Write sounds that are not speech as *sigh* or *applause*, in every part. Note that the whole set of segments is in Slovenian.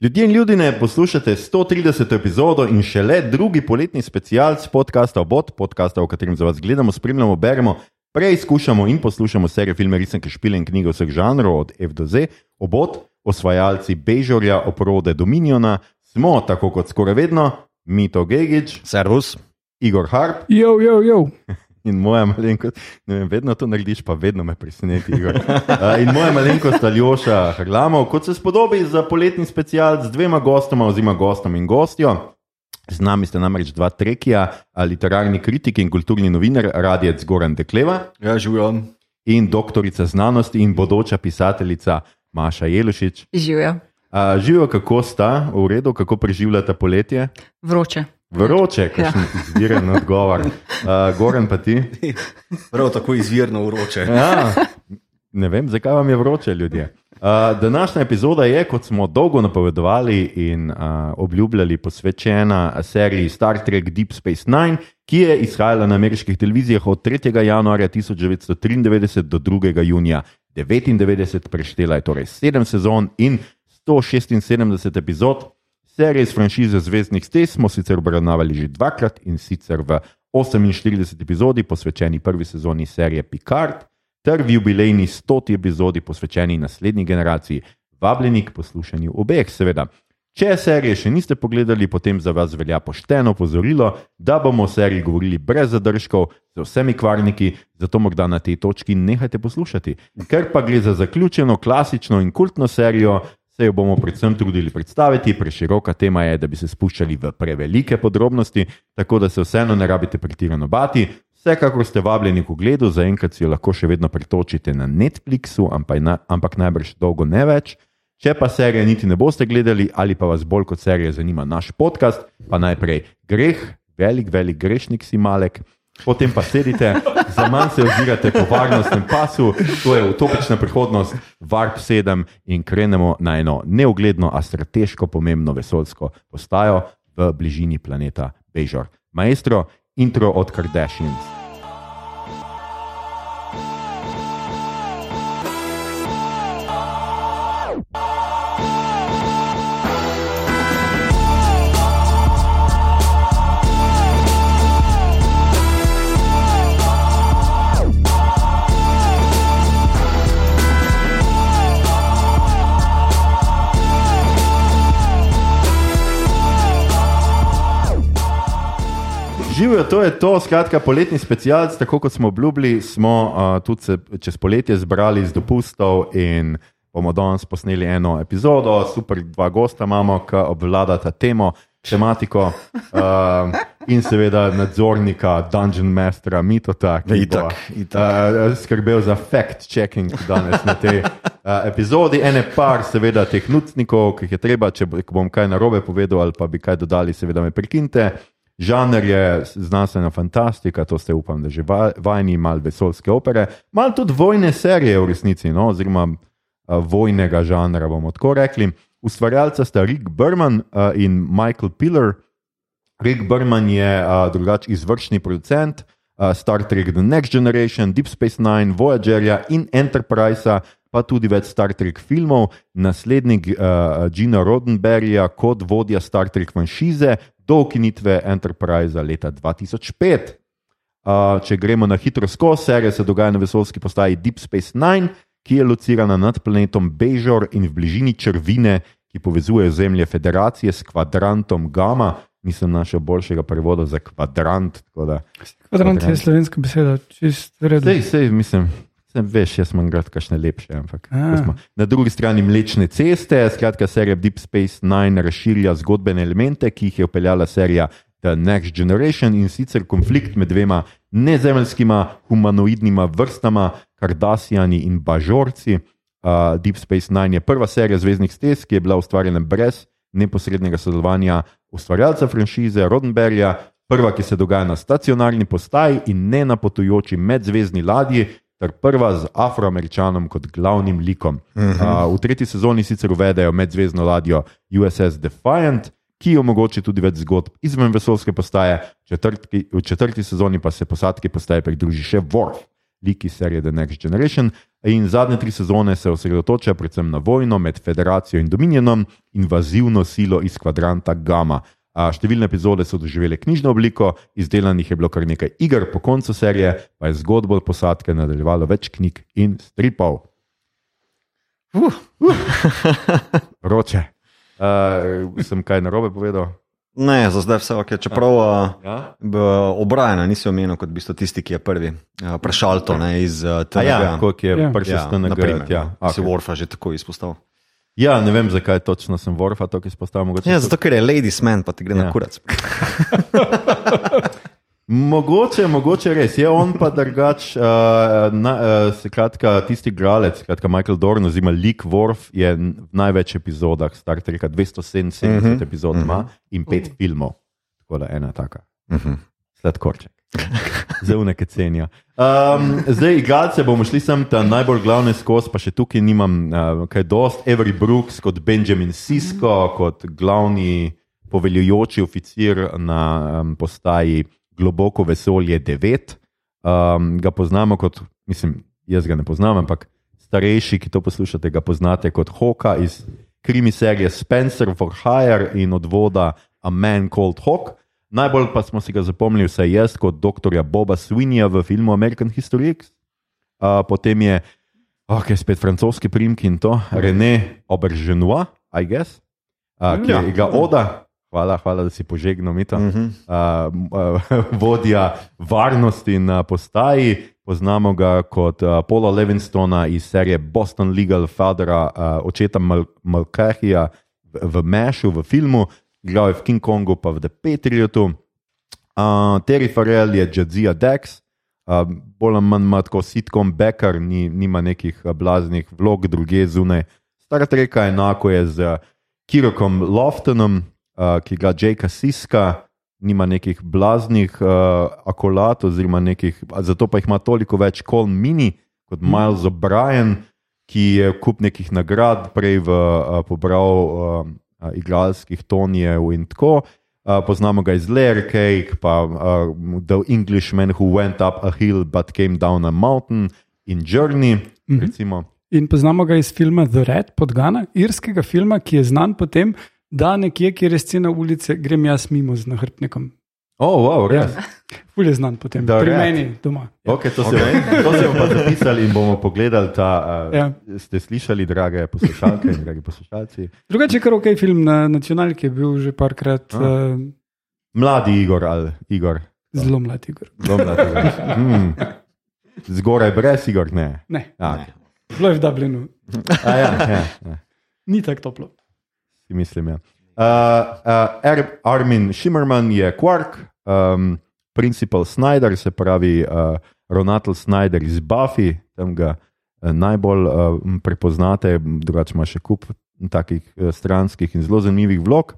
Ljudje in ljudje, poslušate 130. epizodo in še le drugi poletni specialc podcasta Obot, podcasta, v katerem za vas gledamo, spremljamo, beremo, preizkušamo in poslušamo serije filme, risanke, špile in knjige vseh žanrov, od F do Z. Obot, osvajalci Bežorja, oprode Dominiona, smo tako kot skoraj vedno, Mito Gigič, Servus. Igor Harp Jo, jo, jo. In moja malenkost. Ne vem, vedno to narediš, pa vedno me preseneti. Igor. Uh, in moja malenkost Aljoša Hrlamov, kot se spodobi za poletni special z dvema gostoma, oziroma gostom in gostjo. Z nami sta namreč dva trekija, a literarni kritik in kulturni novinar, radijec Goran Dekleva Ja, živijo. in doktorica znanosti in bodoča pisateljica Maša Jelušič. Živijo. Uh, živijo, kako sta, v redu, kako preživljate poletje? Vroče. Vroče, kakšen ja. izviren odgovor. Uh, Goran pa ti? Prav tako izvirno uroče. Ja, ne vem, zakaj vam je vroče, ljudje. Uh, današnja epizoda je, kot smo dolgo napovedovali in uh, obljubljali, posvečena seriji Star Trek Deep Space Nine, ki je izhajala na ameriških televizijah od 3. januarja 1993 do 2. junija 1999, preštela je torej 7 sezon in 176 epizod. Serije iz franšize Zvezdnih stez smo sicer obravnavali že dvakrat in sicer v 48 epizodi posvečeni prvi sezoni serije Picard ter v jubilejni 100 epizodi posvečeni naslednji generaciji. Vabljeni k poslušanju obeh, seveda. Če serije še niste pogledali, potem za vas velja pošteno pozorilo, da bomo o seriji govorili brez zadržkov, z vsemi kvarniki, zato morda na tej točki nehajte poslušati. Ker pa gre za zaključeno, klasično in kultno serijo, se jo bomo predvsem trudili predstaviti. Preširoka tema je, da bi se spuščali v prevelike podrobnosti, tako da se vseeno ne rabite pretirano bati. Vsekakor ste vabljeni k ogledu, zaenkrat si jo lahko še vedno pretočite na Netflixu, ampak, na, ampak najbrž dolgo ne več. Če pa serije niti ne boste gledali, ali pa vas bolj kot serije zanima naš podcast, pa najprej greh, velik, velik grešnik si malek. Potem pa sedite, za manj se ozirate po varnostnem pasu, to je utopična prihodnost, Warp 7 in krenemo na eno neugledno, a strateško pomembno vesoljsko postajo v bližini planeta Bejžor. Maestro, intro od Kardashians. Živijo, to je to, skratka, poletni specialc, tako kot smo obljubili, smo uh, tudi se čez poletje zbrali z dopustov in bomo danes posneli eno epizodo, super, dva gosta imamo, ki obvladata temo, tematiko uh, in seveda nadzornika, dungeon mastera, mitota, ki Itak, bo uh, skrbel za fact-checking danes na tej uh, epizodi. Ene par, seveda, teh nucnikov, ki jih je treba, če bom kaj narobe povedal ali pa bi kaj dodali, seveda me prekinte. Žanr je znanstvena fantastika, to ste upam, da že va- vajni, malo vesoljske opere, malo tudi vojne serije v resnici, no, oziroma vojnega žanra, bomo tako rekli. Ustvarjalca sta Rick Berman in Michael Piller. Rick Berman je a, drugač izvršni producent Star Trek The Next Generation, Deep Space Nine, Voyagerja in Enterprisea, pa tudi več Star Trek filmov, naslednik uh, Gina Roddenberryja kot vodja Star Trek franšize do ukinitve Enterprisea leta 2005. Uh, če gremo na hitro skozi, serija se dogaja na vesoljski postaji Deep Space Nine, ki je locirana nad planetom Bejžor in v bližini črvine, ki povezuje Zemlje Federacije s kvadrantom Gamma. Nisem našel boljšega prevoda za kvadrant. da- Kvadrant je Kvadrant. slovenska beseda, čist redu. Sej, sej, mislim, sem, veš, jaz imam grad kakšne lepše. Ampak, na drugi strani Mlečne ceste, skratka, serija Deep Space Nine razširja zgodbene elemente, ki jih je upeljala serija The Next Generation in sicer konflikt med dvema nezemeljskima humanoidnima vrstama, Kardasijani in Bažorci. Uh, Deep Space Nine je prva serija Zvezdnih stez, ki je bila ustvarjena brez neposrednega sodelovanja ustvarjalca franšize Roddenberryja, prva, ki se dogaja na stacionarni postaji in ne na potujoči medzvezdni ladji, ter prva z afroameričanom kot glavnim likom. Uh, v tretji sezoni sicer uvedejo medzvezdno ladjo USS Defiant, ki omogoča tudi več zgodb izven vesoljske postaje, četrtki, v četrti sezoni pa se posadki postaje pridruži še Worf. liki serije The Next Generation. In zadnje tri sezone se osredotočajo predvsem na vojno med Federacijo in Dominionom, invazivno silo iz kvadranta Gamma. A, Številne epizode so doživele knjižno obliko, izdelanih je bilo kar nekaj iger, po koncu serije pa je zgodbo posadke nadaljevalo več knjig in stripov. Uh. *laughs* Roče. Uh, sem kaj narobe povedal? Ne, za zdaj vse ok. Čeprav uh, Ja? obrajena nisi omenil kot tisti, ki je prvi uh, prešal to ne, iz uh, A tega. ja, kot je Ja. prišel ja, TNG. naprimer, Ja, no, si okay. Warfa že tako izpostavil. Ja, ne vem, zakaj točno sem Warfa tako izpostavil. mogoče Ja, to- zato ker je Ladies Man, pa ti gre ja. Na kurac. *laughs* Mogoče, mogoče res. Je on pa drugač, uh, na, uh, skratka, tisti igralec, skratka Michael Dorn, oziroma Leek Worf, je v največ epizodah Star Treka, 277 mm -hmm. epizod ima in pet filmov. Tako da ena taka. Mhm. Sladkorček. Zelo neke cenijo. Um, zdaj, igralce bomo šli sem tam najbolj glavne skozi, pa še tukaj nimam uh, kaj dost. Avery Brooks kot Benjamin Sisko, kot glavni poveljujoči oficir na um, postaji Globoko vesolje 9. Um, ga poznamo kot, mislim, jaz ga ne poznam, ampak starejši, ki to poslušate, ga poznate kot Hoka iz krimi serije Spencer for Hire in odvoda A Man Called Hawk. Najbolj pa smo si ga zapomnili, vsaj jaz, kot dr. Boba Swinja v filmu American History X. Uh, potem je, ok, spet francoski primki in to, René Aubergenois, I guess, uh, ki Ja. ga Oda. Hvala, hvala, da si požegnal mito. Uh, uh, vodja varnosti na postaji, poznamo ga kot uh, Paula Levingstona iz serije Boston Legal Fathera, uh, očeta Mal Malkahija v, v Mešu, v filmu, igral je v King Kongu, pa v The Patriotu. Uh, Terry Farrell je Jadzia Dex, uh, bolj ali manj ima tako sitkom Becker, ni, nima nekih blaznih vlog, druge zunaj. Star Trek enako je z Kirokom Loftonom, uh, ki ga Jakea Siska, nima nekih blaznih uh, akolat, oziroma nekih, zato pa jih ima toliko več Colin Mini kot Miles O'Brien, ki je kup nekih nagrad prej v, uh, pobral uh, igralskih tonijev in tako. Uh, poznamo ga iz Lair Cake, pa uh, The Englishman Who Went Up a Hill But Came Down a Mountain in Journey. Mhm. Recimo. In poznamo ga iz filma The Red podgana, irskega filma, ki je znan po tem, da nekje, kjer je scena ulice, grem jaz mimo z nahrbtnikom. Oh, wow, res. Ful je znan po tem, The pri Red. meni doma. Ja. Okay, to, se, to se bomo pa zapisali in bomo pogledali. Ta, uh, Ja. Ste slišali, drage poslušalke in dragi poslušalci? Drugače kar ok film na nacionalki, je bil že parkrat A. uh, Mladi Igor ali Igor. zelo mlad Igor. Zelo mlad Igor. Mm. Zgoraj brez Igor, ne. Ne, A, Ne. bilo je v Dublinu, a ja, ja, ja. ni tako toplo. si mislim. Ja. Uh, uh, Ar- Armin Šimmerman je Quark, um, principal Snyder, se pravi uh, ravnatelj Snyder iz Buffy, tam ga uh, najbolj uh, prepoznate, drugače ima še kup takih uh, stranskih in zelo zanimivih vlog.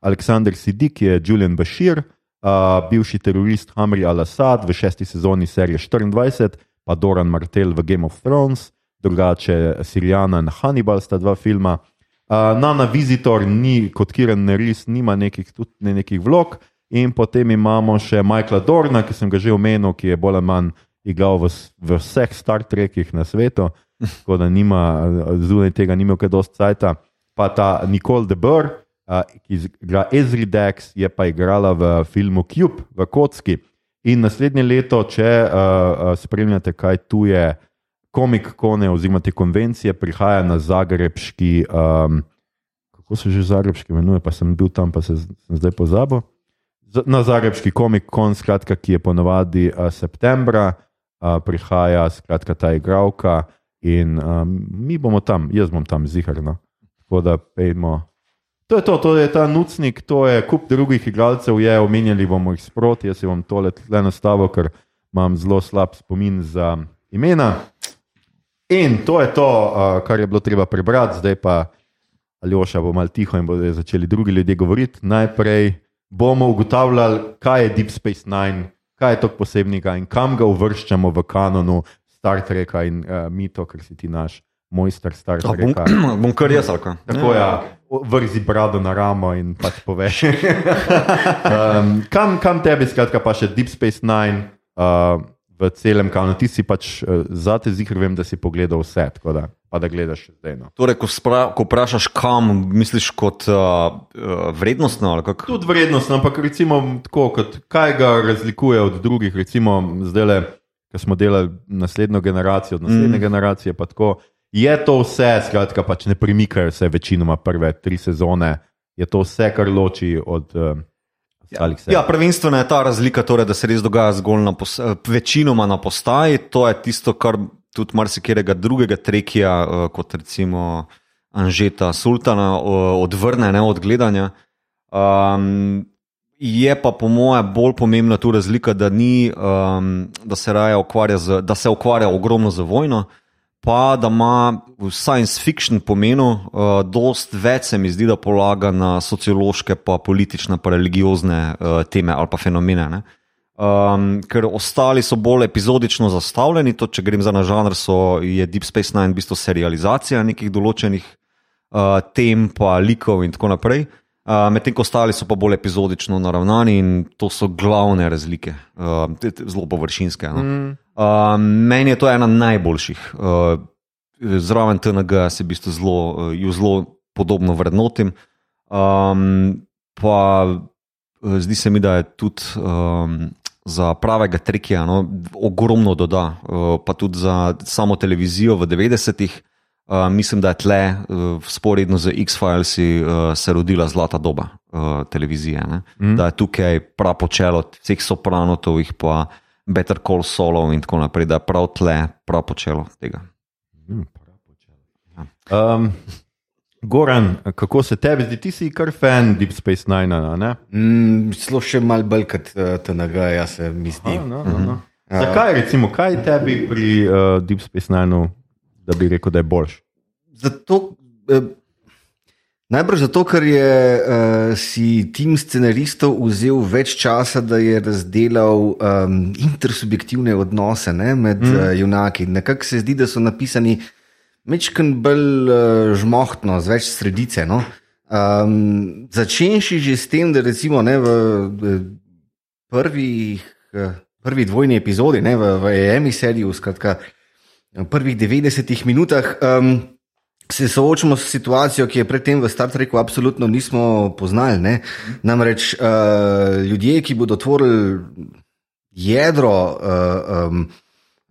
Aleksandr Sidik je Julian Bashir, uh, bivši terorist Hamri al-Assad v šesti sezoni serije 24, pa Doran Martel v Game of Thrones, drugače Sirijana in Hannibal sta dva filma. Uh, Nana Visitor ni kot Kiran Neris, nima nekih, tudi ne nekih vlog. In potem imamo še Michaela Dorna, ki sem ga že omenil, ki je bolj ali manj igral v, v vseh Star Trekih na svetu, *laughs* tako da nima, zunaj tega nima kaj dosti cajta. Pa ta Nicole de Burr, uh, ki z- igra Ezri Dex, je pa igrala v filmu Cube v Kocki. In naslednje leto, če uh, uh, spremljate, kaj tu je, komik kone oziroma te konvencije, prihaja na Zagrebški, um, kako se že Zagrebški imenuje, pa sem bil tam, pa se sem zdaj pozabil. Na Zagrebški komik kon, skratka, ki je ponovadi uh, septembra, uh, prihaja skratka ta igralka in um, mi bomo tam, jaz bom tam ziharno. Tako da pejmo. To je to, to je ta nucnik, to je kup drugih igralcev, je omenjali bomo jih sproti, jaz si bom tole tle nastavil, ker imam zelo slab spomin za imena. In to je to, uh, kar je bilo treba prebrati, zdaj pa Aljoša bo mal tiho in bodo začeli drugi ljudje govoriti. Najprej bomo ugotavljali, kaj je Deep Space Nine, kaj je to posebnega in kam ga uvrščamo v kanonu Star Treka in uh, mito, ker si ti naš mojster Star A, bom, Treka. *clears throat* bom kar jaz, ali kaj? Tako je, ja, vrzi brado na ramo in pač poveš. *laughs* um, kam, kam tebi, skratka, pa še Deep Space Nine uh, v celem kanonu. Ti si pač uh, za te zikr, vem, da si pogledal vse, tako da, pa da gledaš zdaj. No. Torej, ko, spra, ko vprašaš, kam misliš kot uh, vrednostno? Tudi vrednostno, ampak recimo tako, kot, kaj ga razlikuje od drugih, recimo zdaj le, ki smo delali naslednjo generacijo, od naslednje mm. generacije, pa tako. Je to vse, skratka, pač ne premikajo se večinoma prve tri sezone, je to vse, kar loči od. Uh, Ja, prvenstveno je ta razlika, torej, da se res dogaja zgolj na pos, večinoma na postaji. To je tisto, kar tudi marsikega drugega trekija, uh, kot recimo Anžeta Sultana, uh, odvrne ne, od gledanja. Um, je pa po mojem bolj pomembna tu razlika, da, ni, um, da se ukvarja, z, da se ukvarja ogromno z vojno pa da ima v science fiction pomenu, uh, dost več se mi zdi, da polaga na sociološke, pa politične, pa religiozne uh, teme ali pa fenomene. Um, ker ostali so bolj epizodično zastavljeni, to, če grem za na žanr, so, je Deep Space Nine v bistvu serializacija nekih določenih uh, tem, pa likov in tako naprej. Uh, Medtem ko ostali so pa bolj epizodično naravnani in to so glavne razlike, uh, zelo površinske. No? Mm. Uh, meni je to ena najboljših. Uh, zraven TNG se v bistvu zelo, uh, zelo podobno vrednotim. Um, pa uh, zdi se mi, da je tudi um, za pravega trikija no, ogromno doda, uh, pa tudi za samo televizijo v 90-ih. Uh, mislim, da je tle, uh, sporedno z X-Filesi, uh, se rodila zlata doba uh, televizije. Mm. Da je tukaj prav počelo vseh sopranotov, pa Better Call Solo in tako naprej, da je prav tle, prav počelo tega. Mm, um, Goran, kako se tebi zdi, ti si kar fan Deep Space Nine? Mm, Slo še mal bolj kot uh, TNG, ja se mi zdi. Aha, no, no, no. Uh, Zakaj, recimo, kaj tebi pri uh, Deep Space Nine, da bi rekel, da je boljš? Zato. Uh, Najbrž zato, ker je uh, si tim scenaristov vzel več časa, da je razdelal um, intersubjektivne odnose ne, med mm. uh, junaki. Nekako se zdi, da so napisani večkrat bolj uh, žmohtno, z več sredice. No. Um, Začenši že s tem, da recimo ne, v, v prvih, uh, prvi dvojni epizodi, ne, v, v EMI seriju, skratka, v prvih 90 minutah. Um, se soočamo s situacijo, ki je predtem v Star Treku absolutno nismo poznali. Ne? Namreč uh, ljudje, ki bodo tvorili jedro uh, um,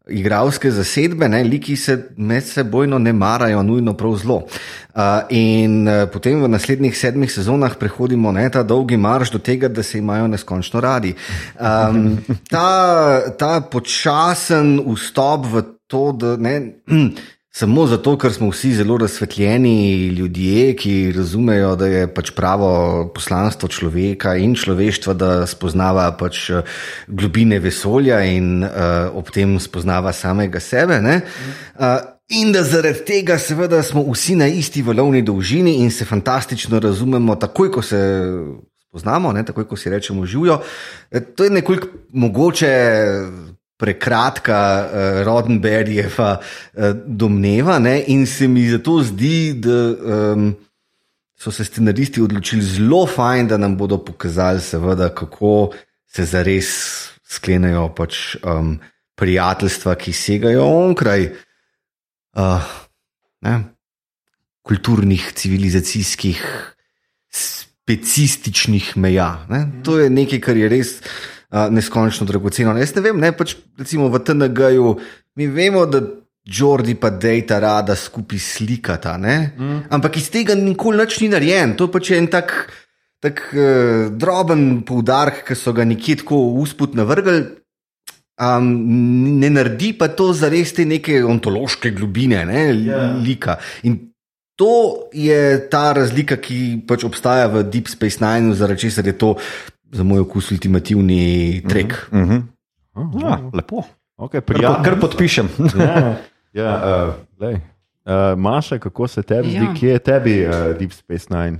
igralske zasedbe, ne? liki se med sebojno ne marajo, nujno prav zelo. Uh, in uh, potem v naslednjih sedmih sezonah prehodimo ne, ta dolgi marš do tega, da se imajo neskončno radi. Um, ta, ta počasen vstop v to, da ne. *clears throat* Samo zato, ker smo vsi zelo razsvetljeni ljudje, ki razumejo, da je pač pravo poslanstvo človeka in človeštva, da spoznava pač eh, globine vesolja in uh, ob tem spoznava samega sebe. Uh, in da zaradi tega, seveda, smo vsi na isti valovni dolžini in se fantastično razumemo, takoj ko se. Poznamo, ne, tako kot si rečemo, živijo. To je nekoliko mogoče prekratka uh, Rodenbergjeva uh, domneva, ne? in se mi zato zdi, da um, so se scenaristi odločili zelo fajn, da nam bodo pokazali, seveda, kako se zares sklenejo pač, um, prijateljstva, ki segajo onkraj uh, kulturnih, civilizacijskih, specifičnih meja. Ne? To je nekaj, kar je res neskončno dragoceno. Jaz ne vem, ne, pač, recimo v TNG-ju mi vemo, da Jordi pa Dejta rada skupaj slikata, mm. ampak iz tega nikoli nič ni narejen. To pač je en tak, tak uh, droben poudarek, ki so ga nekje tako usput navrgli. Um, ne naredi pa to za res te neke ontološke globine, ne, yeah. Ja. lika. In to je ta razlika, ki pač obstaja v Deep Space Nine, zaradi česar je to za moj okus ultimativni trek. Uh -huh. uh -huh. ja, lepo. Okay, kar, kar podpišem. *laughs* ja, ja, uh, uh, Maša, kako se tebi ja. zdi, kje je tebi uh, Deep Space Nine?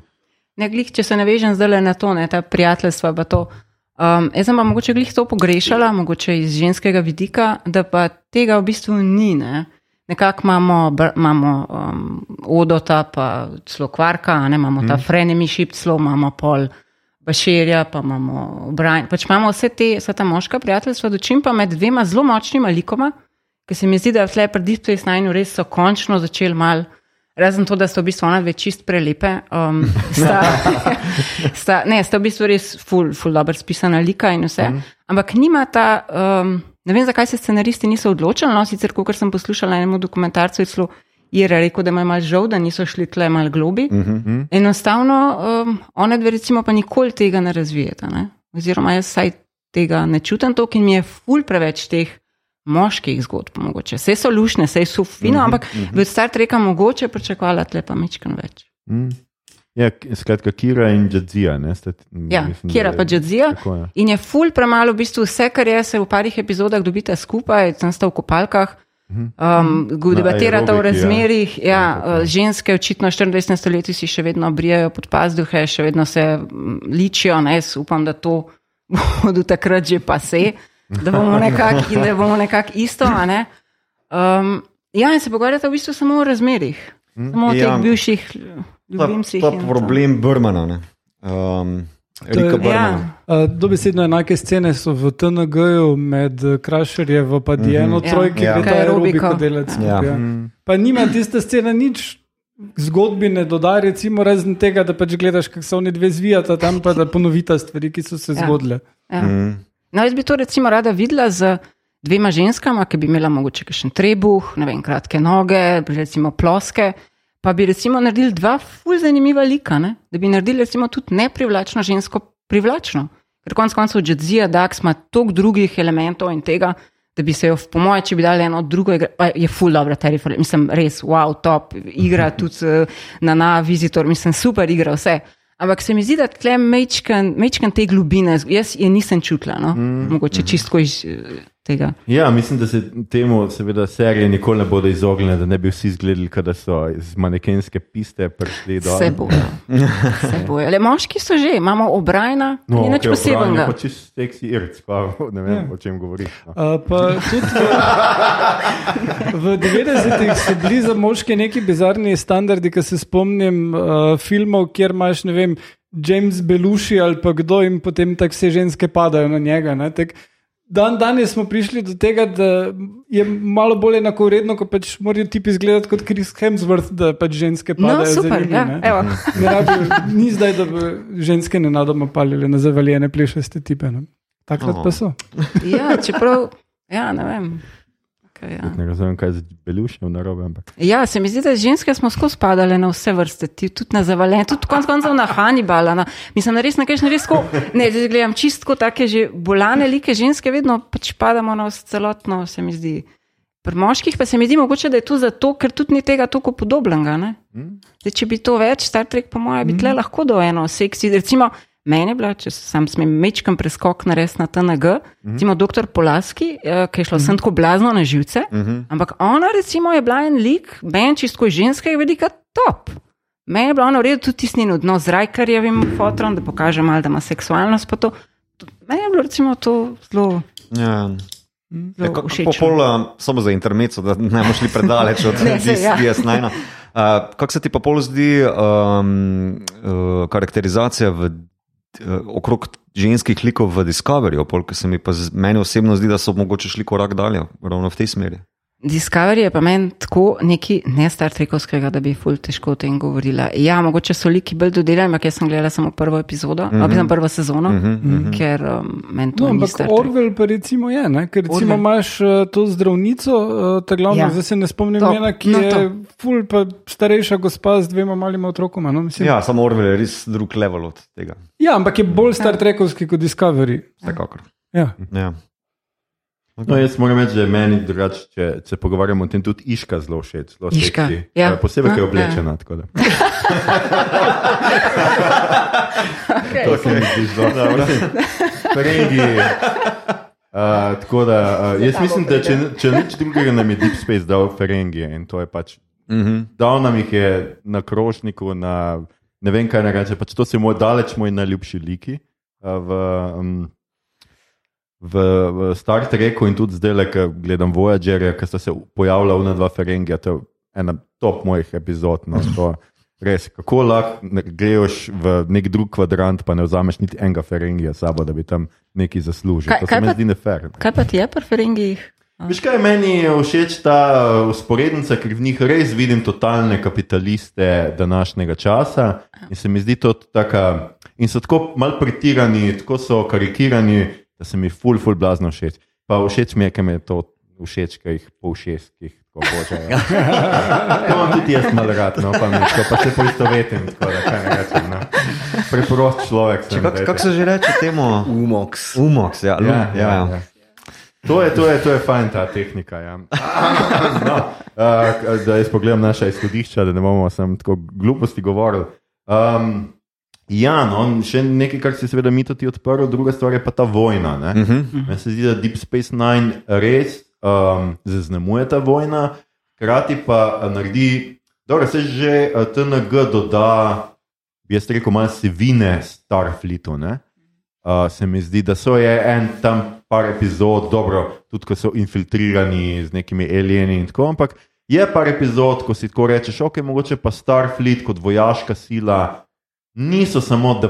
Ne, glih, če se navežem zdaj na to, ne, ta prijateljstva. Um, jaz sem pa mogoče glih to pogrešala, mogoče iz ženskega vidika, da pa tega v bistvu ni. Ne. Nekako imamo, imamo um, odota, pa celo kvarka, ne, imamo ta mm. frenemi šip, celo imamo pol pa Širja, pa imamo Brian. Pač imamo vse te, vsa ta moška prijateljstva, dočim pa med dvema zelo močnima likoma, ki se mi zdi, da tle pred Deep Space Nine res so končno začeli mal. Razen to, da so v bistvu ona dve čist prelepe. Um, *laughs* sta, *laughs* sta, ne, sta v bistvu res ful, ful dobro spisana lika in vse. Mm. Ampak nima ta, um, ne vem, zakaj se scenaristi niso odločili, no, sicer, kot sem poslušala na enem dokumentarcu, je celo je rekel, da ima malo žal, da niso šli tle malo globi. Mm -hmm. Enostavno, um, one dve recimo pa nikoli tega ne razvijeta. Ne? Oziroma, jaz saj tega ne čutim toliko in mi je ful preveč teh moških zgodb. Mogoče. Vse so lušne, vse so fino, mm -hmm. ampak mm -hmm. v Star Treku mogoče pričakovala tle pa mečkam več. Mm. Ja, skratka, Kira in Džadzija. Ja, mislim, Kira pa Džadzija. In je ful premalo, v bistvu vse, kar je se v parih epizodah dobite skupaj, tam sta v kopalkah. Um, debatirata o razmerih. Ja. Ja, ženske, očitno v 24. stoletju, si še vedno brijajo pod pazduhe, še vedno se ličijo. Ne, upam, da to *laughs* bodo takrat že pa se, da bomo nekako nekak isto. Ne? Um, ja, in se pogovarjata v bistvu samo o razmerih, samo o ja. teh bivših ljubimcih. To je problem Brmana. Ja. Dobesedno enake scene so v TNG-ju med Krašerjem in Dieno, mm -hmm. trojki, ja. ki je aerobiko delec. Ja. Ja. Mm. Pa nima tiste scene nič. Zgodbi ne dodaj, recimo, razen tega, da pač gledaš, kako se oni dve zvijata tam, pa da ponovita stvari, ki so se ja. zgodile. Ja. Mm. No, jaz bi to recimo rada videla z dvema ženskama, ki bi imela mogoče še en trebuh, ne vem, kratke noge, recimo ploske pa bi recimo naredili dva fulj zanimiva lika, ne? da bi naredili recimo tudi neprivlačno žensko privlačno. Ker konec koncev Jadzija Dax ima toliko drugih elementov in tega, da bi se jo, po mojem, če bi dali eno drugo, igro, je full dobro, terrifying, mislim, res, wow, top, igra *laughs* tudi eh, na na vizitor, mislim, super igra vse. Ampak se mi zdi, da tle mečkan te globine, jaz je nisem čutila, no? mm, mogoče mm. čistko iz eh, tega. Ja, mislim, da se temu, seveda, serije nikoli ne bodo izognile, da ne bi vsi izgledali, da so iz manekenske piste prišli do. Se bojo. Se bojo. Le moški so že, imamo obrajna, no, ni nič okay, posebnega. Pa čist seksi irc, pa ne vem, ja. o čem govoriš. No. Uh, pa tudi v, v 90-ih so bili za moške neki bizarni standardi, ki se spomnim uh, filmov, kjer imaš, ne vem, James Belushi ali pa kdo in potem tako vse ženske padajo na njega. Ne, tak, Dan danes smo prišli do tega, da je malo bolj enako vredno, ko pač morajo tipi izgledati kot Chris Hemsworth, da pač ženske no, padajo. No, super, njimi, ja, ne? Ne rabi, ni zdaj, da bi ženske nenadoma palili na zavaljene plešaste tipe. Takrat oh. pa so. Ja, čeprav, ja, ne vem. Okay, ja. Ne razumem, kaj je belušnjo narobe. Ampak. Ja, se mi zdi, da ženske smo skozi padale na vse vrste, tudi na zavaljen, tudi konc koncev na Hannibala. Na, mislim, da res na kaj res ko, ne, zdaj gledam čistko take že bolane like ženske, vedno pač padamo na celotno, se mi zdi. Pri moških pa se mi zdi mogoče, da je to zato, ker tudi ni tega tako podobnega. Mm. Zdaj, če bi to več, Star Trek, po mojem, bi mm. tle lahko do eno seksi. Recimo, Mene je bila, če sem smem mečkam preskok na res na TNG, uh -huh. recimo dr. Polaski, eh, ki je šla uh -huh. sem tako blazno na živce, uh -huh. ampak ona recimo je bila en lik, ben čisto iz ženskega vidika top. Meni je bilo ono v redu tudi tisnjen odnos z Rajkarjevim fotrom, da pokaže malo, da ima seksualnost. Meni je bilo recimo to zelo. Ja. Ja, Popolno, samo za intermezzo, da ne bomo šli predaleč od *laughs* DS9. Uh, kako se ti pa pol zdi um, uh, karakterizacija v okrog ženskih likov v Discoveryju, ker se mi pa meni osebno zdi, da so mogoče šli korak dalje, ravno v tej smeri. Discovery je pa meni tako neki ne Star Trekovskega, da bi ful težko o tem govorila. Ja, mogoče so liki bolj dodelani, ampak jaz sem gledala samo prvo epizodo, mm -hmm. prvo sezono, mm -hmm. ker um, meni to no, ni tako. Orwell pa recimo je, ne? ker recimo Orwell. imaš uh, to zdravnico, uh, ta glavna, ja. zdaj se ne spomnim njena, ki no, je ful pa starejša gospa z dvema malima otrokoma. No? Ja, samo Orwell je res drug level od tega. Ja, ampak je bolj Star Trekovski kot Discovery. Vsekakor. Ja. ja. No, jaz moram reči, da je meni drugače, če se pogovarjamo o tem, tudi iška zelo všeč. Zelo iška. Ja. Posebej, ker je oblečena. *laughs* To se mi zdi zelo dobro. Ferengi. Uh, *laughs* tako da, uh, jaz mislim, da če, če nič drugega nam je Deep Space dal Ferengi in to je pač. Mm -hmm. Dal nam jih je na krožniku, na ne vem kaj naj reče, pač to so moj daleč moj najljubši liki. Uh, v, um, v, v Star Treku in tudi zdaj, ko gledam Voyager, ki sta se pojavila v dva Ferengija, to je ena top mojih epizod. No, to, res, kako lahko greš v nek drug kvadrant, pa ne vzameš niti enega Ferengija s sabo, da bi tam nekaj zaslužil. Kaj- to se kaj mi pa- zdi nefer. Kaj pa ti je pri Ferengijih? Veš kaj, meni všeč ta usporednica, ker v njih res vidim totalne kapitaliste današnjega časa in se mi zdi to taka. In so tako mal pretirani, tako so karikirani, da se mi ful, ful blazno všeč. Pa všeč mi je, ker mi je to všeč, ker jih po všeskih tako božajo. *laughs* To imam tudi jaz malo rad, no, pa, mi, to, pa se poistovetim, tako da kaj ne rečem. No. Preprost človek sem. Kako kak se že reče temu? Umox. Umox, ja. Ja, ja, ja, ja. To je, to, je, to je fajn ta tehnika. Ja. *laughs* No, uh, da jaz pogledam naša izhodišča, da ne bomo samo tako gluposti govorili. Um, ja, no, še nekaj, kar si seveda mi tudi odprl, druga stvar je pa ta vojna. Uh -huh. Meni se zdi, da Deep Space Nine res um, zaznamuje ta vojna, hkrati pa uh, naredi, dobro, se že uh, TNG doda, bi jaz rekel, malo sivine Starfleetu. Ne? Uh, se mi zdi, da so je en tam par epizod, dobro, tudi ko so infiltrirani z nekimi alieni in tako, ampak je par epizod, ko si tako rečeš, ok, mogoče pa Starfleet kot vojaška sila niso samo the,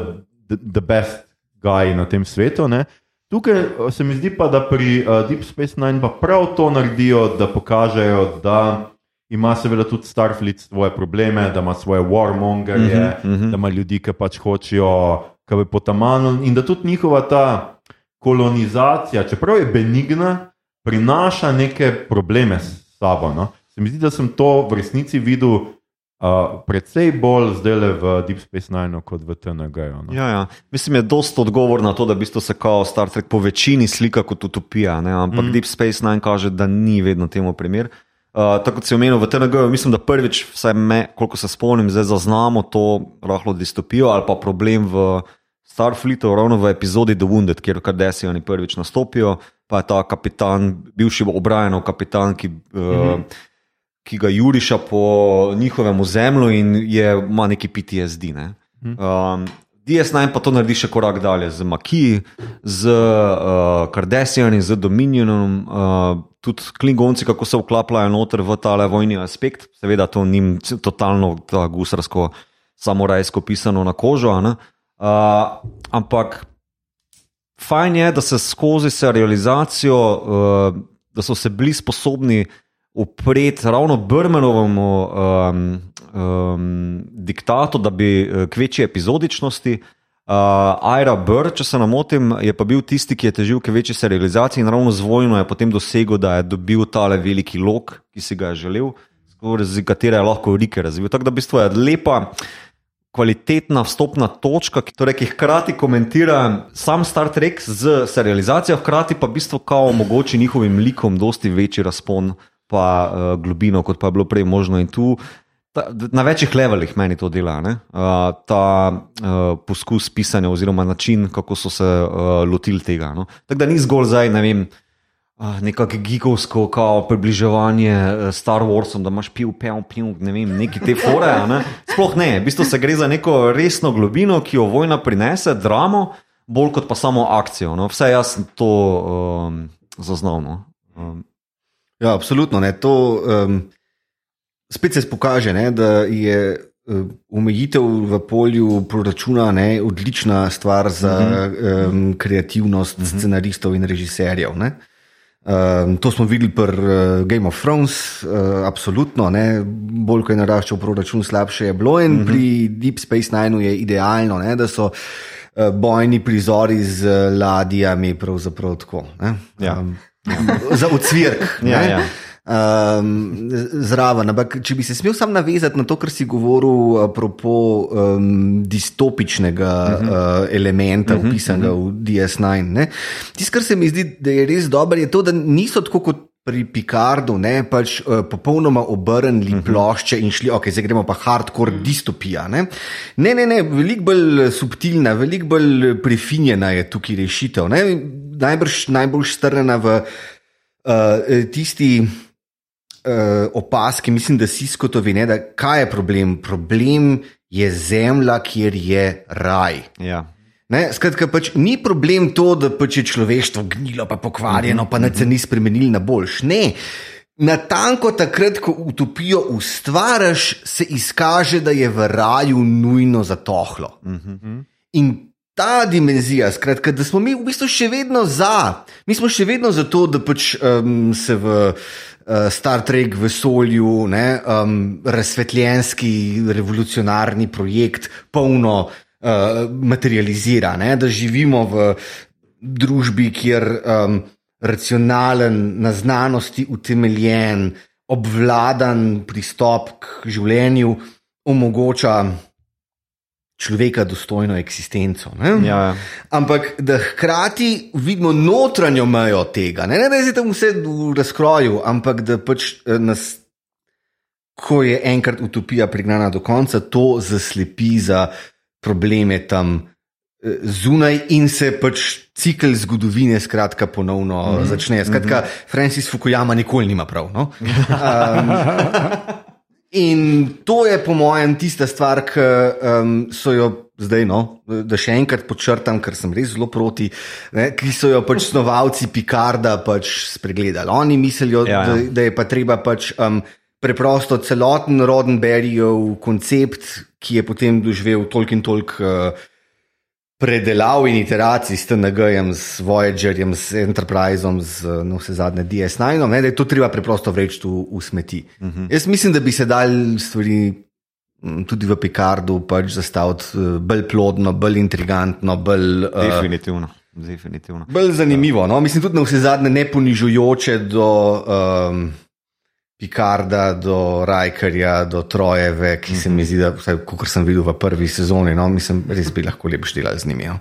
the, the best guy na tem svetu. Ne? Tukaj uh, se mi zdi pa, da pri uh, Deep Space Nine pa prav to naredijo, da pokažejo, da ima seveda tudi Starfleet svoje probleme, da ima svoje warmongerje, uh -huh, uh -huh. da ima ljudi, ki pač hočejo, ki bi potamanili in da tudi njihova ta kolonizacija, čeprav je benigna, prinaša neke probleme s sabo. No? Se mi zdi, da sem to v resnici videl uh, precej bolj zdaj le v Deep Space Nine kot v TNG-ju. No? Ja, ja. Mislim, je dosta odgovor na to, da v bistvu se kao Star Trek po večini slika kot utopija, ne? ampak mm. Deep Space Nine kaže, da ni vedno temu primer. Uh, tako kot si omenil v TNG, mislim, da prvič, vsaj me, koliko se spomnim, zdaj zaznamo to rahlo distopijo ali pa problem v Starfleetu, ravno v epizodi The Wounded, kjer Kardashiani prvič nastopijo, pa je ta kapitan, bivši obrajenov kapitan, ki. Uh, mm -hmm. Ki ga juriša po njihovem ozemlju in je, ima neki PTSD. Ne? Um, DS9 pa to naredi še korak dalje z Maki, z uh, Kardashiani, z Dominionom, uh, tudi Klingonci, kako se vklapljajo noter v tale vojni aspekt. Seveda, to ni totalno gusarsko, samorajsko pisano na kožo. Uh, ampak fajn je, da se skozi serializacijo, uh, da so se bili sposobni upreti ravno Brmenovemu um, um, diktatu, da bi k večji epizodičnosti. Uh, Aira Burr, če se ne motim, je pa bil tisti, ki je težil k večji serializaciji in ravno z vojno je potem dosegel, da je dobil tale veliki lok, ki si ga je želel, skozi katere je lahko Rike razvil. Tako da v bistvu je lepa. Kvalitetna vstopna točka, ki, torej, ki hkrati komentira sam Star Trek z serializacijo, hkrati pa v bistvu omogoča njihovim likom dosti večji razpon pa uh, globino, kot pa je bilo prej možno. In tu ta, na večjih levelih meni to dela, uh, ta uh, poskus pisanja, oziroma način, kako so se uh, lotili tega. No? Tako da ni zgolj zdaj, ne vem. Uh, Nekako gigovsko, kao približevanje Star Warsom, da imaš pil, pil, pil, ne vem, neki te fore. Ne? Sploh ne, v bistvu se gre za neko resno globino, ki jo vojna prinese, dramo, bolj kot pa samo akcijo. No? Vse jaz to um, zaznal. No? Um, Ja, absolutno. Ne. To um, spet se pokaže, ne, da je omejitev v polju proračuna ne, odlična stvar za uh -huh. um, kreativnost uh -huh. scenaristov in režiserjev. Ne. Um, to smo videli pri uh, Game of Thrones, uh, absolutno. Ne. Bolj ko je naraščal proračun, slabše je bilo. In uh -huh. pri Deep Space Nineu je idealno, ne, da so uh, bojni prizori z uh, ladijami pravzaprav tako. Ne. Ja. Um, za ucvirk. *laughs* Ja, ja. Um, zraven. Ampak, če bi se smel sam navezati na to, kar si govoril, apropo um, distopičnega uh -huh. uh, elementa, uh -huh. upisanega uh -huh. v DS9. Tisto, kar se mi zdi, da je res dobro, je to, da niso tako kot. Pri Picardu ne pač uh, popolnoma obrnili uh -huh. plošče in šli, ok, zdaj gremo pa hardcore distopija. Ne, ne, ne, ne veliko bolj subtilna, veliko bolj prefinjena je tukaj rešitev. Ne? Najbrž najbolj strnjena v uh, tisti uh, opaski, mislim, da si skotovi, ne, da kaj je problem. Problem je zemlja, kjer je raj. Ja. Ne, skratka, pač ni problem to, da pač je človeštvo gnilo, pa pokvarjeno, pa da se ni spremenilo na boljš. Ne. natanko takrat, ko utopijo ustvariš, se izkaže, da je v raju nujno zatohlo. In ta dimenzija, skratka, da smo mi v bistvu še vedno za, mi smo še vedno za to, da pač um, se v. uh, Star Trek v vesolju, ne, um, razsvetljenski, revolucionarni projekt, polno uh, materializira. Ne, da živimo v družbi, kjer um, racionalen, na znanosti utemeljen, obvladan pristop k življenju omogoča človeka dostojno eksistenco. Ne? Ja, ja. Ampak da hkrati vidimo notranjo mejo tega, ne, ne da je tam vse v razkroju, ampak da pač eh, nas, ko je enkrat utopija prignana do konca, to zaslepi za probleme tam eh, zunaj in se pač cikl zgodovine skratka ponovno mm -hmm. začne. Skratka, mm -hmm. Francis Fukuyama nikoli nima prav. No? *laughs* Um, In to je, po mojem, tista stvar, ki um, so jo zdaj, no, da še enkrat podčrtam, ker sem res zelo proti, ne, ki so jo pač snovalci Picarda pač spregledali. Oni mislijo, Ja, ja. da, da je pa treba pač um, preprosto celoten Rodenberryjev koncept, ki je potem doživel toliko in toliko. Uh, Predelav in iteracij s TNG-jem, s Voyagerjem, s Enterpriseom, z no, vse zadnje DS9, ne, da je to treba preprosto vreči v, v smeti. Uh -huh. Jaz mislim, da bi se dal stvari tudi v Picardu pač zastaviti eh, bolj plodno, bolj intrigantno, bolj, uh, Definitivno. Definitivno. bolj zanimivo. No? Mislim tudi na vse zadnje ne ponižujoče do um, Picarda, do Rajkerja, do Trojeve, ki se mi zdi, da, vsaj kot sem videl v prvi sezoni, no? mislim, res bi lahko lepo štela z njimi. Ja.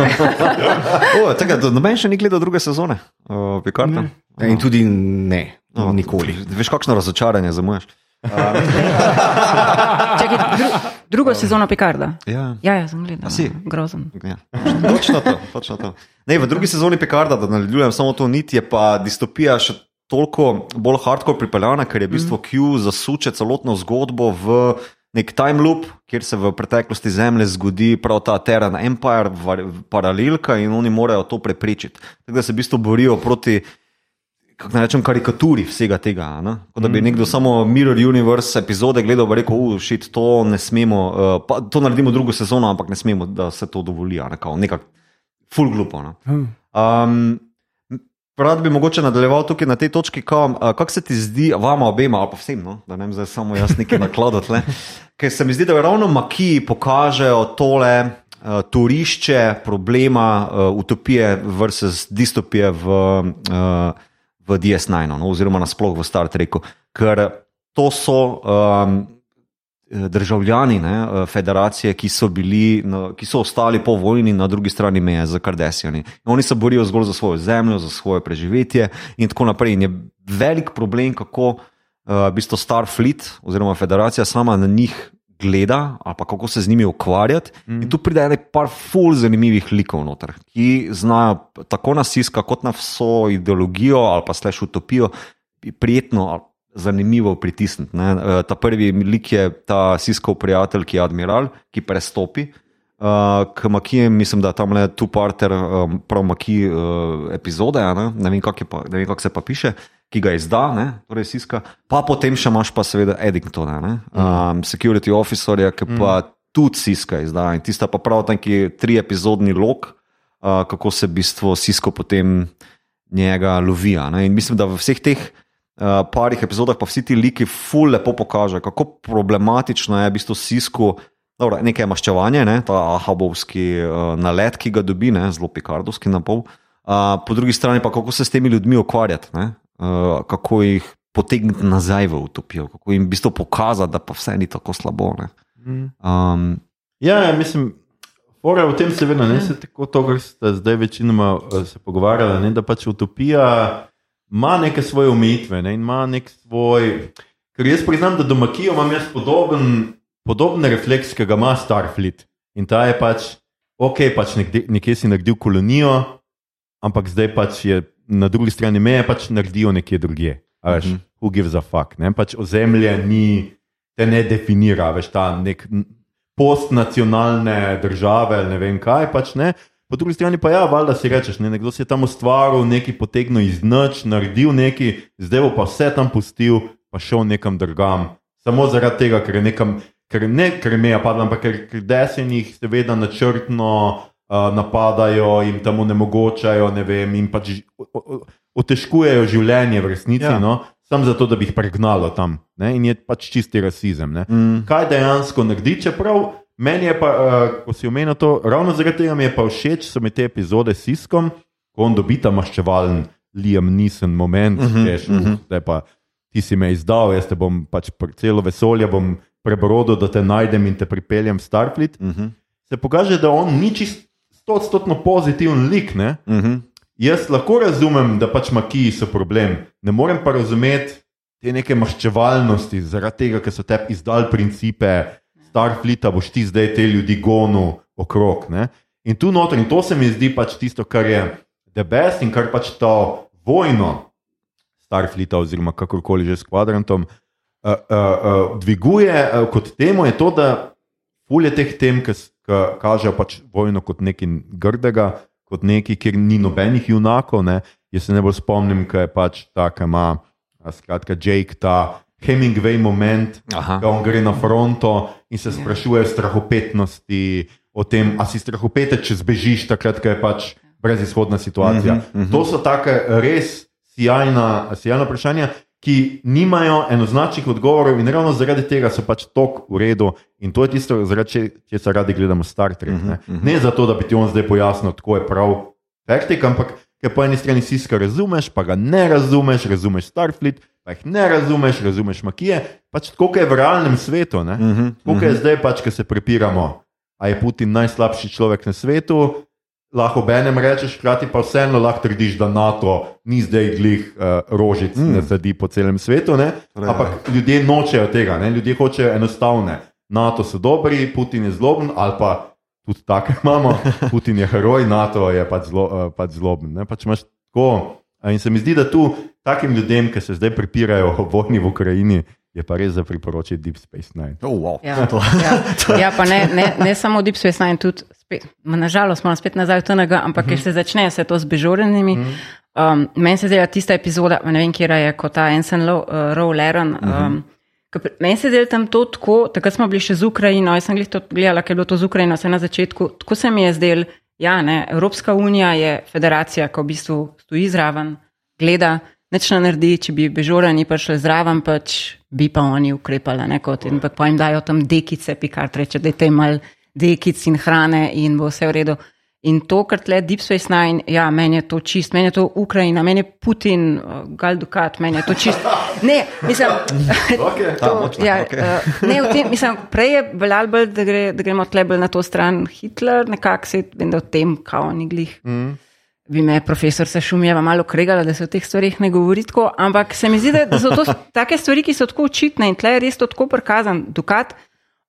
*laughs* O, tega, da noben še ni gledal druge sezone, uh, Picarda. Ja, In tudi ne, no, nikoli. Veš, kakšno razočaranje zamujaš. *laughs* Čakaj, dru, drugo *laughs* sezono Picarda. Ja. Ja, ja, sem gledal. Si? Grozen. Ja, točno to. Točno to. Ne, v drugi sezoni Picarda, da nadaljujem samo to nit, je pa distopija še toliko bolj hardcore pripeljana, ker je v bistvu Q zasuče celotno zgodbo v nek time loop, kjer se v preteklosti Zemlje zgodi prav ta Terran Empire, paralelka in oni morajo to preprečiti. Tako da se v bistvu borijo proti. Kako naj rečem, karikaturi vsega tega. Kot da bi nekdo samo Mirror Universe epizode gledal in rekel: Ušit, to ne smemo, uh, pa, to naredimo drugo sezono, ampak ne smemo, da se to dovoli. ne, Nekako full glupo. Ne? Um, Rad bi mogoče nadaljeval tukaj na tej točki, kako se ti zdi, vama obema, ali pa vsem, no? da ne vem, zdaj samo jaz nekaj nakladati. *laughs* Ker se mi zdi, da ravno makiji pokažejo tole uh, turišče problema uh, utopije versus distopije v, uh, v DS9, no? oziroma nasploh v Star Treku. Ker to so um, državljani ne, eh, federacije, ki so, bili, na- ki so ostali po vojni na drugi strani meje z Kardesijani. Oni se borijo zgolj za svojo zemljo, za svoje preživetje in tako naprej. In je velik problem, kako uh, v bistvu Starfleet oziroma federacija sama na njih gleda ali pa kako se z njimi ukvarjati. Mm. In tu pride ene par ful zanimivih likov noter, ki znajo tako na siska kot na vso ideologijo ali pa slash utopijo prijetno ali zanimivo pritisniti. ne. Eh, Ta prvi lik je ta siskov prijatelj, ki je admiral, ki prestopi. Uh, k Makijem, mislim, da tam le tu parter, um, prav Maki uh, epizode, a ne, ne vem, kako je pa- ne vem, kako se pa piše, ki ga izda, ne, torej Siska. Pa potem še imaš pa seveda Eddingtona, ne, um, security officerja, ki pa tudi Siska izda. In tista pa prav taki tri epizodni lok, uh, kako se v bistvu Sisko potem njega lovi. In mislim, da v vseh teh uh, parih epizodah pa vsi ti liki ful lepo pokažejo, kako problematično je v bistvu Sisku. Dobro, nekaj je maščevanje, ne, ta ahabovski uh, nalet, ki ga dobi, ne, zelo pikardovski na pol. Uh, po drugi strani pa kako se s temi ljudmi ukvarjati, ne, uh, kako jih potegniti nazaj v utopijo, kako jim v bistvu pokazati, da pa vse ni tako slabo. Ne. Um, Ja, ja, mislim, fora v tem seveda ne se tako to, kar ste zdaj večinoma eh, se pogovarjali, ne, da pač utopija ima neke svoje omejitve ne, in ima nek svoj. Ker jaz priznam, da domakijo imam jaz podoben, podoben refleks, ki ga ima Starfleet. In ta je pač, ok, pač nekde, nekje si naredil kolonijo, ampak zdaj pač je na drugi strani meje, pač naredijo nekje drugje. Veš, mm -hmm. who gives a fuck. Ne? Pač ozemlje ni, te ne definira, veš, ta nek postnacionalne države, ne vem kaj, pač ne. Po drugi strani pa ja, valjda si rečeš, ne, nekdo si je tam ustvaril, nekaj potegnil iz noč, naredil nekaj, zdaj bo pa vse tam pustil, pa šel nekam drugam. Samo zaradi tega, ker je nekam, ker ne ker meja padla, ampak ker, ker desenih seveda načrtno uh, napadajo, jim tam onemogočajo, ne vem, in pač otežkujejo življenje v resnici, Ja. no, samo zato, da bi jih pregnalo tam. Ne, in je pač čisti rasizem. Ne. Mm. Kaj dejansko naredi, čeprav meni je pa, uh, ko si omenil to, ravno zaradi tega mi je pa všeč, so mi te epizode s Siskom, ko on dobi ta maščevalen, liam nisen moment, uh -huh, veš, uh -huh. zdaj pa ti si me izdal, jaz te bom pač celo vesolje bom prebrodil, da te najdem in te pripeljem v Starfleet. Uh -huh. Se pokaže, da on ni čist stotstotno pozitiven lik. Ne? Mm -hmm. Jaz lahko razumem, da pač makiji so problem, ne morem pa razumeti te neke maščevalnosti, zaradi tega, ker so tebi izdali principe, Starfleeta boš ti zdaj te ljudi gonil okrog. Ne? In tu noter, in to se mi zdi pač tisto, kar je the best in kar pač to vojno Starfleeta, oziroma kakorkoli že s kvadrantom, uh, uh, uh, dviguje uh, kot temo, je to, da fulje teh tem, ki kažejo pač vojno kot nekaj grdega, kot nekaj, kjer ni nobenih junakov. Ne. Jaz se ne bolj spomnim, kaj je pač ta, ki ima, skratka, Jake, ta Hemingway moment, Aha. ko on gre na fronto in se sprašuje o strahopetnosti, o tem, a si strahopete, če zbežiš takrat, ko je pač brezizhodna situacija. Mm -hmm, mm -hmm. To so take res sjajna, sjajna vprašanja. Ki nimajo enoznačnih odgovorov, in ravno zaradi tega so pač tok v redu. In to je tisto, zaradi če- česar radi gledamo Star Trek. Ne, ne zato, da bi ti on zdaj pojasnil, tako je prav, taktik, ampak ker po eni strani siska razumeš, pa ga ne razumeš, razumeš Starfleet, pa jih ne razumeš, razumeš makije. Pač tako je v realnem svetu. Ne? Mhm, Tako kot je zdaj, pač, ko se prepiramo, a je Putin najslabši človek na svetu. Lahko benem rečeš, hkrati pa vseeno lahko trdiš, da NATO ni zdaj glih uh, rožic, mm. ne sedi po celem svetu. Ne? Torej, Ampak ljudje nočejo tega, ne? ljudje hočejo enostavne. NATO so dobri, Putin je zloben, ali pa tudi tako *laughs* imamo. Putin je heroj, NATO je pač, zlo, uh, pač zloben. Ne? Pač imaš tako. In se mi zdi, da tu takim ljudem, ki se zdaj prepirajo o vojni v Ukrajini, je pa res za priporočiti Deep Space Nine. Oh, wow. Ja, *laughs* ja, ja pa ne, ne, ne samo Deep Space Nine, tudi spet, nažalost, moram spet nazaj v TNG, ampak ker se začne vse to z bežorenimi. Um, meni se zdi, da tista epizoda, ne vem, kje je, kot ta Ensen Rowleren. Um, ke pri- Meni se zdi tam to tako, takrat smo bili še z Ukrajino, jaz sem gledala, ker je bilo to z Ukrajino, vse na začetku. Tako se mi je zdel, ja, ne, Evropska unija je federacija, ki v bistvu stoji zraven, gleda, nič ne naredi, če bi bežorani prišli zraven, pač bi pa oni ukrepali, ne kot in pa jim dajo tam dekice, pikar reče, da je te mal dekic in hrane in bo vse v redu. In to, kar tle Deep Space Nine, ja, meni je to čist, meni je to Ukrajina, meni je Putin, uh, Galdukat, meni je to čist. Ne, mislim, Okay. Ta, močno, ja, okej. uh, ne, tem, mislim, prej je veljalo bolj, da, gre, da gremo tle bolj na to stran Hitler, nekako se vem, da o tem, kao ni glih. Mm. Bi me profesor Sešumjeva malo kregala, da se o teh stvarih ne govori tako, ampak se mi zdi, da, da so to take stvari, ki so tako očitne in tle je res to tako prikazan. Dukat,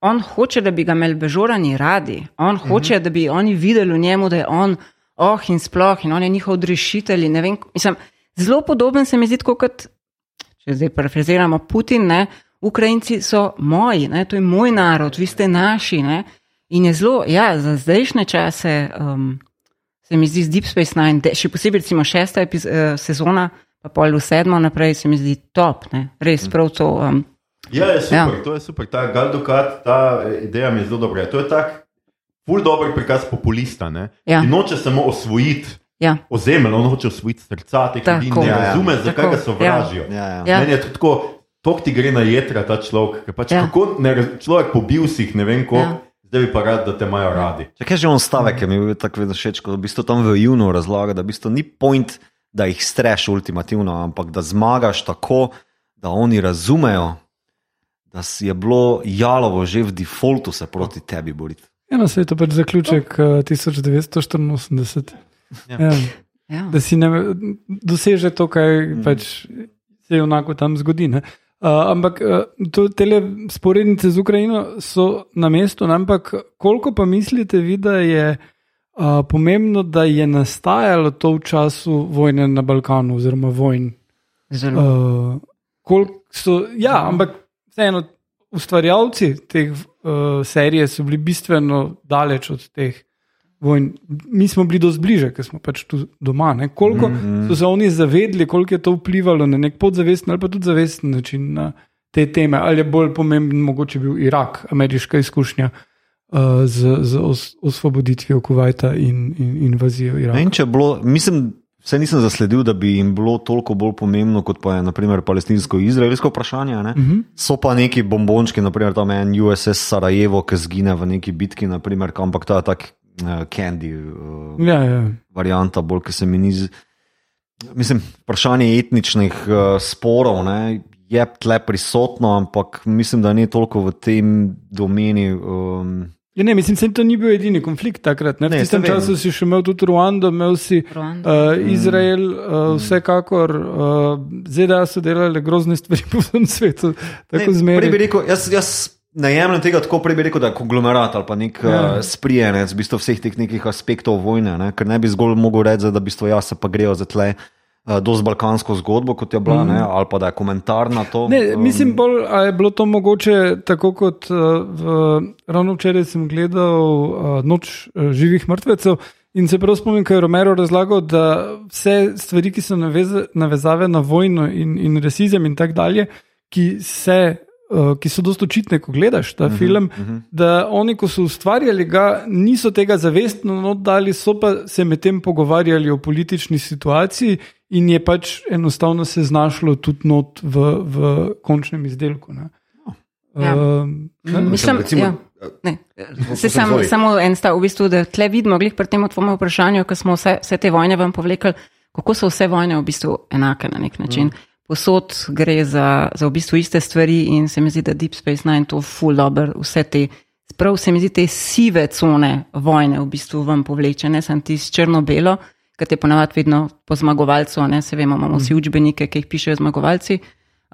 on hoče, da bi ga imeli bežorani radi, on hoče, da bi oni videli v njemu, da je on oh in sploh in on je njihov vem, Mislim, zelo podoben se mi zdi kot če zdaj parafraziramo Putin, ne, Ukrajinci so moji, ne, to je moj narod, vi ste naši. Ne, in je zelo, ja, za zdajšnje čase um, se mi zdi z Deep Space Nine, de, še posebej recimo šesta epiz, uh, sezona, pa pol v sedmo naprej, se mi zdi top, ne, res prav to. Um, Ja, je super, Ja. ja. to je super. Ta Galdukat, ta eh, ideja mi je zelo dobra. To je tak ful dober prikaz populista, ne? Ja. ki noče samo osvojiti ja, ozemelj, on hoče osvojiti srca teh ljudi, ne Ja, ja. razume, zakaj Tako, ga sovražijo. Ja, ja. Ja. Meni je to tako, tok ti gre na jedra ta človek, ker pač Ja. ja. kako ne, raz- človek pobil si jih, ne vem koliko, Ja. ja. zdaj bi pa rad, da te imajo radi. Če kaj že on stavek, ki mi je bil tako vedno všeč, ko v bistvu tam v Junu razlaga, da v bistvu ni point, da jih streš ultimativno, ampak da zmagaš tako, da oni razumejo, da si je bilo jalovo že v defaultu se proti tebi boriti. Eno se je to pač zaključek uh, 1984. Ja. Ja. ja. Da si ne doseže to, kar pač se je enako tam zgodi. ne. Uh, ampak uh, to, tele sporednice z Ukrajino so na mestu, ampak koliko pa mislite vi, da je uh, pomembno, da je nastajalo to v času vojne na Balkanu oziroma vojn? zelo. Uh, koliko so, ja, ampak vseeno, ustvarjalci teh uh, serije so bili bistveno daleč od teh vojn. Mi smo bili dosti bliže, ker smo pač tu doma. Ne? Koliko mm -hmm. so se oni zavedli, koliko je to vplivalo na nek podzavesten ali pa tudi zavesten način na te teme, ali je bolj pomemben mogoče bil Irak, ameriška izkušnja. Uh, z, z os, osvoboditvijo Kuwaita in, in invazijo Iraka. In bilo, mislim, Vse nisem zasledil, da bi jim bilo toliko bolj pomembno kot pa je naprimer palestinsko-izraelsko vprašanje. Ne? Uh Mhm. -huh. So pa neki bombončki, naprimer tam en USS Sarajevo, ki zgine v neki bitki, naprimer, ampak to je tak uh, candy uh, Ja, ja. varianta, bolj ki se mi ni. z- Mislim, vprašanje etničnih uh, sporov ne, je tle prisotno, ampak mislim, da ni toliko v tem domeni. Um, Ja, ne, mislim, da to ni bil edini konflikt takrat. Ne? V Ne, tistem času si še imel tudi Ruando, imel si Ruando. uh, Izrael, uh, vsekakor uh, ZDA so delali grozne stvari *laughs* po vsem svetu, tako Ne, bi rekel, jaz, jaz ne jemljem tega tako, prej bi rekel, da je konglomerat ali pa nek Ja. ja. uh, sprijenec v bistvu vseh teh nekih aspektov vojne, ne? ker ne bi zgolj mogel reči, da v bistvu jaz se pa grejo za tle. Uh, dosti balkansko zgodbo, kot je bila, mm. ne, ali pa da je komentar na to. Ne, um, mislim, bolj, a je bilo to mogoče tako kot uh, v, ravno včeraj sem gledal uh, Noč uh, živih mrtvecev in se prav spomnim, kaj je Romero razlagal, da vse stvari, ki so naveze, navezave na vojno in, in rasizem in tako dalje, ki se. Uh, ki so dosta očitne, ko gledaš ta uh -huh, film, uh -huh. da oni, ko so ustvarjali ga, niso tega zavestno oddali, so pa se medtem pogovarjali o politični situaciji in je pač enostavno se znašlo tudi not v, v končnem izdelku. Ne. Ja. Um, ne? Mislim, recimo- ja. Ne, se sam, samo en stav, v bistvu, da tle vidimo, glih pri tem tvojem vprašanju, ko smo vse, vse te vojne vam povlekli, kako so vse vojne v bistvu enake na nek način. Mm. Posod gre za, za v bistvu iste stvari in se mi zdi, da Deep Space Nine to full dobro, vse te, prav se mi zdi, te sive cone vojne v bistvu vam povleče, ne sem ti s črno-belo, ki te ponavadi vedno po zmagovalcu, ne se vemo, imamo vsi učbenike, ki jih pišejo zmagovalci.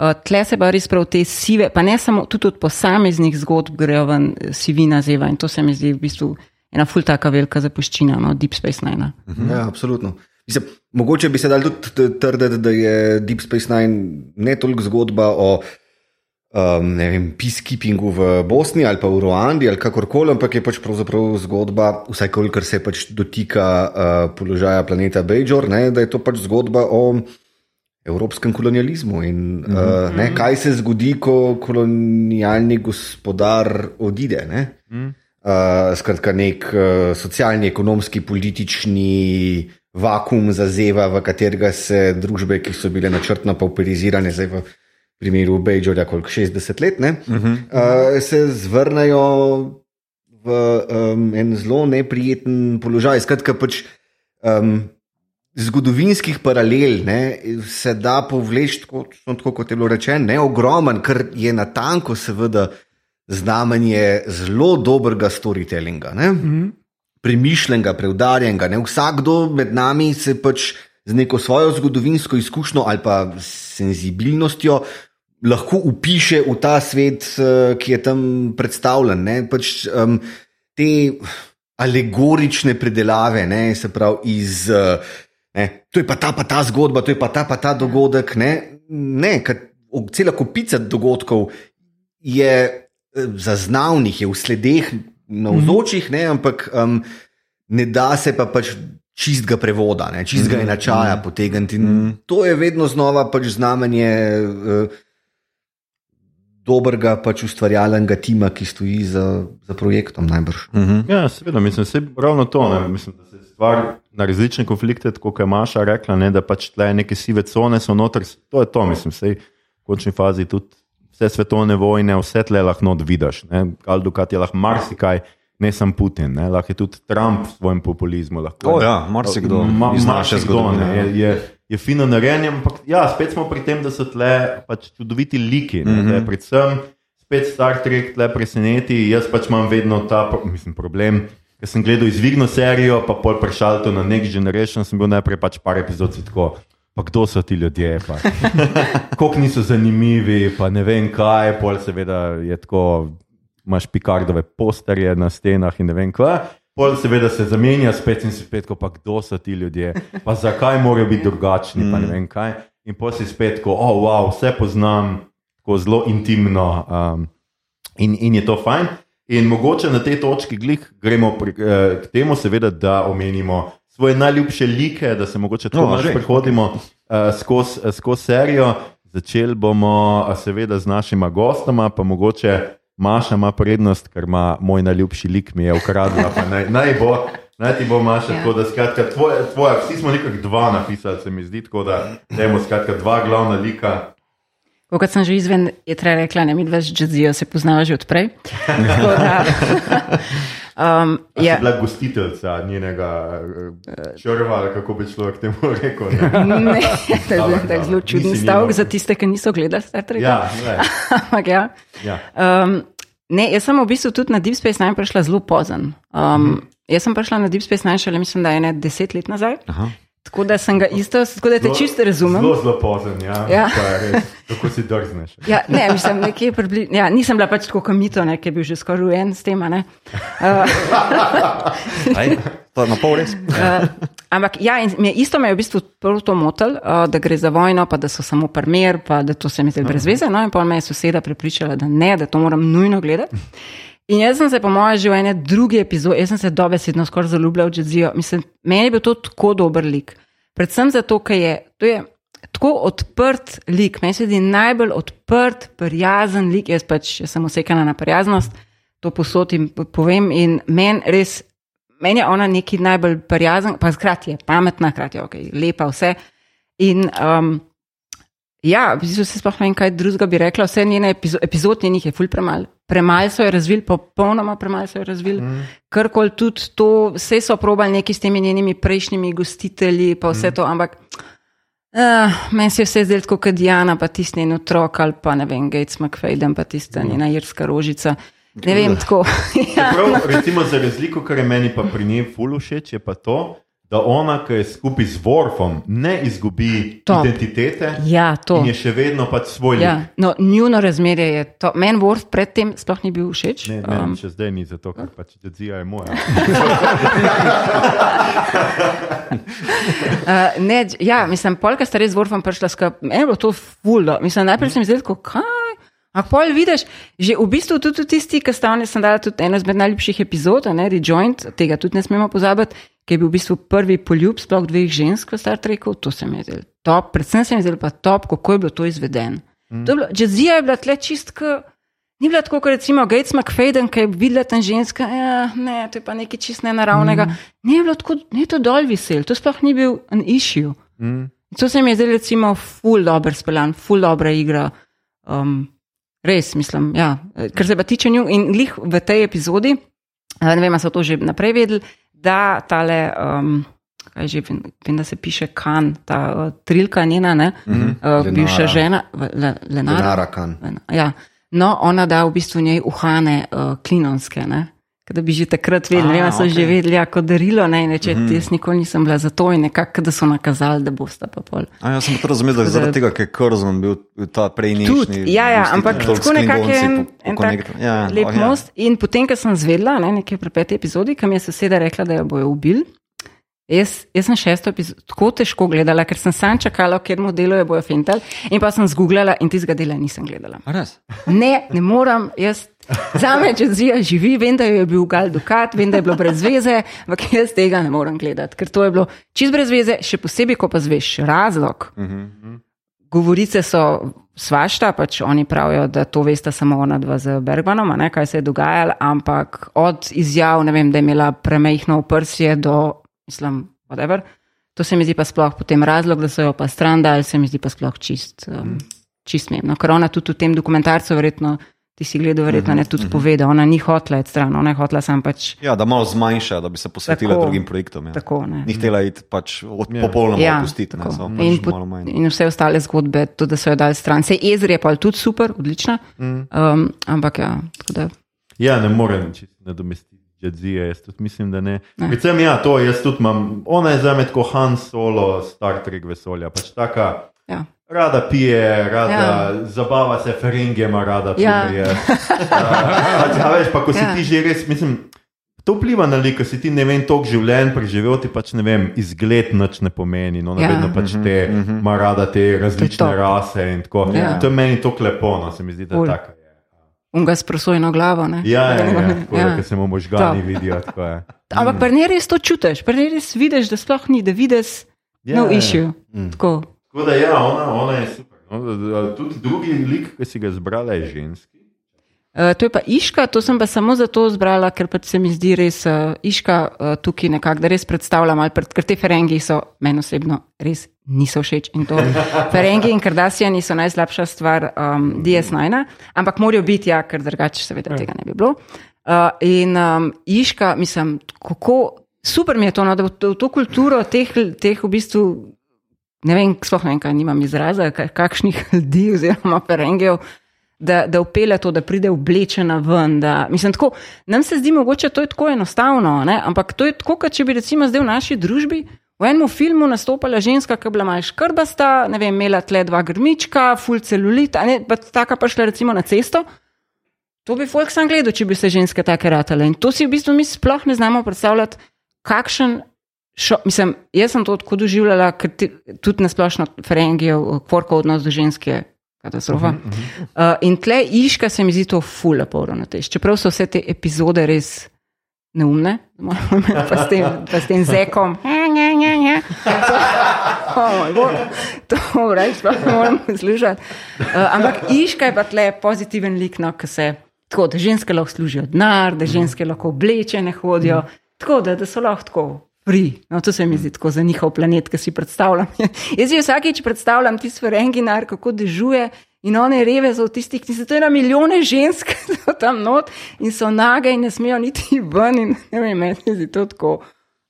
Uh, tle se pa res prav te sive, pa ne samo tudi od posameznih zgodb grejo ven eh, sivina zeva in to se mi zdi v bistvu ena ful taka velika zapuščina, no, Deep Space Nine. Ja, absolutno. Mislim, mogoče bi se dal tudi trditi, da je Deep Space Nine ne toliko zgodba o um, ne vem, peacekeepingu v Bosni ali pa v Ruandi ali kakorkoli, ampak je pač pravzaprav zgodba, vsaj kolikor se pač dotika uh, položaja planeta Bejor, ne, da je to pač zgodba o evropskem kolonializmu in uh, ne, kaj se zgodi, ko kolonialni gospodar odide. Ne. Uh, skratka, nek uh, socialni, ekonomski, politični vakum zazeva, v katerega se družbe, ki so bile načrtno pauperizirane, zdaj v primeru Bejorja, koliko 60 let, ne, uh -huh. uh, se zvrnejo v um, en zelo neprijeten položaj. Skratka, pač um, zgodovinskih paralel ne, se da povleči, tako, tako kot je bilo rečeno, ne ogromen, ker je na tanko, seveda, znamenje zelo dobrega storytellinga. Ne? Mm. Premišljenega, preudarjenega. Ne? Vsakdo med nami se pač z neko svojo zgodovinsko izkušnjo ali pa senzibilnostjo lahko upiše v ta svet, eh, ki je tam predstavljen. Ne? Pač, um, te alegorične predelave, ne? se pravi iz. eh, Ne, to je pa ta, pa ta zgodba, to je pa ta, pa ta dogodek. Ne, ne ker cela kopica dogodkov je eh, zaznavnih, je v sledeh, navzočih, ne, ampak um, ne da se pa pač čistega prevoda, ne, čistega enačaja potegniti. In to je vedno znova pač znamenje. Uh, Dobrega pač ustvarjalnega tima, ki stoji za, za projektom, najbrž. Uh -huh. Ja, seveda, mislim, se ravno to. Ne, mislim, da se stvar na različne konflikte, kot je Maša rekla, ne, da pač tle neke sive cone so noter. To je to, mislim, sej v končni fazi tudi vse svetovne vojne, vse tle lahko not vidiš. Aldukat je lahko marsikaj, ne samo Putin, ne, lahko je tudi Trump v svojem populizmu. Lahko, O ja, marsikdo Ma, iz naše marsikdo, zgodovine. ne, Je, je, je fino narejen, ampak ja, spet smo pri tem, da so tle pač čudoviti liki. Ne, mm -hmm. Predvsem spet Star Trek tle preseneti. Jaz pač imam vedno ta mislim, problem. Ker sem gledal izvirno serijo, pa pol prešal to na Next Generation, sem bil najprej pač par epizod tako. Pa kdo so ti ljudje, *laughs* kako niso zanimivi, pa ne vem kaj, pol seveda je tako, imaš pikardove posterje na stenah in ne vem kaj. Pol seveda se zamenja spet in spet, ko pa kdo so ti ljudje, pa zakaj morajo biti drugačni, pa ne vem kaj. In pol si spet, ko oh, wow, vse poznam, tako zelo intimno um, in, in je to fajn. In mogoče na tej točki glih gremo pri, eh, k temu, seveda, da omenimo svoje najljubše like, da se mogoče tako No, že. prehodimo uh, skozi uh, skoz serijo. Začeli bomo uh, seveda z našima gostoma, pa mogoče Maša ima prednost, ker ima moj najljubši lik, mi je ukradla. Naj, naj bo, naj ti bo Maša, Ja. tako da skratka, tvoja, tvoja, vsi smo nekako dva napisali, se mi zdi, tako da dajmo skratka dva glavna lika. Kot sem že izven, je treba rekla, ne mi dva z Jazijo se poznava že odprej. *laughs* Da, um, ja, Bila gostiteljca njenega eh, črva, ali kako bi človek temu *laughs* rekel. Ne? ne, to je bil tak zelo čuden stavek za tiste, ki niso gledali Star Treka. Ja, *laughs* Ampak ja. ja. Um, ne, jaz sem v bistvu tudi na Deep Space Nine prišla zelo pozen. Um, Mhm. Jaz sem prišla na Deep Space Nine šele, mislim, da je ne deset let nazaj. Aha. Tako da sem ga isto, tako da te Zelo- čisto razumem. Zelo, zelo pozen, ja. Ja. Res, Kako si drzneš. Ja, ne, mislim, nekje pribli, ja, nisem bila pač tako kamito, ne, ki je bil že skoraj rujen s tem. a ne. *laughs* Aj, to je na pol res. Uh, ampak ja, in me, isto me je v bistvu prvo to motil, uh, da gre za vojno, pa da so samo primer, pa da to se mi zdi brez veze. No, in pa me je soseda prepričala, da ne, da to moram nujno gledati. In jaz sem se, po mojem, že v ene druge epizode, jaz sem se dobesedno skoraj zaljubila v Jazijo. Mislim, meni je bil to tako dober lik. Predvsem zato, ker je, to je tako odprt lik, meni se zdi najbolj odprt, prijazen lik. Jaz pač jaz sem usekana na prijaznost, to posod in povem. In meni res, meni je ona neki najbolj prijazen, pa hkrati je pametna, hkrati je okay, lepa vse. In um, ja, v bistvu se sploh ne vem, kaj drugega bi rekla. Vse njene epizo epizod njenih je ful premal. Premal so jo razvili, popolnoma premal so jo razvili. Mm. Karkoli tudi to, vse so probali neki s temi njenimi prejšnjimi gostitelji, pa vse mm. to, ampak. Uh, meni se je vse zdelo kot Diana, pa tisti njen otrok ali pa ne vem, Gates McFadden, pa tista njena irska rožica. Ne vem, tako. *laughs* ja, Prav, recimo, za razliko, kar je meni pa pri njej ful všeč, je pa to, da ona, ki je skupaj z Worfom, ne izgubi To. identitete ja, to. in je še vedno pač svoj lik. Ja, no, njuno razmerje je to. Meni Worf predtem sploh ni bil všeč. Ne, ne, Um, še zdaj ni zato, ker pač Jadzija je moja. *laughs* Uh, ne, ja, mislim, polka sta res z Worfom prišla skupaj. Meni je bilo to fuldo. Mislim, najprej sem izvedel, kaj. A pol vidiš, že v bistvu tudi tisti, ki sta oni, sem dala tudi eno izmed najljubših epizod, ne Rejoint, tega tudi ne smemo pozabiti, ki je bil v bistvu prvi poljub sploh dveh žensk v Star Treku, to se mi je zdelo top, predvsem se mi je zdelo pa top, kako je bilo to izvedeno. Mm. Jazzija je bila tle čistka. Ni bila tako, kot recimo Gates McFadden, ki je videla tam ženska, ja, ne, to je pa nekaj čist nenaravnega. Mm. Ni bilo tako, ni to dol visel, to sploh ni bil en issue. Mm. To se mi je zdelo, recimo, full dobro speljan, full dobra igra. Um, res, mislim, ja. Ker se pa tiče nju in glih v tej epizodi, ne vem, so to že naprej vedeli, da tale. Um, Kaj že vem, vem, da se piše kan, ta uh, trilka njena, ne, mm -hmm. uh, bivša Lenara. žena, v- le, Lenara. Lenara Khan. Ja. No, ona da v bistvu njej uhane uh, klinonske. Ne? Da bi že takrat vedeli, ne vem, so okej. že vedeli, jako darilo, ne, in reče, mm. jaz nikoli nisem bila za to in nekako, da so nakazali, da boste pa pol. A, jaz sem to razumel, da zaradi tega, ker je Curzon bil ta prejšnji. Tudi, ja, ja, ampak tako nekako je en, en tak ja, lep oh, ja. most. In potem, ko sem zvedla, ne, nekaj pri peti epizodi, kam je soseda rekla, da jo bojo ubili. Jaz, jaz sem šesto epizodo tako težko gledala, ker sem sam čakala, ker mu delo je bojo fental, in pa sem zgooglala in tistega dela nisem gledala. Ne, ne morem, jaz. Za me, če zija živi, vem, da je bil Gal Dukat, vem, da je bilo brez veze, ampak jaz tega ne morem gledati, ker to je bilo čist brez veze, še posebej, ko pa zveš razlog. Uh -huh. Govorice so svašta, pač oni pravijo, da to veste samo ona dva z Bergmanom, a ne kaj se je dogajalo, ampak od izjav, ne vem, da je imela premehno prsje do, mislim, whatever. To se mi zdi pa sploh potem razlog, da so jo pa stran dali, se mi zdi pa sploh čist, um, čist memno. Ker ona tudi v tem dokumentarcu, verjetno, ti si gledal, verjetno ne tudi pove, da ona ni hotla iti stran, ona je hotla sam pač Ja, da malo zmanjša, da bi se posvetila Tako. drugim projektom. Ja. tako. Ne. Ni htela iti pač od, Ja. popolnoma Ja, opustiti, ne, samo in, pač pot- malo manj. in vse ostale zgodbe, tudi da so jo dali stran. Se Ezri je pa tudi super, odlična. Mm. Um, ampak ja, tako da. Ja, ne morem čisto nadomestiti Jadzije, jaz tudi mislim, da ne. Ne. Predvsem ja, to jaz tudi imam. Ona je za me tako Han Solo, Star Trek vesolja. Pač taka, Ja. Rada pije, rada ja. Ja. zabava se, feringe ima rada. Ja. tudi je. Uh, ja, veš, pa ko si Ja. ti že res, mislim, to vpliva na lik, ko si ti ne vem, toliko življenj preživel, ti pač ne vem, izgled nič ne pomeni. No, Ja. vedno pač te, ima rada te različne top. rase in tako. Ja. To je meni to lepo, no, se mi zdi, da je. Unga s prosojno glavo. Ne? Ja, ja, ja. Ja. da, ker se mu možgani To. vidijo. tako je. *laughs* Ampak pri njej res to čutiš, pri njej res vidiš, da sploh ni, da vidiš Ja, no ja. issue. Tako. Tako da, ja, ona, ona je super. No, tudi drugi lik, ki si ga zbrala, je ženski. Uh, to je pa Iška, to sem pa samo zato zbrala, ker pač se mi zdi res uh, Iška uh, tukaj nekako, da res predstavljam, ali pred, ker te Ferengi so meni osebno res niso všeč in to. Ferengi in Kardasijani so najslabša stvar um, DS9, ampak morajo biti, ja, ker drugače seveda tega ne bi bilo. Uh, in um, Iška, mislim, kako super mi je to, no, da v to, v to kulturo teh, teh v bistvu ne vem, sploh ne vem, kaj nimam izraza, ka- kakšnih *laughs* ljudi oziroma perengev, da, da upele to, da pride oblečena ven. Da, mislim, tako, nam se zdi mogoče to je tako enostavno, ne? ampak to je tako, kot če bi recimo zdaj v naši družbi v enem filmu nastopala ženska, ki je bila malo škrbasta, ne vem, imela tle dva grmička, full celulita, ne, pa taka pa šla recimo na cesto. To bi folk sam gledal, če bi se ženske take ratale. In to si v bistvu mi sploh ne znamo predstavljati, kakšen. Šo, mislim, jaz sem to tako doživljala, ker ti, tudi nasplošno Ferengijev, kvorko odnos do ženske katastrofa. Uh -huh, uh -huh. Uh, in tle iška se mi zdi to fula poravnotež. Čeprav so vse te epizode res neumne, imeti *laughs* pa s tem, pa s tem zekom. *laughs* Oh, moj bog, to reč, sploh ne morem poslušati. Uh, ampak iška je pa tle pozitiven lik, no, ki se tako, da ženske lahko služijo denar, da ženske lahko oblečene hodijo, tako da, da so lahko tako. Free. No, to se mi zdi tako za njihov planet, ki si predstavljam. *laughs* Jaz si vsakeč predstavljam tisti ferenginar, kako dežuje in one reve so tistih, ki so to na milijone žensk, *laughs* tam not in so nage in ne smejo niti ven. In, ne vem, meni se zdi to tako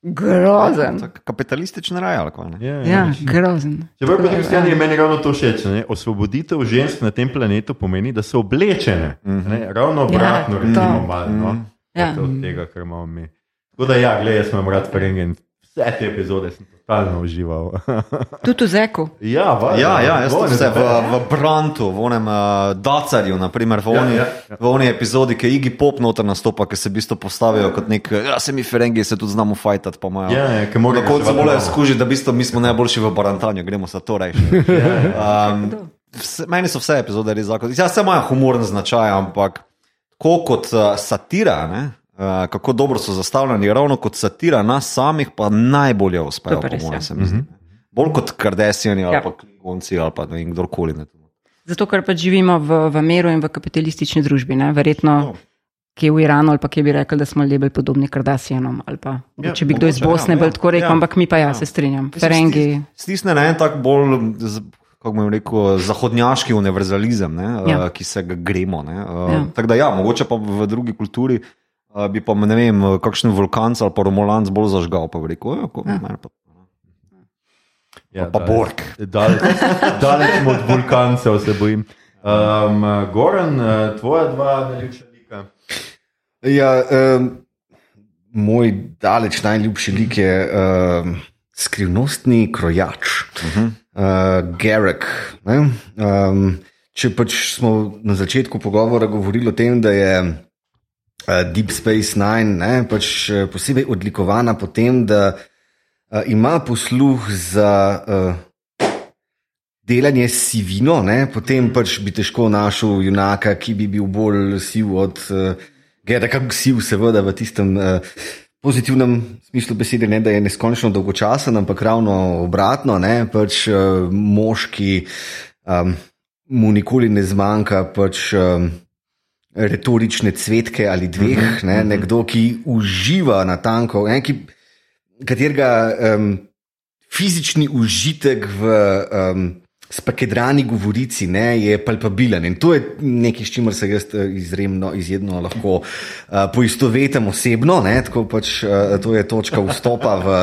grozen. Tak Kapitalističen raj, ali kaj ne? Ja, Ja, grozen. Čeprav po drugi strani je meni ravno to všeč. ne. Osvoboditev žensk na tem planetu pomeni, da so oblečene. Ne? Ravno obratno, Ja, recimo, to. malo, no? Ja. od tega, kar imamo mi. Tako da, ja, gledaj, jaz imam rad Ferengen. Vse te epizode sem totalno užival. *laughs* Tudi v zeku. ja, valjda, Ja, ja, jaz sem se v, v Brantu, v onem uh, Dacarju, naprimer, v Ja, oni, ja, ja, ja. v oni epizodi, ki je Iggy Pop noter nastopa, ki se v bistvu postavijo kot nek, ja, se mi Ferengi se tudi znamo fajtati, pa imajo. Ja, ja, ker morajo Na koncu morajo skužiti, da v bistvu mi smo najboljši v barantanju, gremo se to reči. *laughs* Um, vse, meni so vse epizode res zakon. Ja, vse imajo humoren značaj, ampak tako kot uh, satira, ne, kako dobro so zastavljeni, ravno kot satira nas samih, pa najbolje uspejo, po mojem, ja. se mi zdi. Bolj kot Kardashiani ali Ja. pa Klingonci ali pa ne vem, kdorkoli. Ne. Zato, ker pač živimo v, v meru in v kapitalistični družbi. Ne? Verjetno, No. ki je v Iranu, ali pa ki bi rekli, da smo bolj podobni Kardasijanom. Ali pa, Ja, če bi kdo iz ja, Bosne ja, bolj tako rekel, ja, ampak mi pa ja, ja. se strinjam. Ferengi. stis- Stisne na en tak bolj, z- kako bom rekel, zahodnjaški univerzalizem, ne, Ja. ja. ki se ga gremo. Ne, uh, Ja. Tako da, ja, mogoče pa v drugi kulturi uh, bi pa, ne vem, kakšen vulkanc ali pa romulanc bolj zažgal, pa rekel, ja, ko, ja. pa, Ja, pa daleč- Borg. Daleč, daleč smo od vulkancev, se bojim. Um, Goran, eh, tvoja dva najljubša lika. Ja, um, moj daleč najljubši lik je um, skrivnostni krojač, uh -huh. uh, Garek. ne. Um, če pač smo na začetku pogovora govorili o tem, da je Deep Space Nine ne, pač eh, posebej odlikovana po tem, da uh, ima posluh za. Uh, delanje sivino, ne? potem pač bi težko našel junaka, ki bi bil bolj siv od uh, Gerda, kako siv, seveda v tistem uh, pozitivnem smislu besede, ne da je neskončno dolgočasen, ampak ravno obratno, ne? pač uh, moški um, mu nikoli ne zmanjka. Pač, um, Retorične cvetke ali dveh, ne, nekdo, ki uživa na tanko, ne, ki, katerega um, fizični užitek v um, spakedrani govorici ne, je palpabilen. In to je nekaj, s čimer se jaz eh, izjemno, izjemno lahko uh, poistovetim osebno. Ne, tako pač, uh, to je točka vstopa v.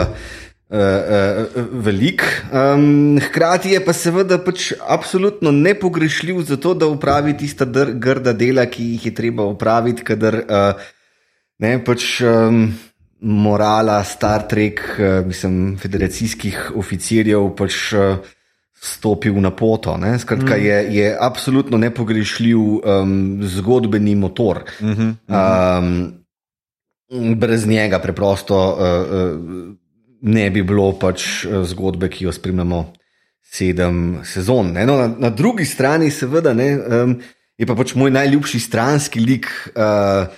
Uh, uh, velik. Um, hkrati je pa seveda pač absolutno nepogrešljiv za to, da upravi tista dr, grda dela, ki jih je treba upraviti, kadar uh, ne pač. Um, morala Star Trek, uh, mislim, federacijskih oficirjev pač uh, stopil na poto. Ne? Skratka, mm. je, je absolutno nepogrešljiv um, zgodbeni motor. Mm -hmm. um, brez njega preprosto uh, uh, ne bi bilo pač uh, zgodbe, ki jo spremljamo sedem sezon. Ne? No, na, na drugi strani, seveda, ne, um, je pa pač moj najljubši stranski lik, uh,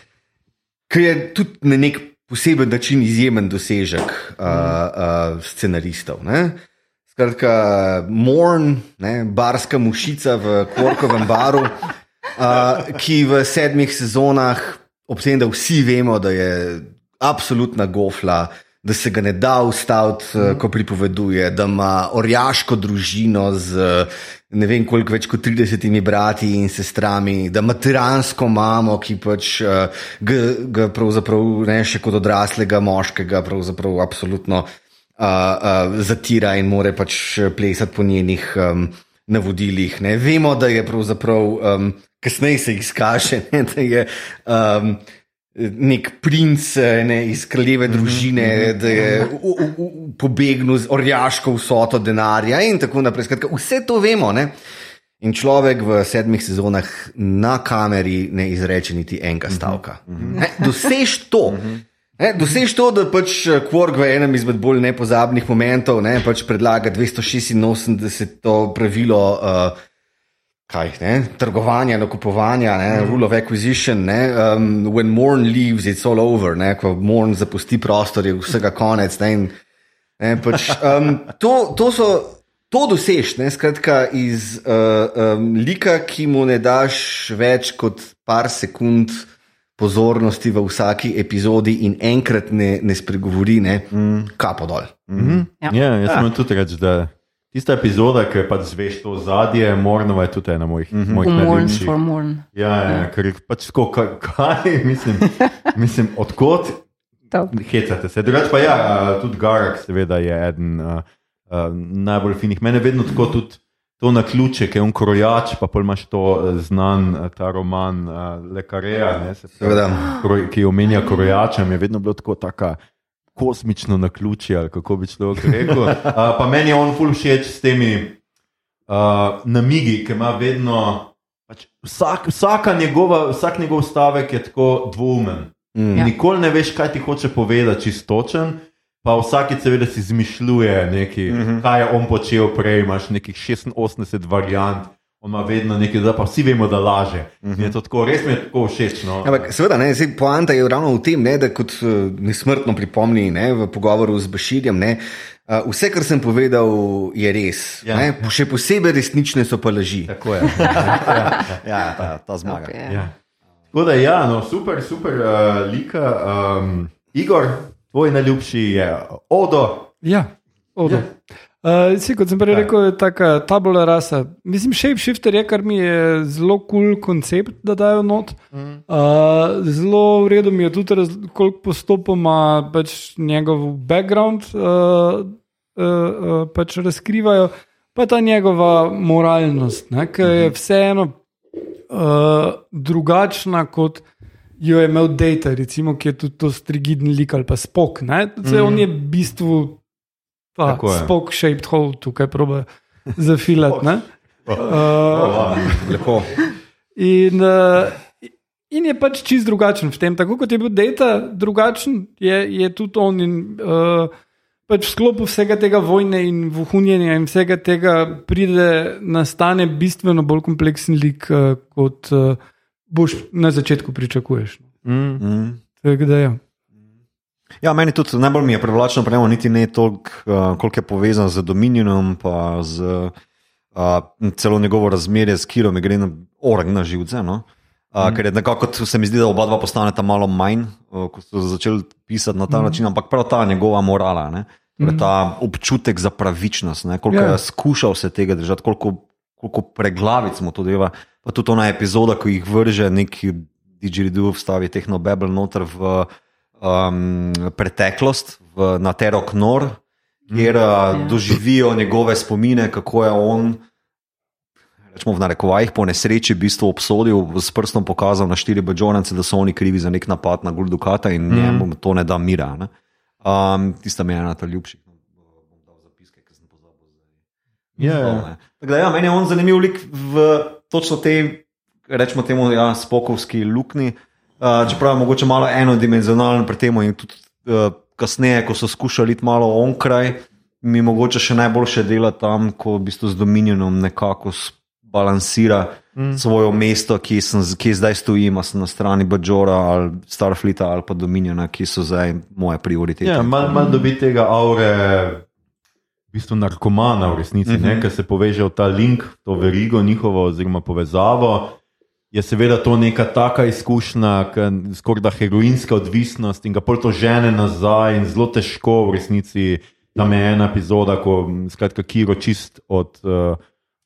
ki je tudi na nek poseben način izjemen dosežek uh, uh, scenaristov. Ne? Skratka, Morn, ne, barska mušica v Korkovem baru, uh, ki v sedmih sezonah, ob tem, da vsi vemo, da je absolutna gofla, da se ga ne da ustaviti, mm. ko pripoveduje, da ima orjaško družino z ne vem koliko več kot 30 brati in sestrami, da ima tiransko mamo, ki pač uh, ga, ga pravzaprav ne še kot odraslega moškega, pravzaprav absolutno uh, uh, zatira in more pač plesati po njenih um, navodilih. Ne. Vemo, da je pravzaprav, um, kasneje se izkaže, *laughs* ne, da je. Um, nek princ ne, iz kraljeve mhm, družine, mm -hmm. da je u, u, u, pobegnil z orjaško vsoto denarja in tako naprej. Skratka, vse to vemo. Ne? In človek v sedmih sezonah na kameri ne izreče niti enega mhm, stavka. Mm -hmm. Dosež to. Mm -hmm. Dosež to, da pač Quark v enem izmed bolj nepozabnih momentov ne, pač predlaga 286. pravilo uh, kaj, ne, trgovanja, nakupovanja, ne, mm. rule of acquisition. Ne, um, when Morn leaves, it's all over. Ne, ko Morn zapusti prostor, je vsega konec. Ne, in, ne, pač, um, *laughs* to, to so. To dosež, ne, skratka, iz uh, um, lika, ki mu ne daš več kot par sekund pozornosti v vsaki epizodi in enkrat ne, ne spregovori, ne, mm. kapo dol. Mm -hmm. Ja, ja jaz sem ja. tudi reči, da Tista epizoda, ki pač zveš to zadje, Mornova je tudi ena mojih mm -hmm. najljubših. Morn for Morn. Ja, ja, ja. ker je pač tako, kaj, *laughs* mislim, mislim, odkot hecate se. Drugač pa ja, tudi Garak, seveda, je eden uh, uh, najbolj finih. Mene vedno tako tudi to na ključe, ki je on krojač, pa pol imaš to znan, ta roman uh, Lekareja, ki omenja krojača, mi je vedno bilo tako taka kosmično na ključi, ali kako bi človek rekel. Uh, pa meni je on ful všeč s temi uh, namigi, ki ima vedno. Pač vsak, njegova, vsak njegov stavek je tako dvoumen. Mm. Ja. Nikoli ne veš, kaj ti hoče povedati, čistočen. Pa vsake, seveda, si izmišljuje nekaj, mm -hmm. kaj je on počel prej. Imáš nekih 86 variant, On ima vedno nekaj, da pa vsi vemo, da laže. Mm -hmm. to tako, res mi je tako všeč. No. Ampak, seveda, ne, zdaj, poanta je ravno v tem, ne, da kot uh, nesmrtno pripomni ne, v pogovoru z Baširjem. Ne, uh, vse, kar sem povedal, je res. Ja. Ne, še posebej resnične so pa laži. Tako je. *laughs* ja, ja, ta, ta zmaga. Okay, ja. Tako da, ja, no, super, super uh, lika. Um, Igor, tvoj najljubši je Odo. Ja, Odo. Ja. Uh, si, kot sem prej rekel, je tako tabula rasa. Mislim, shapeshifter je, kar mi je zelo kul cool koncept, da dajo not. Mm. Uh, zelo v redu mi je tudi, koliko postopoma pač njegov background uh, uh, uh, pač razkrivajo, pa ta njegova moralnost, ki je mhm. vseeno uh, drugačna kot. Jo je imel data, recimo, ki je tudi to strigidni lik ali pa spok. Mm -hmm. On je v bistvu pa spok shaped hole tukaj probe zafilati. Oh. Uh, Lepo. In, uh, in je pač čist drugačen v tem, tako kot je bil Data, drugačen je, je tudi on. In, uh, pač v sklopu vsega tega vojne in vohunjenja in vsega tega pride nastane bistveno bolj kompleksen lik, uh, kot uh, boš na začetku pričakuješ. Mm. Mm. Tako da je. Ja. Ja, meni tudi najbolj mi je privlačno, prejmo niti ne toliko, uh, koliko je povezan z Dominionom, pa z uh, celo njegovo razmerje s Kirom, gre na orang na živce. No? Uh, mm. Ker je nekako, se mi zdi, da oba dva postaneta malo manj, uh, ko so začeli pisati na ta mm. način, ampak prav ta njegova morala, ne? Torej ta občutek za pravičnost, ne? koliko yeah. je ja. skušal se tega držati, koliko, koliko preglavic mu to deva. Pa tudi ona epizoda, ko jih vrže neki DJ-du, vstavi tehnobebel noter v um, preteklost v, na Terok Nor, kjer mm. doživijo njegove spomine, kako je on. Rečemo v narekovajih, po nesreči, v bistvu obsodil, s prstom pokazal na štiri bažonce, da so oni krivi za nek napad na Guldukata in mm. njemu to ne da mira. Ne? Um, tista mi je ena ta ljubših. Yeah. Ja, ja. ja, meni je on zanimiv lik v točno tej, rečemo temu, ja, spokovski luknji. Uh, čeprav je mogoče malo enodimenzionalen pri tem, in tudi uh, kasneje, ko so skušali iti malo onkraj, mi mogoče še najboljše dela tam, ko v bistvu z Dominionom nekako balansira. mm. svoje mesto, ki, sem, kje zdaj stojim, sem na strani Bajora ali Starfleeta ali pa Dominiona, ki so zdaj moje prioritete. Ja, malo mal dobi tega aure, v bistvu narkomana v resnici, mm -hmm. ker se poveže v ta link, to verigo njihovo, oziroma povezavo. Je seveda to neka taka izkušnja, skoraj da heroinska odvisnost in ga pol to žene nazaj, in zelo težko v resnici. Tam je ena epizoda, ko skratka Kiro čist od. Uh,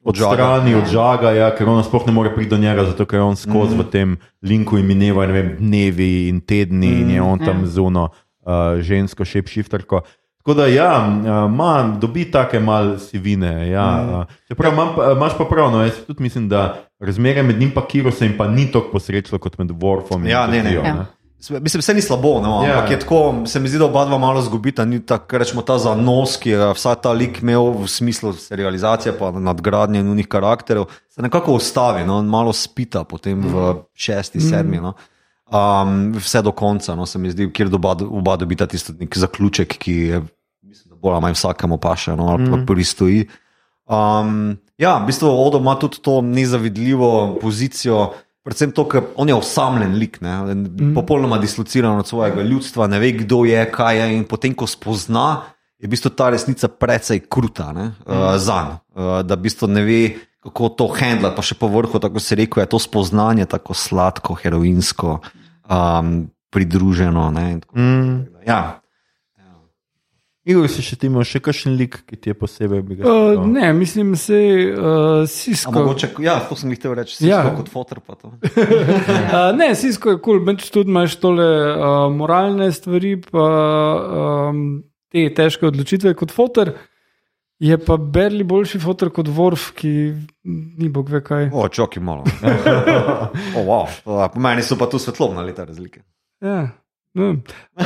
Odstrani od žaga, ja, ker on sploh ne more priti do njega, zato ker je on skozi mm. v tem linku in mineva ne vem, dnevi in tedni mm. in je on tam zuno uh, žensko, šepšifterko. Tako da, ja, ima, dobi take mal sivine. Ja, mm. uh, čeprav imam imaš pa prav, no, jaz tudi mislim, da razmerje med njim in Kirosem pa ni tako posrečno kot med Worfom in Ja, ne, ne. Lucijo, Ja. Sve- Mislim, vse ni slabo, no, Ja. ampak je tako, se mi zdi, da oba dva malo zgubita. Ni tako, rečemo, ta zanos, ki je vsa ta lik imel v smislu serializacije, pa nadgradnje njenih karakterov, se nekako ustavi, no, malo spita potem v šesti, sedmi. No. Um, vse do konca, no, se mi zdi, kjer oba, oba dobita tisti zaključek, ki je, mislim, da bolj ali manj vsakemu paše, no, ali pa pristoji. Um, ja, v bistvu Odo ima tudi to nezavidljivo pozicijo, predvsem to, ker on je osamljen lik, ne, mm. popolnoma dislociran od svojega ljudstva, ne ve, kdo je, kaj je. In potem, ko spozna, je v bistvu ta resnica precej kruta ne, mm. uh, za njega, uh, da v bistvu ne ve. Kako to handla, pa še po vrhu, tako se reče, je to spoznanje tako sladko, heroinsko, um, pridruženo. Ne, Mm. ja, Igor, si še ti imaš še kakšen lik, ki ti je posebej ga Uh, izbral? ne, mislim, se uh, A Sisko. mogoče, ja, to sem jih hotel reči, Ja. ja. kot fotor. pa to. Uh, *laughs* *laughs* ne, Sisko je kul, cool, tudi imaš tole uh, moralne stvari, pa um, te težke odločitve kot fotor. Je pa Berli boljši fotor kot Worf, ki ni bog ve kaj. O, čoki malo. *laughs* o, wow. o, po meni so pa tu svetlobna leta razlike. Ja. No. Uh,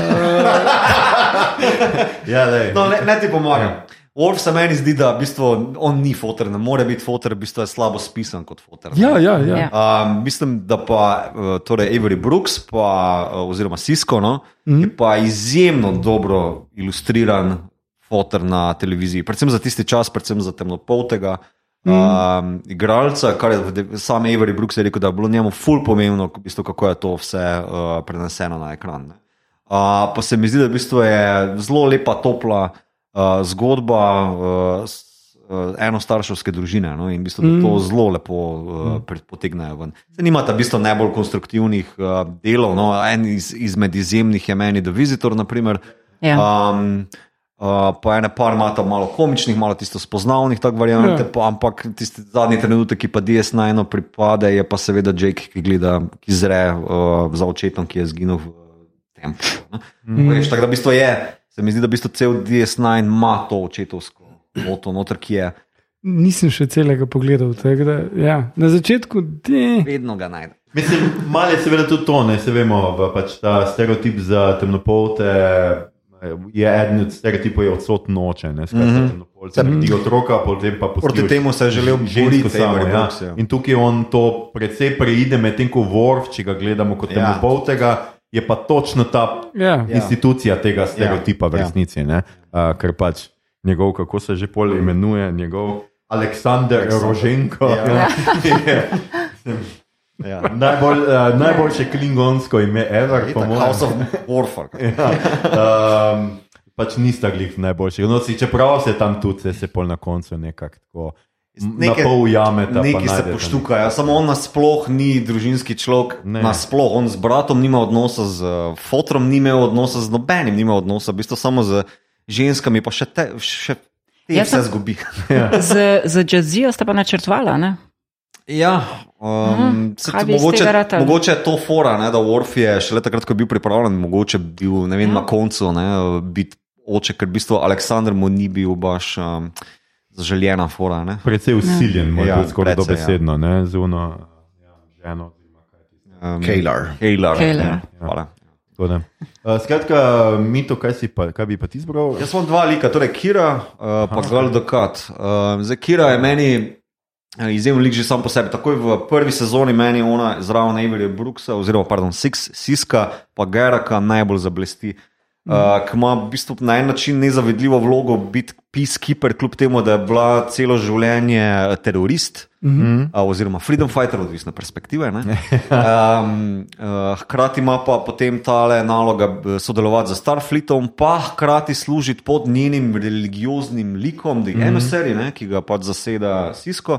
*laughs* Ja, lej. No, ne, ne ti pomagam. Orf se meni zdi, da v bistvu, on ni fotor, ne more biti fotor, v bistvu je slabo spisan kot fotor. ja, ja, ja. Ja. Um, mislim, da pa uh, torej Avery Brooks, pa, uh, oziroma Sisko, no, mm. je pa izjemno dobro ilustriran fotor na televiziji, predvsem za tisti čas, predvsem za temnopoltega. Um, igralca, kar je sam Avery Brooks je rekel, da je bilo njemu ful pomembno, v bistvu, kako je to vse uh, preneseno na ekran. Ne. Uh, pa se mi zdi, da v bistvu je zelo lepa, topla uh, zgodba uh, uh, enostarševske družine. No, in v bistvu mm. to zelo lepo uh, mm. potegnejo ven. Se nimata v bistvu najbolj konstruktivnih uh, delov, no, en iz, izmed izjemnih je meni The Visitor, naprimer. Ja. Um, Uh, pa ene par imata malo komičnih, malo tisto spoznavnih, tako variante, Ja. pa, ampak tisti zadnji trenutek, ki pa DS9 pripade, je pa seveda Jake, ki gleda, ki zre uh, za očetom, ki je zginil v tempu. Mm. Veš, tako da v bistvu je, se mi zdi, da v bistvu cel DS9 ima to očetovsko moto, noter, ki je Nisem še celega pogledal. tako Da, ja. Na začetku de, vedno ga najde. Mislim, malo je seveda tudi to, ne se vemo, pač ta stereotip za temnopolte. Je eden od stereotipov, je odsotno noče. Ne, mm -hmm. temnopolce rodi otroka, potem pa Proti pustijo temu se je želel boriti samo. Ja. Ja. In tukaj on to precej preide, medtem ko Worf, če ga gledamo kot Ja. temnopoltega, je pa točno ta ja. institucija tega stereotipa v Ja. resnici. ne, Uh, ker pač njegov, kako se že pol imenuje, njegov Aleksandr Roženko. Ja. *laughs* je Ja. Najbolj, uh, najboljše klingonsko ime, ever, po mojem. House of Warfare. *laughs* Ja, um, pač nista glih najboljših. No, si, čeprav se tam tudi se, se pol na koncu nekako tako na pol ujameta. Neki se poštukajo, samo on nasploh ni družinski človek. Ne. Nasploh on z bratom nima odnosa, z uh, fotrom nima odnosa, z nobenim nima odnosa, v bistvu samo z ženskami, pa še te, še te Jaz vse zgubi. *laughs* Z, z jazzijo sta pa načrtvala, ne? Ja, um, iz mogoče, mogoče je to fora, ne, da Worf je šele takrat, ko je bil pripravljen, mogoče bil ne vem, Ja. na koncu ne, biti oče, ker v bistvu Aleksandr mu ni bil baš um, zaželjena fora. Ne. Precej usiljen, Ja, ja, skoraj precej, dobesedno, ne, z uno ja, ženo. Um, Kejlar. Kejlar. Kejlar. ja, Hvala. Tako da. Uh, skratka, Mito, kaj, pa, kaj bi pa ti izbral? Jaz imam dva lika, torej Kira uh, pa Gal Dokat. Uh, zdaj, Kira je meni eh, izjemen lik že sam po sebi. Takoj v prvi sezoni meni ona zraven Averyja Brooksa, oziroma pardon, Six, Siska, pa Geraka najbolj zablesti. Uh, ki ima v bistvu na en način nezavedljivo vlogo biti peacekeeper, kljub temu, da je bila celo življenje eh, terorist mm -hmm. uh, oziroma freedom fighter, odvisno perspektive. ne. *laughs* Um, uh, hkrati ima pa potem tale naloga eh, sodelovati z Starfleetom, pa hkrati služiti pod njenim religioznim likom, The mm -hmm. Emissary, ne, ki ga pač zaseda Sisko.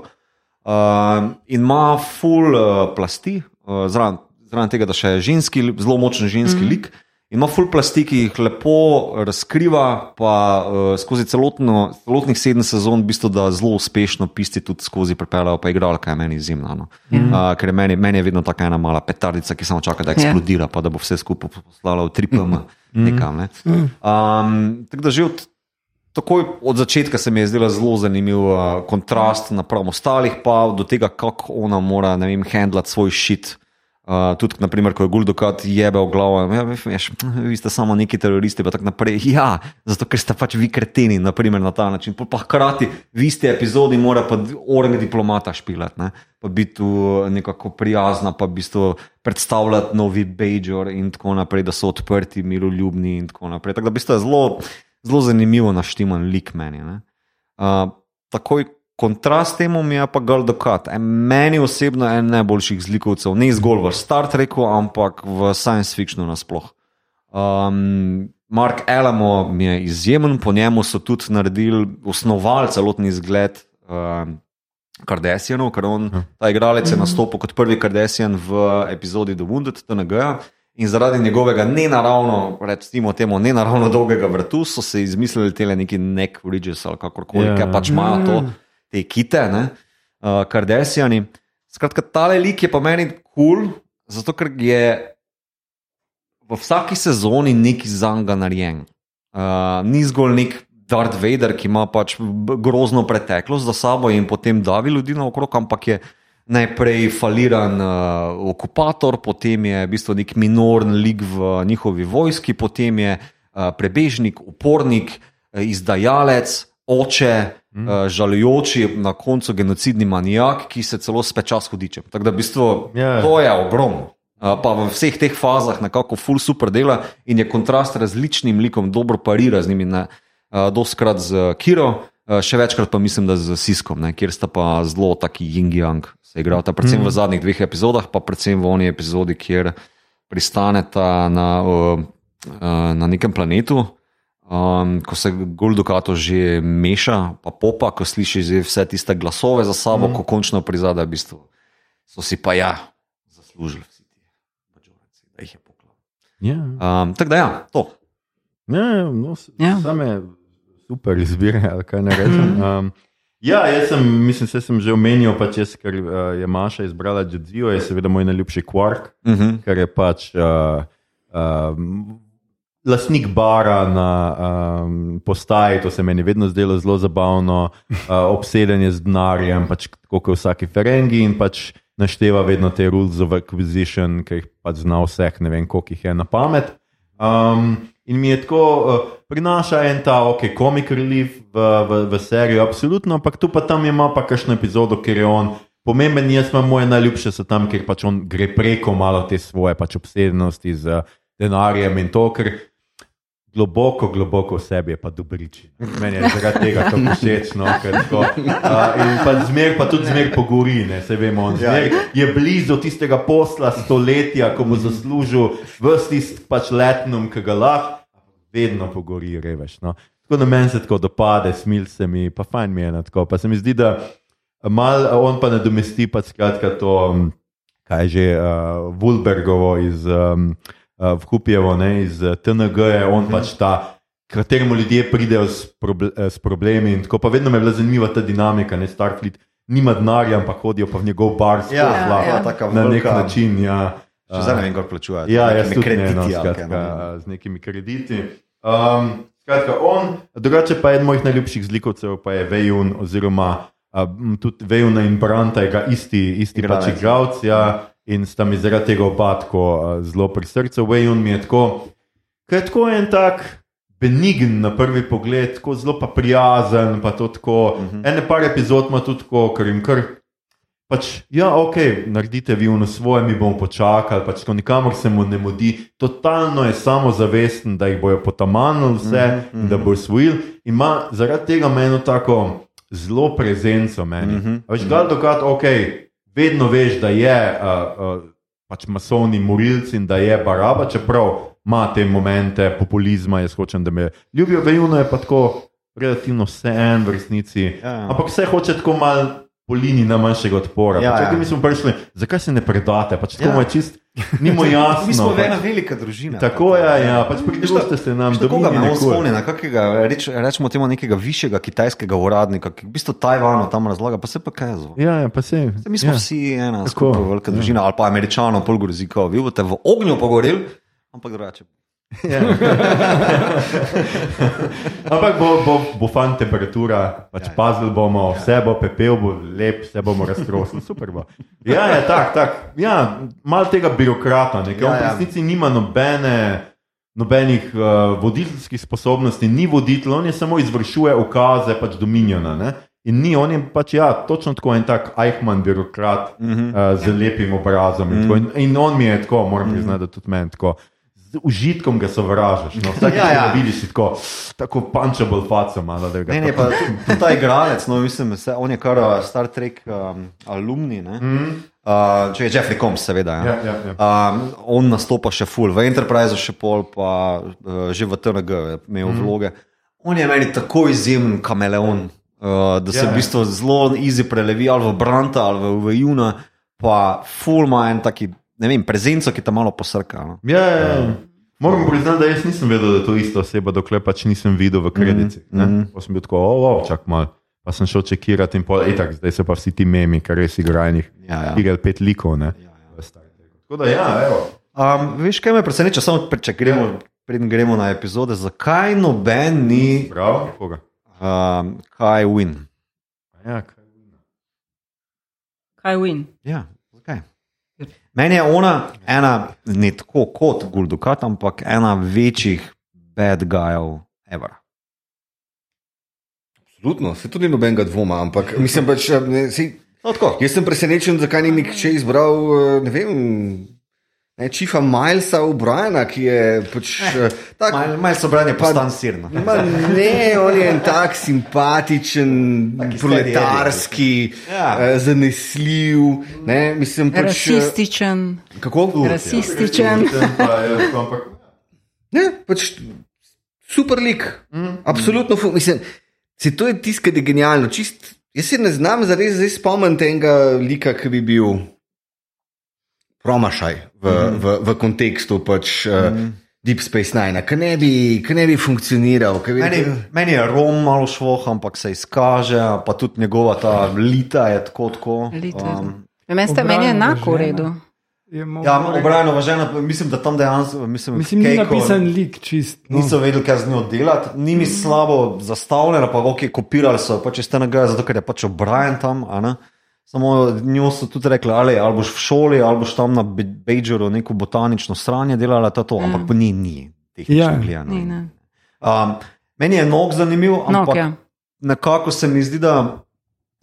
Uh, in ima full uh, plasti, uh, zraven, zraven tega, da še je ženski, zelo močen ženski mm -hmm. lik. In ima full plasti, ki jih lepo razkriva, pa uh, skozi celotno, celotnih sedem sezon, v bistvu, da zelo uspešno pisti tudi skozi prepelajo, pa igralka je meni izjemna. No. Mm. Uh, ker meni, meni je vedno tako ena mala petardica, ki samo čaka, da eksplodira, pa da bo vse skupaj poslala v tripem nekam. Ne. Um, tako da že od, takoj od začetka se mi je zdela zelo zanimiv uh, kontrast napram ostalih, pa do tega, kako ona mora, ne vem, handlati svoj šit. Uh, tudi, naprimer, ko je Guldokat jebe v glavo, ja, veš, vi ste samo neki teroristi, pa tako naprej. Ja, zato ker ste pač vi kreteni, naprimer, na ta način. Pa, hkrati, v isti epizodi mora pa orang diplomata špilati, ne? pa biti tu nekako prijazna, pa v bistvu predstavljati novi Bejor in tako naprej, da so odprti, miroljubni in tako naprej. Tako da v bistvu je zelo, zelo zanimivo naštiman lik meni. Uh, takoj kontrast temu mi je pa Galdokat. Meni osebno je en najboljših zlikovcev, ne zgolj v Star Treku, ampak v science fictionu nasploh. Um, Mark Elamo mi je izjemen, po njemu so tudi naredili, osnovali celotni izgled um, Kardashianov, ker on, ta igralec je nastopil kot prvi Kardashian v epizodi The Wounded TNG. In zaradi njegovega nenaravno, recimo temu, nenaravno dolgega vrtu so se izmislili te neki neck ridges ali kakorkoli, Ja. yeah. pač imajo to, te kite, ne, uh, kardesijani. Skratka, tale lik je pa meni kul, cool, zato ker je v vsaki sezoni neki zanga narejen. Uh, ni zgolj nek Darth Vader, ki ima pač grozno preteklost za sabo in potem davi ljudi naokrog, ampak je najprej faliran uh, okupator, potem je v bistvu nek minorn lik v njihovi vojski, potem je uh, prebežnik, upornik, uh, izdajalec, oče, mm. uh, žalujoči, na koncu genocidni manijak, ki se celo speča s hudičem. Tako da v bistvu Ja. to je ogromno. Uh, pa v vseh teh fazah nekako full super dela in je kontrast različnim likom, dobro parira z njimi, ne, uh, doskrat z Kiro, uh, še večkrat pa mislim, da z Siskom, ne, kjer sta pa zelo taki yin-yang se igrata, predvsem mm. v zadnjih dveh epizodah, pa predvsem v oni epizodi, kjer pristaneta na, uh, uh, na nekem planetu. Um, ko se Goldukato že meša, pa popa, ko sliši vse tiste glasove za sabo, mm. ko končno prizada, v bistvu so si pa ja, zaslužili vsi ti mačorenci, da jih je poklal. Ja. Um, tako da ja, to. Ja, no, s- Ja. same super izbire, ali kaj ne rečem. Um, ja, jaz sem, mislim, se sem že omenil, pač jaz, ker uh, je Maša izbrala Judzijo, je seveda moj najljubši kvark, Uh -huh. ker je pač uh, um, lastnik bara na um, postaji, to se meni vedno zdelo zelo zabavno, uh, obseden je z denarjem, pač kot vsaki Ferengi in pač našteva vedno te rules of acquisition, ki jih pač zna vseh, ne vem, koliko jih je na pamet. Um, in mi je tako, uh, prinaša en ta, ok, comic relief v, v, v serijo, absolutno, ampak tu pa tam ima pa kakšno epizodo, ker je on pomemben. Jaz imam moje najljubše so tam, ker pač on gre preko malo te svoje pač obsedenosti z uh, denarjem in to, ker globoko, globoko v sebi je pa dobriči. Meni je zaradi tega to všeč. No, ker tako, uh, in pa zmer, pa tudi zmer pogori, ne, se vemo, on zmer je blizu tistega posla stoletja, ko bo zaslužil vse tisti pač letnum, ki ga lahko, vedno pogori, reveš. No. Tako da meni se tako dopade, smil se mi, pa fajn mi je na tako. Pa se mi zdi, da mal on pa nadomesti pa skratka to, kaj je že, uh, Vulbergovo iz um, uh, Vkupijevo, ne, iz uh, TNG, je on pač ta. Kateremu ljudje pridejo s, proble eh, s problemi, in tako pa vedno mi je bila zanimiva ta dinamika, ne Starfleet, nima denarja, ampak hodijo pa v njegov bar, Ja, ja. taka na nek način. Ja. Še zdaj ne vem, kako plačujejo. Ja, jaz tudi ne, no, krediti ali skratka, kaj, no. z nekimi krediti. Um, skratka, on, drugače pa eden mojih najljubših zlikovcev pa je Vejun, oziroma um, tudi Vejuna in Branta, je ga isti, isti pač igralec. Ja, in sta mi zaradi tega oba tako uh, zelo pri srcu. Vejun mi je tako, ker je tako en tak. Benign na prvi pogled, tako zelo pa prijazen. Pa to tako, uh -huh. Ene par epizod ima tudi tako, ker jim kar pač, ja, ok, naredite vi ono svoje, mi bomo počakali, pač ko nikamor se mu ne mudi. Totalno je samozavesten, da jih bojo potamanili vse mm -hmm. in da bo usvojil. Ima zaradi tega meni tako zelo prezenco meni. Mm -hmm. Veš, gal dokrat, ok, vedno veš, da je uh, uh, pač masovni morilci in da je baraba, čeprav ima te momente populizma, jaz hočem, da me ljubijo, vejuno je pa tako relativno vse en v resnici. Ja, ja. Ampak vse hoče tako malo po liniji najmanjšega odpora. Ja, Pač, ja. Mi smo prišli, zakaj se ne predate, pač tako Ja. ja. čist, ni mu *laughs* jasno. Mi smo pač. ena velika družina. Tako je, ja, pač pridružite se nam, Da koga me on nikoli. spomni, na kakega, reč, rečemo temu nekega višjega kitajskega uradnika, ki v bistvu Tajvanu tam razlaga, pa se pa kaj zvo. Ja, ja, pa se. Mi smo ja. vsi ena Tako, skupaj velika družina, ali pa američanov, pol grozikov, vi boste v ognju pogoreli, ampak drugače. Ja. *laughs* Ampak bo, bo, bo fan temperatura, pač ja, pazili bomo, vse bo pepel, bo lep, vse bomo raztrosili, super bo. Ja, je tak, tak. Ja, mal tega birokrata, nekaj. Ja, Ja, ja. ja. V resnici nima nobene. Nobenih uh, voditeljskih sposobnosti, ni voditelj, on je samo izvršuje ukaze, pač dominjena. Ne? In ni, on je pač, ja, točno tako en tak Eichmann, birokrat mm -hmm. uh, z lepim obrazom. Mm -hmm. in, in on mi je tako, moram priznati, da tudi meni tako. Užitkom ga sovražiš. No, vsak, Ja, ja, ja. ja. vidiš tako, tako punchable faco, malo Ne, ne, pa tudi ta igralec, no, mislim, se, on je kar uh, Star Trek um, alumni, ne? Mm. Uh, če je Jeffrey Combs, seveda. Ja, ja, ja. Um, on nastopa še full, v Enterpriseu še pol, pa uh, že v TNG je imel mm. vloge. On je meni tako izjemen kameleon, uh, da se Ja, v ja. bistvu zelo easy prelevi ali v Branta ali v, v Juna, pa full ima en taki, ne vem, prezenco, ki te malo posrka. No. Ja, ja, ja. Moram priznati, da jaz nisem vedel, da je to ista oseba, dokler pač nisem videl v kredicih. Mm Mhm. -hmm. Pa sem bil tako, oh, oh, čak mal. Pa sem šel čekirati in pol, itak, zdaj so pa vsi ti memi, kar res igrajo njih. Ja, ja. Ali pet likov. Ne? Star Treku. Tako da, ja, evo. Um, veš, kaj me preseneča, samo pre- če gremo, preden gremo na epizode, zakaj noben ni Prav, koga? um, kaj win? Ja, kaj? Kaj win? Ja? Meni je ona ena, ne tako kot Guldukat, ampak ena večjih bad gujev ever. Absolutno, se tudi nobenega dvoma, ampak mislim pač, eh, ne, sej, No, tako. jaz sem presenečen, zakaj ni nihče izbral, eh, ne vem, ne, Čífa Milesa O'Briena, ki je pač eh, tak. Malo mal so branje postan sirno. Ma ne, on je en tak simpatičen, proletarski, Ja. ja. zanesljiv. Ne, mislim, pač, eh, Rasističen. Kako? Rasističen. Pa, ja, ampak, Ne, pač super lik. Mm. Absolutno, mislim, se to je tisto, kar je genialno. Čist, jaz se ne znam zares zdaj spomniti enega lika, ki bi bil promašaj v, mm. v, v kontekstu pač, mm. uh, Deep Space Nine, ki ne, bi- ne bi funkcioniral. Bi, Meni, meni je Rom malo švoh, ampak se izkaže, pa tudi njegova ta lita je tako. tako. Um, Meni sta- meni je enako v redu. Ja, obrajno žena, mislim, da tam dejansko. Mislim, Mislim, ni Keiko- napisan lik čist. No. Niso vedeli, kaj z njo delati, ni mi slabo zastavljeno, pa ok, kopirali so pač iz tega, zato ker je pač obrajen tam. Samo njo so tudi rekli, ali, ali boš v šoli, ali boš tam na Be- Bejžeru neko botanično stranje delala, to, to. ampak pa ni, ni. tehnično Ja. gledano. Ni, ne. Um, meni je nog zanimiv, ampak Nog, ja. nekako se mi zdi, da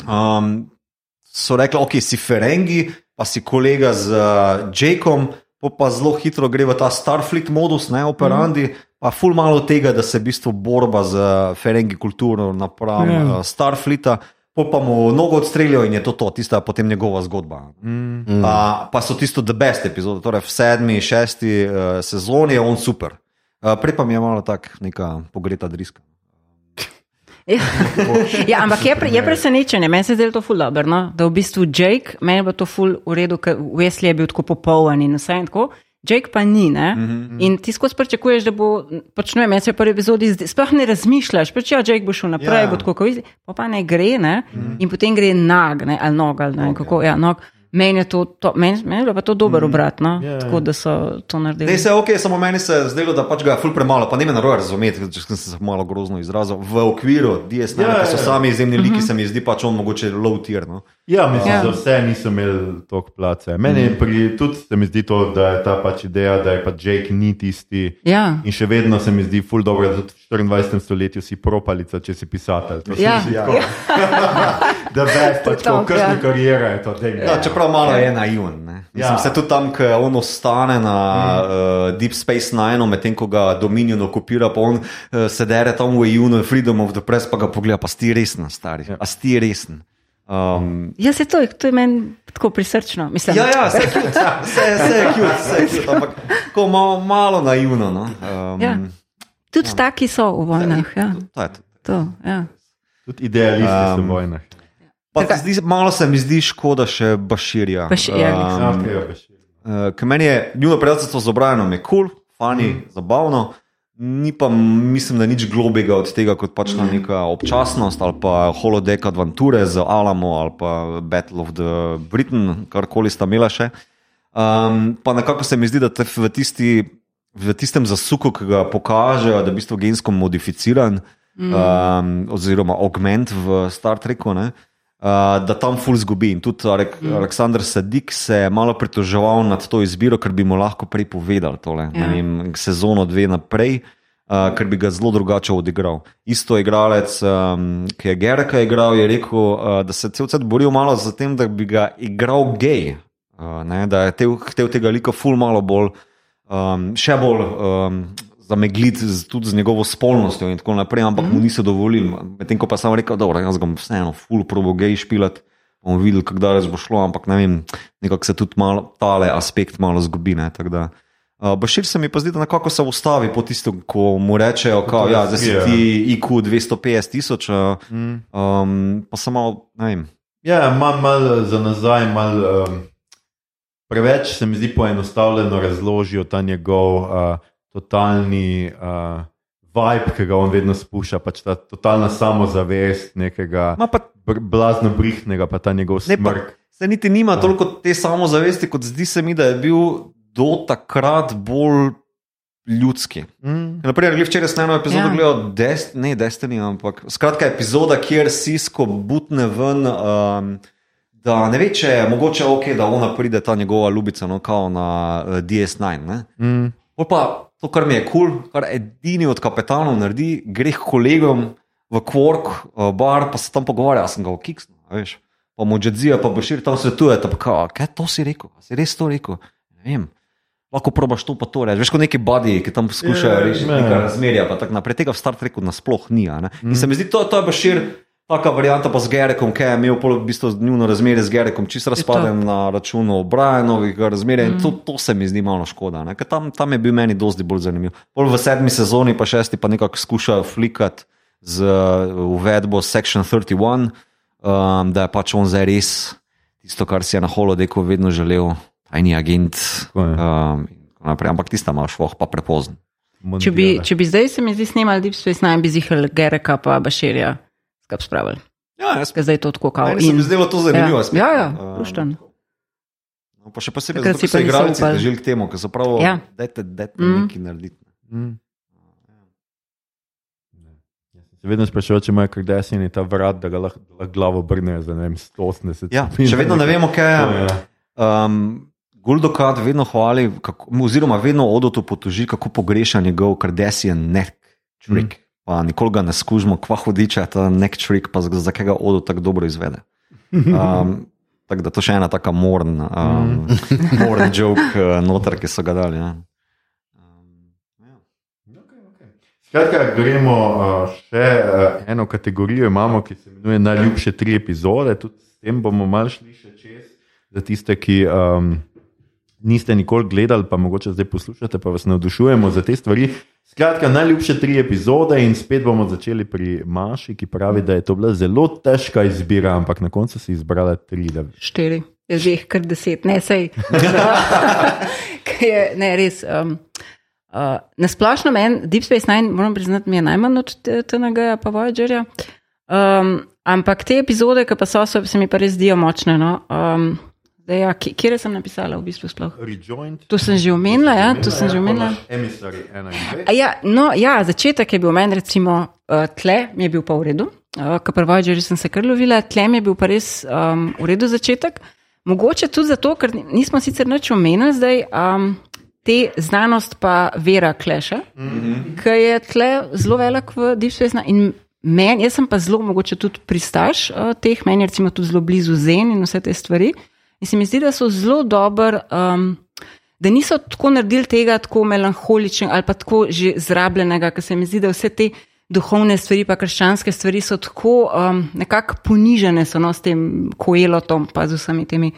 um, so rekli, ok, si Ferengi, pa si kolega z uh, Jakom, pa zelo hitro gre v ta Starfleet modus, ne operandi, mm. pa ful malo tega, da se v bistvu borba z uh, Ferengi kulturo napram Ja. yeah. uh, Starfleeta. Po pa mu nogo odstrelijo in je to to, tista potem njegova zgodba. Mm. Uh, pa so tisto the best epizode, torej v sedmi, šesti uh, sezoni je on super. Uh, prej pa mi je malo tako neka pogreta driska. *laughs* Ja. *laughs* ja, ampak je, pre, je presenečenje, meni se zdi to ful dobro, no? da v bistvu Jake, meni je bilo to ful v redu, ker Wesley je bil tako popoln in vse in tako. Jake pa ni, ne? Mm -hmm. In ti skozi pričakuješ, da bo, pač ne vem, meni se v prvi epizodi sploh ne razmišljaš, pač ja, Jake bo šel naprej, Ja. yeah. bo tako, kot pa pa ne gre, ne? Mm -hmm. In potem gre nag, ne? ali nog, ali ne vem kako, ja, nog. Meni je to, to meni, meni je pa to dober mm obrat, no? Ja, ja. tako da so to naredili. Ne, se je ok, samo meni se je zdelo, da pač ga je ful premalo, pa ne me narobe razumeti, če sem se malo grozno izrazil. V okviru DS9, Ja, ja, ki so sami izjemni liki, se mi zdi pač on mogoče low tier. No? Ja, mislim, ja. za vse niso imeli toliko place. Meni je pri, tudi se mi zdi to, da je ta pač ideja, da je pa Jake ni tisti. Ja. In še vedno se mi zdi ful dobro, da tudi v 24. stoletju si propalica, če si pisatelj. To se Ja. mi zdi tako. *laughs* *laughs* Da veš, pač *laughs* To, kako kršne ja. karijere je to. daj, Ja, čeprav malo je naivn. ne. Mislim, Ja. Se tudi tam, ko on ostane na mm. uh, Deep Space Nine, medtem ko ga Dominion okupira, pa on uh, se dere tam v EU, Freedom of the Press, pa ga pogleda, pa sti resen, stari. Ja. A sti resen. Um, Ja, se to, je- to je meni tako prisrčno. Mislim, ja, ja, vse je cute, vse, vse je cute, vse je cute, ampak tako malo, malo naivno. No? Um, Ja. Tudi ja. taki so v vojnah. Ja. To je to. To, ja. Tudi idealisti um, so Um, v vojnah. Pa zdi, malo se mi zdi škoda še Baširja. Baš- ja, Ja, Um, okay, ja, veš. Uh, ker meni je njuno prijateljstvo z Obrajanom je kul, cool, fani, mm. zabavno, ni pa mislim, da nič globega od tega, kot pač mm. neka občasnost ali pa holodeck adventure z Alamo ali pa Battle of the Britain, karkoli sta imela še. Um, pa nekako se mi zdi, da v, tisti, v tistem zasuku, ki ga pokažejo, da je v bistvu gensko modificiran, mm. um, oziroma augment v Star Treku. Ne, Uh, da tam ful zgubi. In tudi mm. Aleksandr Sadik se je malo pritoževal nad to izbiro, ker bi mu lahko prej povedal tole, Ja. vem, sezono dve naprej, uh, ker bi ga zelo drugače odigral. Isto igralec, um, ki je Gereka igral, je rekel, uh, da se cel cel boril malo za tem, da bi ga igral gej. Uh, ne, da je tev, hotel tega lika ful malo bolj, um, še bolj um, zamegliti z, tudi z njegovo spolnostjo in tako naprej, ampak mm. mu niso dovolili. Medtem ko pa sem rekel, da jaz ga bom vseeno ful probo gej špilat. Bomo videli, kako daleč bo šlo, ampak ne vem, nekako se tudi malo, tale aspekt malo zgubi. Ne, uh, Bašir se mi pa zdi, da nekako se ustavi po tistem, ko mu rečejo, da ja, si Ja. ti IQ 250 tisoč, uh, Mm. um, pa samo, ne vem. Ja, imam malo za nazaj, malo um, preveč se mi zdi poenostavljeno razložijo ta njegov uh, totalni uh, vibe, ki ga on vedno spušča, pač ta totalna samozavest nekega Ma pa br- blazno brihnega, pa ta njegov smrk. se niti nima toliko te samozavesti, kot zdi se mi, da je bil do takrat bolj ljudski. Mm. Naprimer, glih včeraj sem eno epizodo Ja. ja. gledal, Dest, ne Destiny, ampak skratka epizoda, kjer Sisko butne ven. Um, Da ne ve, če je mogoče ok, da ona pride ta njegova ljubica, no, kao na uh, DS9. Ne? Mm. Pol pa to, kar mi je kul, cool, kar edini od kapetanov naredi, gre k kolegom v Quark uh, bar, pa se tam pogovarja, sem ga v Kiksnu, veš. Pa mu Džedzija, pa Bašir tam svetuje, pa kao, kaj to si rekel, si res to rekel, ne vem. Lahko probaš to pa to reči. Veš, kot neki badi, ki tam skušajo Ja, rešiti ja. neka razmerja, pa tako naprej. Tega v Star Treku nasploh ni. In se mi zdi, to, to je Bašir. Taka varianta pa z Gerekom, ki je imel pol v bistvu njuno razmerje z Gerekom, čisto razpaden na računu Brianovih razmerja in to, to se mi zdi malo škoda. ne, ker Tam, tam je bil meni dosti bolj zanimiv. Pol v sedmi sezoni pa šesti pa nekako skušajo flikati z uh, uvedbo Section 31, um, da je pač on zdaj res tisto, kar si je na holodeku vedno želel, tajni agent. Um, in tako naprej. Ampak tista imaš voh pa prepozno. Če, bi, če bi zdaj se mi zdi snimali Deep Space Nine, bi zihal Gereka pa Baširja skup spravili. Ja, jaz Ker zdaj to tako kao. Meni se mi zdelo to zanimivo. Ja, ja, ja um. No, pa še posebej, ker pa niso igralci težili k temu, ker so prav, Ja. dajte, dajte Mm. nekaj narediti. Mm. Se vedno sprašujem, če imajo krdesni in ta vrat, da ga lahko da lahko glavo obrnejo za ne vem, 180 Ja, še vedno ne vemo, kaj je. Ja. Um, Guldokat vedno hvali, kako, oziroma vedno odotu potoži, kako pogreša njegov kardesijan nek trik. Mm. Pa nikoli ga ne skužimo, kva hudiča ta nek trik, pa za zakaj ga odo tako dobro izvede. Um, tako da to še ena taka morn, um, morn joke uh, noter, ki so ga dali. Ja. Skratka, gremo uh, še uh, eno kategorijo, imamo, ki se imenuje najljubše tri epizode. Tudi s tem bomo mal šli še čez. Za tiste, ki um, niste nikoli gledali, pa mogoče zdaj poslušate, pa vas navdušujemo za te stvari. Skratka, najljubše tri epizode in spet bomo začeli pri Maši, ki pravi, da je to bila zelo težka izbira, ampak na koncu si izbrala tri. Da... Štiri, že jih kar deset, ne sej. *laughs* je, ne, res. Um, uh, Nasplošno meni Deep Space Nine, moram priznati, mi je najmanj od TNG pa Voyagerja. Um, ampak te epizode, ki pa so, so, se mi pa res zdijo močne. No? Um, Zdaj, ja, kje, sem napisala v bistvu sploh? Rejoined. To sem že omenila, ja, to sem že omenila. Emissary 1 in 2. A Ja, no, ja, začetek je bil meni, recimo, uh, tle mi je bil pa v redu, uh, ker prvo že sem se kar lovila, tle mi je bil pa res um, v redu začetek. Mogoče tudi zato, ker ni- nismo sicer nič omenili zdaj. Um, Te znanost pa vera kleša, mm -hmm. ki je tle zelo velik v Nine. In meni, jaz sem pa zelo mogoče tudi pristaš uh, teh, meni je recimo tudi zelo blizu zen in vse te stvari. In se mi zdi, da so zelo dober, um, da niso tako naredili tega tako melankoličnega ali pa tako že zrabljenega, ker se mi zdi, da vse te duhovne stvari, pa krščanske stvari so tako um, nekako ponižene so no, s tem koelotom, pa z vsemi temi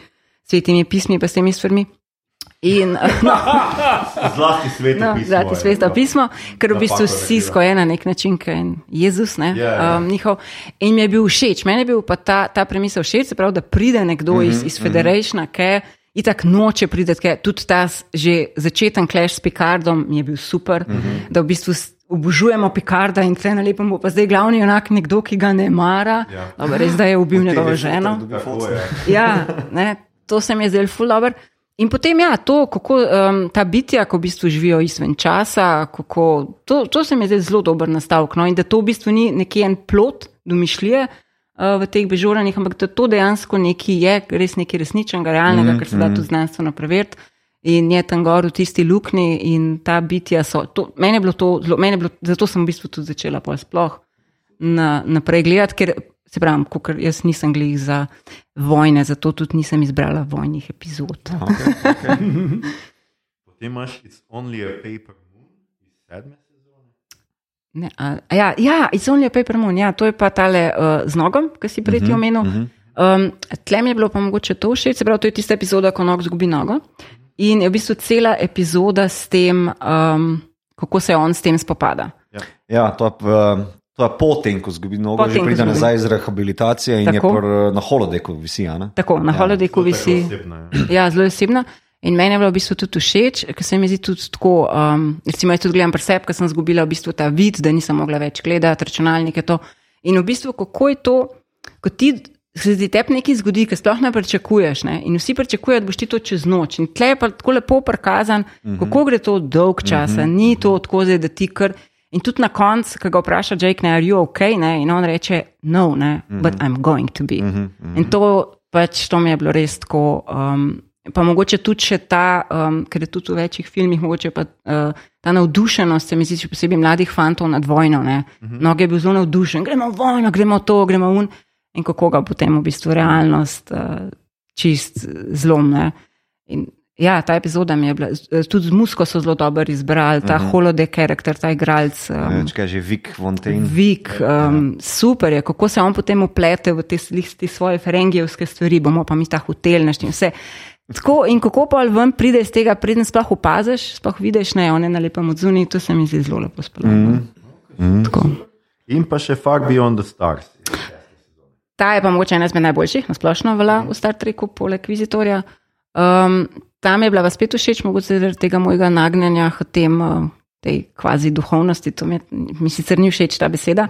svetimi pismi, pa s temi stvarmi. In, *laughs* no, Zlasti sveto No, pismo. Zlati je, sveto da. pismo, ker v bistvu vsi skoje na nek način, kot je Jezus, ne, Ja, ja. um, njihov. In mi je bil všeč, meni je bil pa ta, ta premisa všeč, se pravi, da pride nekdo Mhm, iz, iz Federationa, ki in tako noče priti, ker tudi ta že začeten clash s Picardom mi je bil super, Mhm. da v bistvu obožujemo Picarda in tle na lepem bo pa zdaj glavni junak nekdo, ki ga ne mara, Ja. Dobro, res da je ubil njegovo ženo. Je. Ja, ne, to se mi je zdelo ful dobro. In potem, ja, to, kako um, ta bitja, ko v bistvu živijo izven časa, kako, to, to se mi zdi zelo dober nastavek. No? In da to v bistvu ni neki en plot domišljije uh, v teh bežuranih, ampak da to dejansko nekaj je, res nekaj resničnega, realnega, mm, kar se da tudi znanstveno preveriti. In je tam gor v tisti luknji in ta bitja so. To, meni je bilo to zelo, meni je bilo, zato sem v bistvu tudi začela pol sploh na, naprej gledati, ker se pravi, ker jaz nisem glih za vojne, zato tudi nisem izbrala vojnih epizod. *laughs* Potem imaš It's Only a Paper Moon iz sedme sezone. Ne, a, a ja, ja, It's only a paper moon, ja, to je pa tale uh, z nogom, ki si prej ti omenil. Um, tle mi je bilo pa mogoče to všeč, se pravi, to je tista epizoda, ko nog zgubi nogo. In je v bistvu cela epizoda s tem, um, kako se on s tem spopada. Ja, to je, uh, to je potem, ko zgubi nogo, Potem, že pride izgubi. nazaj iz rehabilitacije in Tako. je pr, na holodeku visi. a ne? Tako, na ja, holodeku visi. Osebno, ja. *clears throat* Ja, zelo osebna. In meni je bilo v bistvu tudi všeč, ker se mi zdi tudi tako. Um, recimo, jaz tudi gledam pri sebi, ker sem izgubila v bistvu ta vid, da nisem mogla več gledati računalnike. To. In v bistvu, kako je to, ko ti se ti tebi nekaj zgodi, kar sploh ne pričakuješ. Ne? In vsi pričakujejo, da boš ti to čez noč. In tle je pa tako lepo prikazan, uh -huh. kako gre to dolg časa, uh -huh. ni to tako zdaj, da ti kar. In tudi na koncu, ko ga vpraša Jake, ne, are you ok, ne? in on reče, no, ne, uh -huh. but I'm going to be. Uh -huh. In to pač to mi je bilo res tako. Um, Pa mogoče tudi še ta, um, ker je tudi v večjih filmih, mogoče pa uh, ta navdušenost, se mi zdi, še posebej mladih fantov nad vojno. Uh -huh. Mnogi je bil zelo navdušen, gremo v vojno, gremo to, gremo un. In kako ga potem v bistvu realnost uh, čist zlomne. In, ja, ta epizoda mi je bila, z- tudi z musko so zelo dobro izbrali, ta uh -huh. holodek karakter, ta igralec. Um, Ne, Če že Vik Fontaine. Vik, um, super je, kako se on potem uplete v te, te svoje ferengijevske stvari, bomo pa mi ta hotel našli in vse. Tako, in kako pa ven pride iz tega, preden sploh opaziš, sploh vidiš, ne, on je na lepem odzuni, to se mi zdi zelo lepo sploh. Mm. Mm. In pa še Far Beyond the Stars. Ta je pa mogoče ena izmed najboljših, nasplošno velja v Star Treku, poleg Vizitorja. Um, tam je bila vas spet všeč, mogoče zaradi tega mojega nagnjanja k tem, uh, tej kvazi duhovnosti. To mi, je, mi sicer ni všeč ta beseda,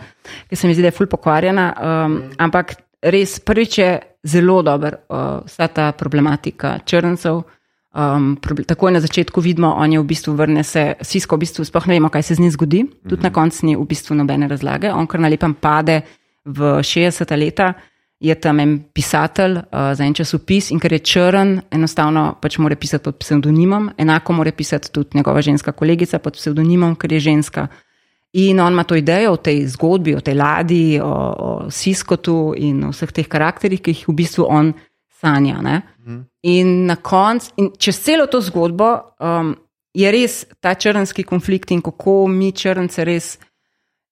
ker se mi zdi, da je ful pokvarjena. Um, ampak res prvič je zelo dober uh, vsa ta problematika črncev. Um, takoj na začetku vidimo, on je v bistvu vrne se, Sisko v bistvu sploh ne vemo, kaj se z njim zgodi, tudi na koncu ni v bistvu nobene razlage. On kar na lepem pade v 60 leta, je tam en pisatelj uh, za en časopis in ker je črn, enostavno pač mora pisati pod psevdonimom, enako mora pisati tudi njegova ženska kolegica pod psevdonimom, ker je ženska. In on ima to idejo o tej zgodbi, o tej ladji, o, o Siskotu in o vseh teh karakterih, ki jih v bistvu on sanja. Ne? In na koncu, in čez celo to zgodbo, um, je res ta črnski konflikt in kako mi črnce res.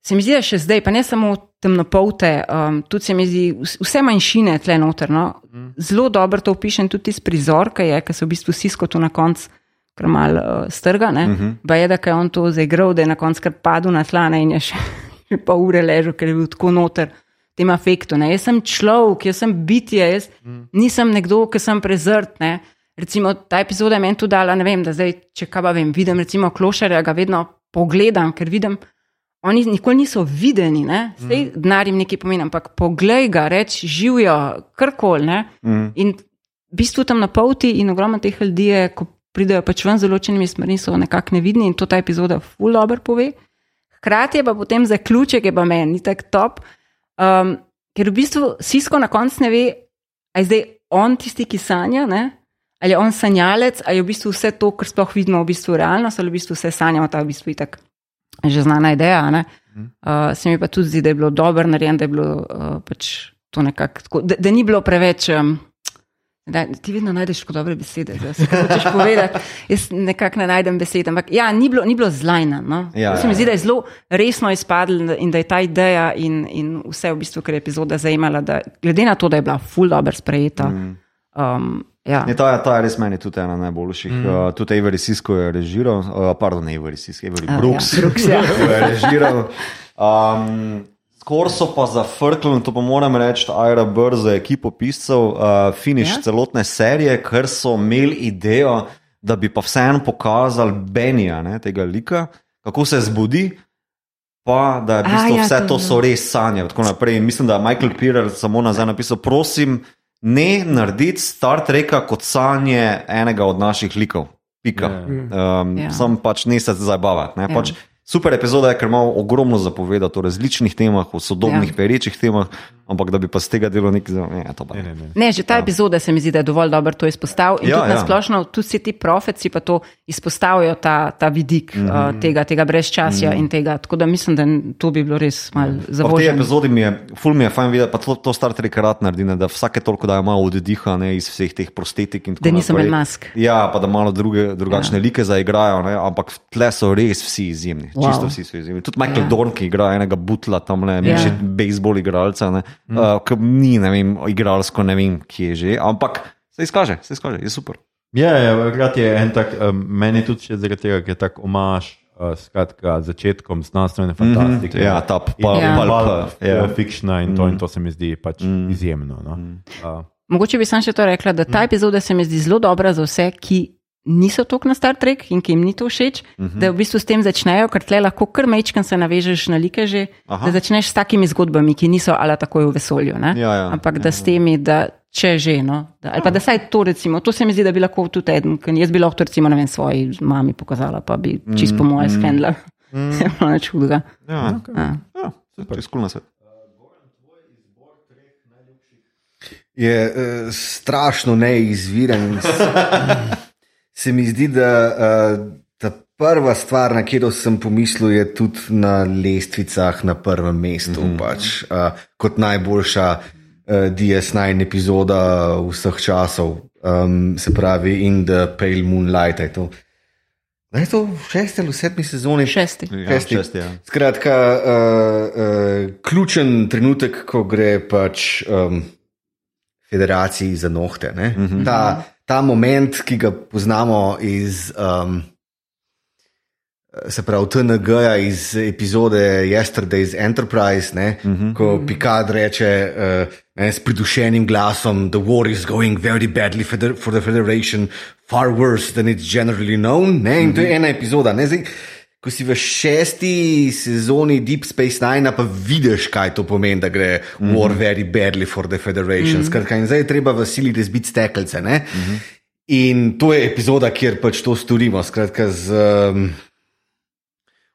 Se mi zdi, da še zdaj, pa ne samo temnopolte, um, tudi se mi zdi, vs- vse manjšine tle noter. No? Zelo dobro to opišem tudi iz prizor, ki se v bistvu sisko tu na koncu kar mal uh, strga. Uh -huh. Ba je, da je on to zaigral, da je na koncu kar padel na tlane in je še, *laughs* še pol ure ležal, ker je bil tako noter. Tem afektu. Ne. Jaz sem človek, jaz sem bitje, jaz mm. nisem nekdo, ki sem prezrt. Ne. Recimo, ta epizoda je meni tu dala, ne vem, da zdaj, če kaj pa vem, vidim recimo klošarja, ga vedno pogledam, ker vidim, oni nikoli niso videni, ne? zdaj mm. denar jim nekaj pomeni, ampak poglej ga, reč živijo, karkoli. Mm. In v bistvu tam na polti in ogromno teh ljudi je, ko pridejo pač ven z določenimi stvarmi, so nekako nevidni in to ta epizoda ful dobro pove. Hkrati je pa potem zaključek, ki pa meni ni tako top, um, ker v bistvu Sisko na koncu ne ve, ali je zdaj on tisti, ki sanja, ne? ali je on sanjalec, ali je v bistvu vse to, kar sploh vidimo, v bistvu realnost, ali v bistvu vse sanjamo, ta v bistvu itak že znana ideja. Uh, se mi pa tudi zdi, da je bilo dobro narejeno, da je bilo uh, pač to nekako tako, da, da ni bilo preveč. Um, Da, ti vedno najdeš tako dobre besede, da se hočeš povedati. *laughs* Jaz nekako ne najdem besed, ampak ja, ni bilo, ni bilo zlajna. No? Ja, se mi ja, zdi, da je zelo resno izpadlo in da je ta ideja in, in vse, v bistvu, kar je epizoda zajemala, da glede na to, da je bila full dobro sprejeta. Mm. Um, ja. Ne, ta, ta je res meni tudi ena najboljših. Mm. Uh, tudi Avery Sisko je režiral, uh, pardon, ne Avery Sisko, Avery A, Brooks. ja, *laughs* Brooks, ja. je režiral. Um, Skoro so pa zafrkli, in to pa moram reči, Aira Brr za ekipo piscev, uh, finiš Ja. celotne serije, ker so imeli idejo, da bi pa vseeno pokazali Benija, ne, tega lika, kako se zbudi. Pa da je v A, bistvu ja, vse to to so res sanje. Tako naprej. In mislim, da je Michael Pirer samo nazaj napisal: prosim, ne narediti Star Treka kot sanje enega od naših likov. Pika. Ja. Um, Ja. ja. Sam pač ne se zabavati. Ne? Ja. Pač super epizoda je, ker ima ogromno zapovedati o različnih temah, o sodobnih Ja. ja. perečih temah, ampak da bi pa z tega delo nekaj za. Ne, to pa Ne, ne. ne, že ta ja. epizoda se mi zdi, da je dovolj dobro to izpostavil. In Ja, ja, tudi ja. na splošno, tudi vsi ti profeci pa to izpostavijo, ta, ta vidik mm -hmm. uh, tega, tega brezčasja mm -hmm. in tega. Tako da mislim, da to bi bilo res malo Pa v tej zavoženo. epizodi mi je, ful mi je fajn videti, pa to, to Star Trek rad naredi, ne, da vsake toliko dajo malo oddiha ne, iz vseh teh prostetik. in tako Da niso naprej. imeli mask. Ja, pa da malo druge, drugačne ja. like zaigrajo, ne, ampak tle so res vsi izjemni. Wow. Čisto vsi so izjemni. Tudi Michael Ja. ja. Dorn, ki igra enega butla tam, ne, Ja. ja. še bejzbol igralca, ne, mm. uh, ki ni, ne vem, igralsko, ne vem, kje je že, ampak se izkaže, se izkaže, je super. Ja, ja hkrati je en tak, um, meni tudi še zaradi tega, ker je tako omaž. Uh, skratka, začetkom znanstvene fantastike. ja, ta p- in pulp, in pulp, ja. ja. fikšna in to, in to se mi zdi pač mm. izjemno. No? Mm. Uh, Mogoče bi sam še to rekla, da ta epizoda se mi zdi zelo dobra za vse, ki niso toliko na Star Trek in ki jim ni to všeč, uh -huh. da v bistvu s tem začnejo, ker tle lahko kar mečkam se navežeš na like že, Aha. da začneš s takimi zgodbami, ki niso ali takoj v vesolju. ne. Ja, ja. Ampak da s temi, da če že, no, da, ali pa da saj to recimo, to se mi zdi, da bi lahko tudi eden, ker jaz bi lahko recimo, ne vem, svoji mami pokazala, pa bi čist po moje skendla. Mm. Je bilo nič hudega. Ja, okay. Ja. ja super, skul na svet. je uh, strašno neizviren. *laughs* Se mi zdi, da uh, ta prva stvar, na katero sem pomislil, je tudi na lestvicah na prvem mestu, mm -hmm. pač, uh, kot najboljša uh, DS9 epizoda vseh časov, um, se pravi In the Pale Moonlight. Je to, da je to v šesti ali sedmi sezoni? Šesti. Ja, Šesti. šesti, ja. Skratka, uh, uh, ključen trenutek, ko gre pač um, federaciji za nohte. Mm -hmm. ta, ta moment, ki ga poznamo iz. Um, Se pravi, TNG-ja iz epizode Yesterday's Enterprise, ne, uh -huh. ko Picard reče uh, ne, s pridušenim glasom: The war is going very badly for the, for the Federation, far worse than it's generally known. Ne, in to je ena epizoda. Ne, zdaj, ko si v šesti sezoni Deep Space Nine, pa vidiš, kaj to pomeni, da gre mm -hmm. war very badly for the Federation. Mm -hmm. Skratka, in zdaj je treba v sili razbiti stekelce. Mm -hmm. In to je epizoda, kjer pač to storimo. Skratka, z um,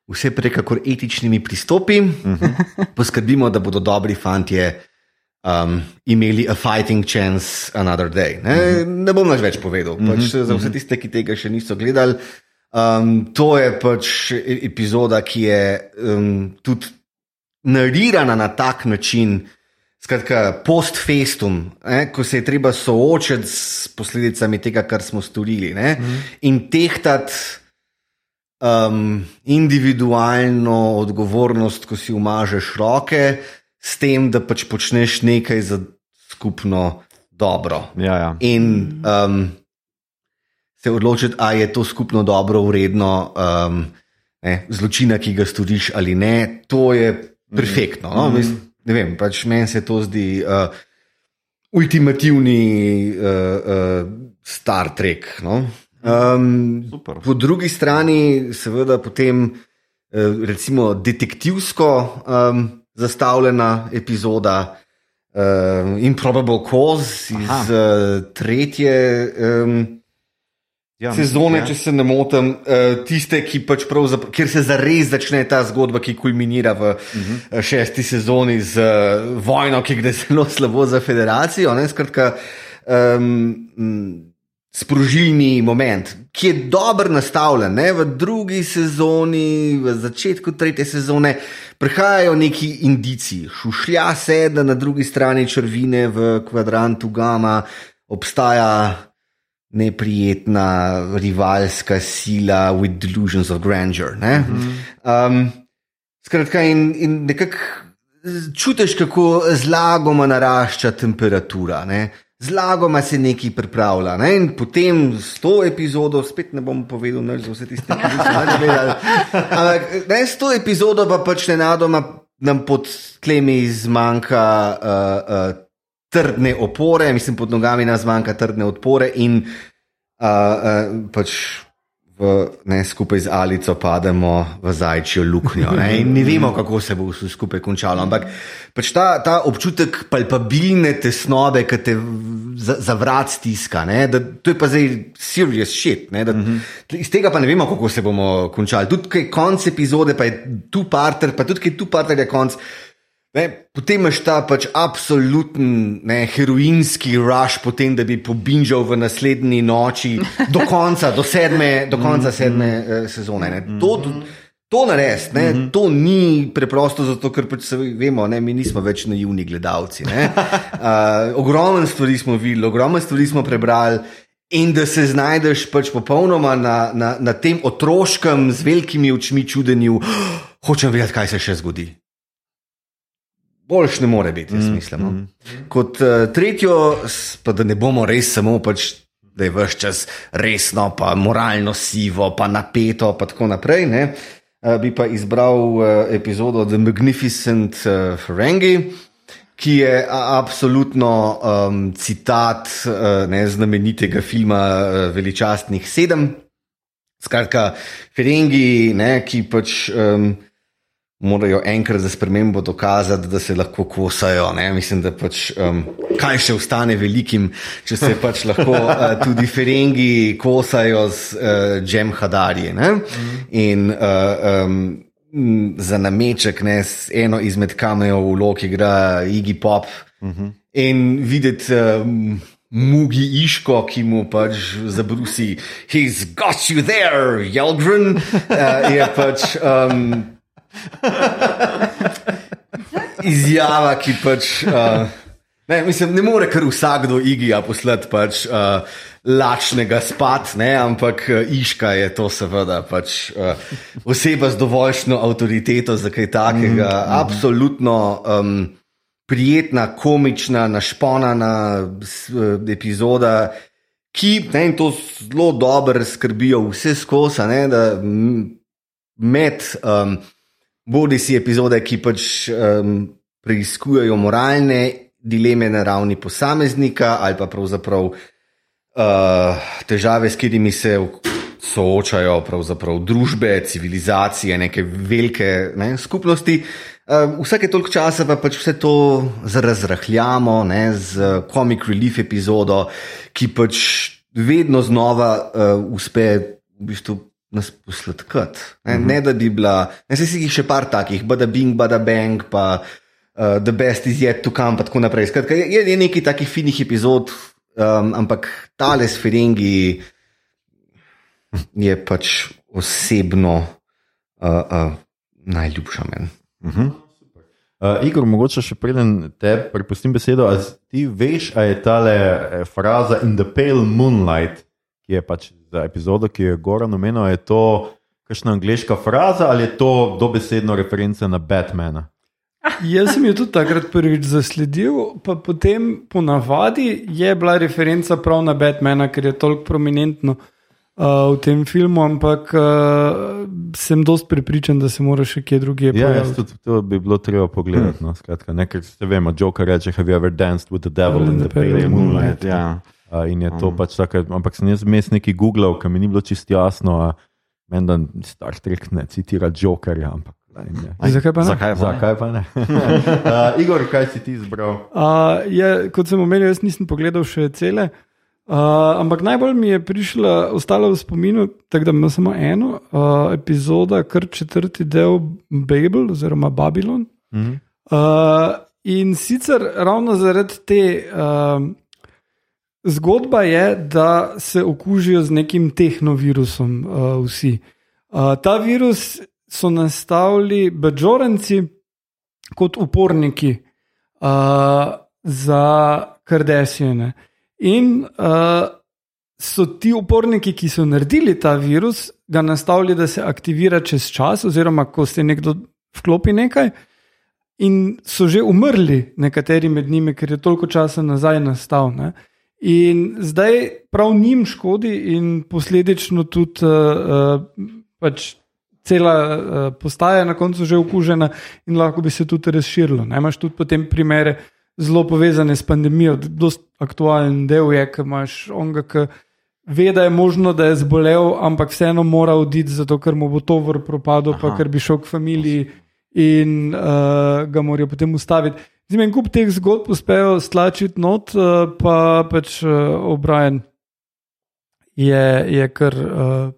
vse prekakor etičnimi pristopi, uh -huh. poskrbimo, da bodo dobri fantje um, imeli a fighting chance another day. Ne, uh -huh. ne bom več povedal, pač uh -huh. za vse tiste, ki tega še niso gledali. Um, to je pač e- epizoda, ki je um, tudi narirana na tak način, skratka, post festum, ne, ko se je treba soočiti s posledicami tega, kar smo storili, mm. in tehtati um, individualno odgovornost, ko si umažeš roke, s tem, da pač počneš nekaj za skupno dobro. Ja, ja. In um, se odločiti, ali je to skupno dobro vredno um, ne, zločina, ki ga storiš ali ne, to je perfektno. No? Mhm. Mislim, ne vem, pač meni se to zdi uh, ultimativni uh, uh, Star Trek. No? Um, Super. po drugi strani, seveda, potem uh, recimo detektivsko um, zastavljena epizoda. uh, Improbable Cause iz uh, tretje. Um, Ja, sezone, ja. če se ne motim, uh, tiste, ki pač kjer se zares začne ta zgodba, ki kulminira v uh -huh. šesti sezoni z uh, vojno, ki gre *laughs* zelo slabo za federacijo. Ne, skratka, um, sprožilni moment, ki je dobro nastavljen. Ne, v drugi sezoni, v začetku tretje sezone, prihajajo neki indici, šušlja se, da na drugi strani črvine v kvadrantu Gama obstaja neprijetna rivalska sila with delusions of grandeur. Ne? Um, skratka, in, in nekako čutiš, kako zlagoma narašča temperatura. Ne? Zlagoma se nekaj pripravlja. Ne? In potem s to epizodo, spet ne bom povedal, ne, za vse tiste, ki so to gledali. *laughs* Ampak ne, s to epizodo pa pač nenadoma nam pod tlemi zmanjka uh, uh, trdne opore, mislim, pod nogami nas zmanjka trdne opore in uh, uh, pač. V, ne, skupaj z Alico pademo v zajčjo luknjo ne, in ne vemo, kako se bo vse skupaj končalo. Ampak pač ta, ta občutek palpabilne tesnobe, ki te za, za vrat stiska, ne, da, to je pa zdaj serious shit. Ne, da, mm -hmm. Iz tega pa ne vemo, kako se bomo končali. Tudi konc epizode, pa je tu parter, pa tudi tu parter je konc. Ne, potem imaš ta pač absoluten ne, heroinski rush, potem, da bi pobinžal v naslednji noči do konca, do sedme, do konca sedme uh, sezone. Ne. To, to narediti, ne, to ni preprosto, zato ker pač se vemo, ne, mi nismo več naivni gledalci. ne. Uh, *laughs* ogromno stvari smo videli, ogromno stvari smo prebrali. In da se znajdeš pač popolnoma na, na, na tem otroškem, z velikimi očmi čudenju, oh, hočem vedeti, kaj se še zgodi. Boljš ne more biti, jaz mislim. Mm, mm. Kot uh, tretjo, pa da ne bomo res samo pač, da je vse čas resno, pa moralno sivo, pa napeto, pa tako naprej. Ne? Uh, bi pa izbral uh, epizodo The Magnificent uh, Ferengi, ki je absolutno um, citat uh, ne, znamenitega filma uh, Veličastnih sedem. Skratka, Ferengi, ne, ki pač. Um, morajo enkrat za spremembo dokazati, da se lahko kosajo. Ne? Mislim, da pač, um, kaj še ostane velikim, če se pač lahko uh, *laughs* tudi ferengi kosajo z uh, Džem Hadarji. Ne? In uh, um, za nameček, ne, eno izmed kamerov v Loki igra Iggy Pop in videti. Um, Mugi Iško, ki mu pač zabrusi, he's got you there, Jelgren, uh, *laughs* je pač um, izjava, ki pač. Uh, ne, mislim, ne more kar vsakdo igija poslati pač, uh, lačnega spat, ne, ampak uh, Iška je to seveda pač, uh, oseba z dovoljšno avtoriteto za kaj takega. Mm -hmm. Absolutno. Um, Prijetna, komična, našponana eh, epizoda, ki ne, in to zelo dobro skrbijo vse skozi, a ne, da med um, bodi si epizode, ki pač um, preiskujejo moralne dileme na ravni posameznika ali pa pravzaprav uh, težave, s katerimi se soočajo družbe, civilizacije, neke velike ne, skupnosti. Uh, vsake toliko časa pa pač vse to razrahljamo ne, z comic relief epizodo, ki pač vedno znova uh, uspe v bistvu nas posladkati. Ne, uh -huh. ne da bi bila, ne se jih še par takih, bada bing, bada bang, pa uh, the best is yet to come, pa tako naprej. Skratka, je, je nekaj takih finih epizod, um, ampak tale s Ferengi je pač osebno uh, uh, najljubša meni. Uh, Igor, mogoče še preden te prepustim besedo, a z- ti veš, a je tale eh, fraza in the pale moonlight, ki je pač za epizodo, ki jo je Goran omenil, je to kakšna angliška fraza ali je to dobesedno referenca na Batmana? Jaz sem jo tudi takrat prvič zasledil, pa potem ponavadi je bila referenca prav na Batmana, ker je toliko prominentno uh, v tem filmu, ampak uh, sem dost prepričan, da se mora še kje drugje Ja, jaz pojaviti. tudi to bi bilo treba pogledati. No, skratka, ne, ker se vemo, Joker reče: Have you ever danced with the devil in the pale moonlight? Ja. Uh, in je to pač tako, ampak sem jaz vmes nekaj googlal, ker mi ni bilo čisto jasno. a Meni da Star Trek ne citira Jokerja, ampak Zakaj pa ne? Zakaj pa? ne? Zakaj pa ne? *laughs* *laughs* uh, Igor, kaj si ti izbral? Uh, je, kot sem omenil, jaz nisem pogledal še cele. Uh, ampak najbolj mi je prišla, ostala v spominu, tako da imam samo eno uh, epizodo, kar četrti del Babel oziroma Babylon. Mhm. Uh, in sicer ravno zaradi te uh, zgodba je, da se okužijo z nekim tehnovirusom uh, vsi. Uh, ta virus so nastavili Bežorenci kot uporniki uh, za Kardasijane. In uh, so ti uporniki, ki so naredili ta virus, ga nastavili, da se aktivira čez čas, oziroma ko se nekdo vklopi nekaj. In so že umrli, nekateri med njimi, ker je toliko časa nazaj nastal. Ne? In zdaj prav njim škodi, in posledično tudi uh, pač cela uh, postaja na koncu že okužena, in lahko bi se tudi razširilo. Ne? Imaš tudi potem primere zelo povezane s pandemijo, zelo aktualen del je, ki imaš onga, ki ve, da je možno, da je zbolel, ampak vseeno mora oditi, zato ker mu bo to vr propadlo, pa ker bi šel k familiji in uh, ga morajo potem ustaviti. Zdaj, en kup teh zgodb uspejo stlačiti not, uh, pa pač uh, O'Brien je, je kar uh,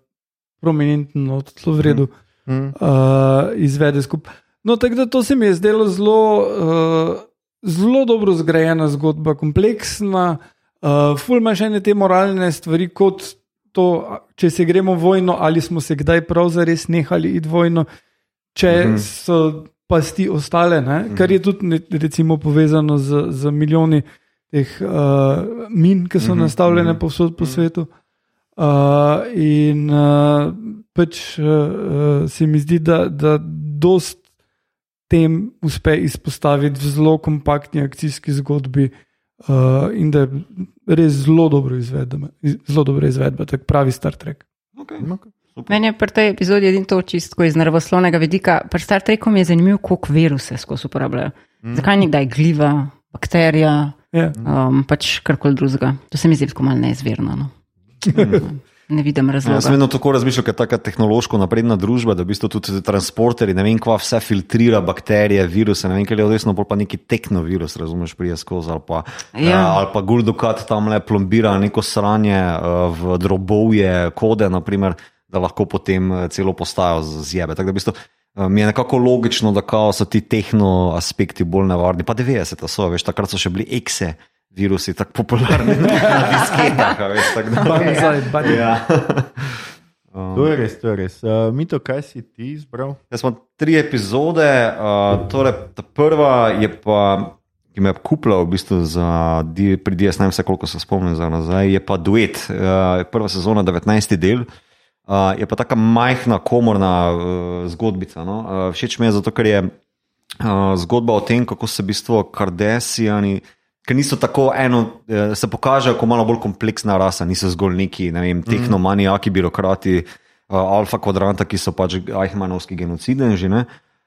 prominenten, no, zelo v redu, Mm. uh, izvede skupaj. No, tako da to se mi je zdelo zelo, uh, zelo dobro zgrajena zgodba, kompleksna, uh, ful imaš ene te moralne stvari, kot to, če se gremo vojno, ali smo se kdaj prav zares nehali iti v vojno, če mm so pasti ostale, ne? kar je tudi recimo povezano z, z milijoni teh uh, min, ki so mm -hmm. nastavljene povsod po svetu. Uh, in uh, pač uh, se mi zdi, da, da dost tem uspe izpostaviti v zelo kompaktni akcijski zgodbi, uh, in da je res zelo dobro izvedba, zelo dobro izvedba, tako pravi Star Trek. Okay. Meni je pri tej epizodi edino to čistko iz naravoslovnega vidika. Pri Star Treku mi je zanimivo, koliko viruse skozi uporabljajo. Mm. Zakaj ni kdaj gliva, bakterija, Ja. um, pač karkoli drugega. To se mi zdi tako malo neizvirno. No. ne vidim Ja, razloga. Jaz vedno tako razmišljam, ker je tako tehnološko napredna družba, da v bistvu tudi transporterji, ne vem, kva vse filtrira bakterije, viruse, ne vem, kaj je odvisno, pol pa neki teknovirus, razumeš, prije skozi ali pa, Ja. ali pa Guldukat tam le plombira neko sranje eh, v drobovje kode, naprimer, da lahko potem eh, celo postajo z- zjebe. Tako da v bistvu eh, mi je nekako logično, da so ti tehno aspekti bolj nevarni. Pa 90 so, veš, takrat so še bili ekse. Virusi tako popularni na *laughs* disketah, veš, tako da. Pa nazaj, Ja. *laughs* To je res, to je res. Uh, Mito, kaj si ti izbral? Jaz smo tri epizode, uh, torej ta prva je pa, ki me je kupila v bistvu za, pri DS, ne vem, koliko se spomnim za nazaj, je pa duet, uh, prva sezona, 19. del. Uh, je pa tako majhna, komorna uh, zgodbica. No? Uh, všeč mi je zato, ker je uh, zgodba o tem, kako se v bistvu Kardasijani. Ker niso tako eno, eh, se pokažejo kot malo bolj kompleksna rasa, niso zgolj neki ne vem, tehnomanijaki, birokrati, uh, alfa kvadranta, ki so pač Eichmannovski genocidenži. ne.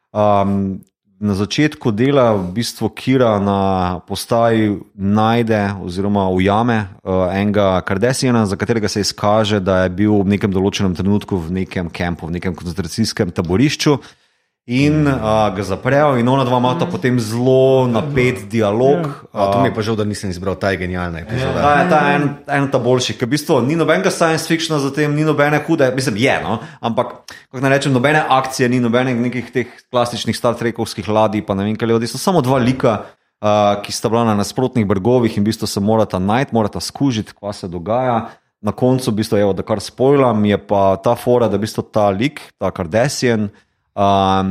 Um, na začetku dela v bistvu Kira na postaji najde oziroma ujame uh, enega Kardasijana, za katerega se izkaže, da je bil v nekem določenem trenutku v nekem kampu, v nekem koncentracijskem taborišču. In uh, ga zaprejo, in ona dva imata potem zelo napet dialog. A, to mi je pa žal, da nisem izbral, ta je genialna epizoda. Ta je ta en, en ta boljši, ker v bistvu ni nobenega science fictiona za tem, ni nobene hude, mislim, je, no, ampak kako naj rečem, nobene akcije, ni nobenih nekih teh klasičnih Star Trekovskih ladij, pa ne vem kaj ljudi, so samo dva lika, uh, ki sta bila na nasprotnih bregovih in v bistvu se morata najti, morata skužiti, kaj se dogaja. Na koncu, v bistvu, evo, da kar spojlam, je pa ta fora, da v bistvu ta lik, ta Kardashian. Um,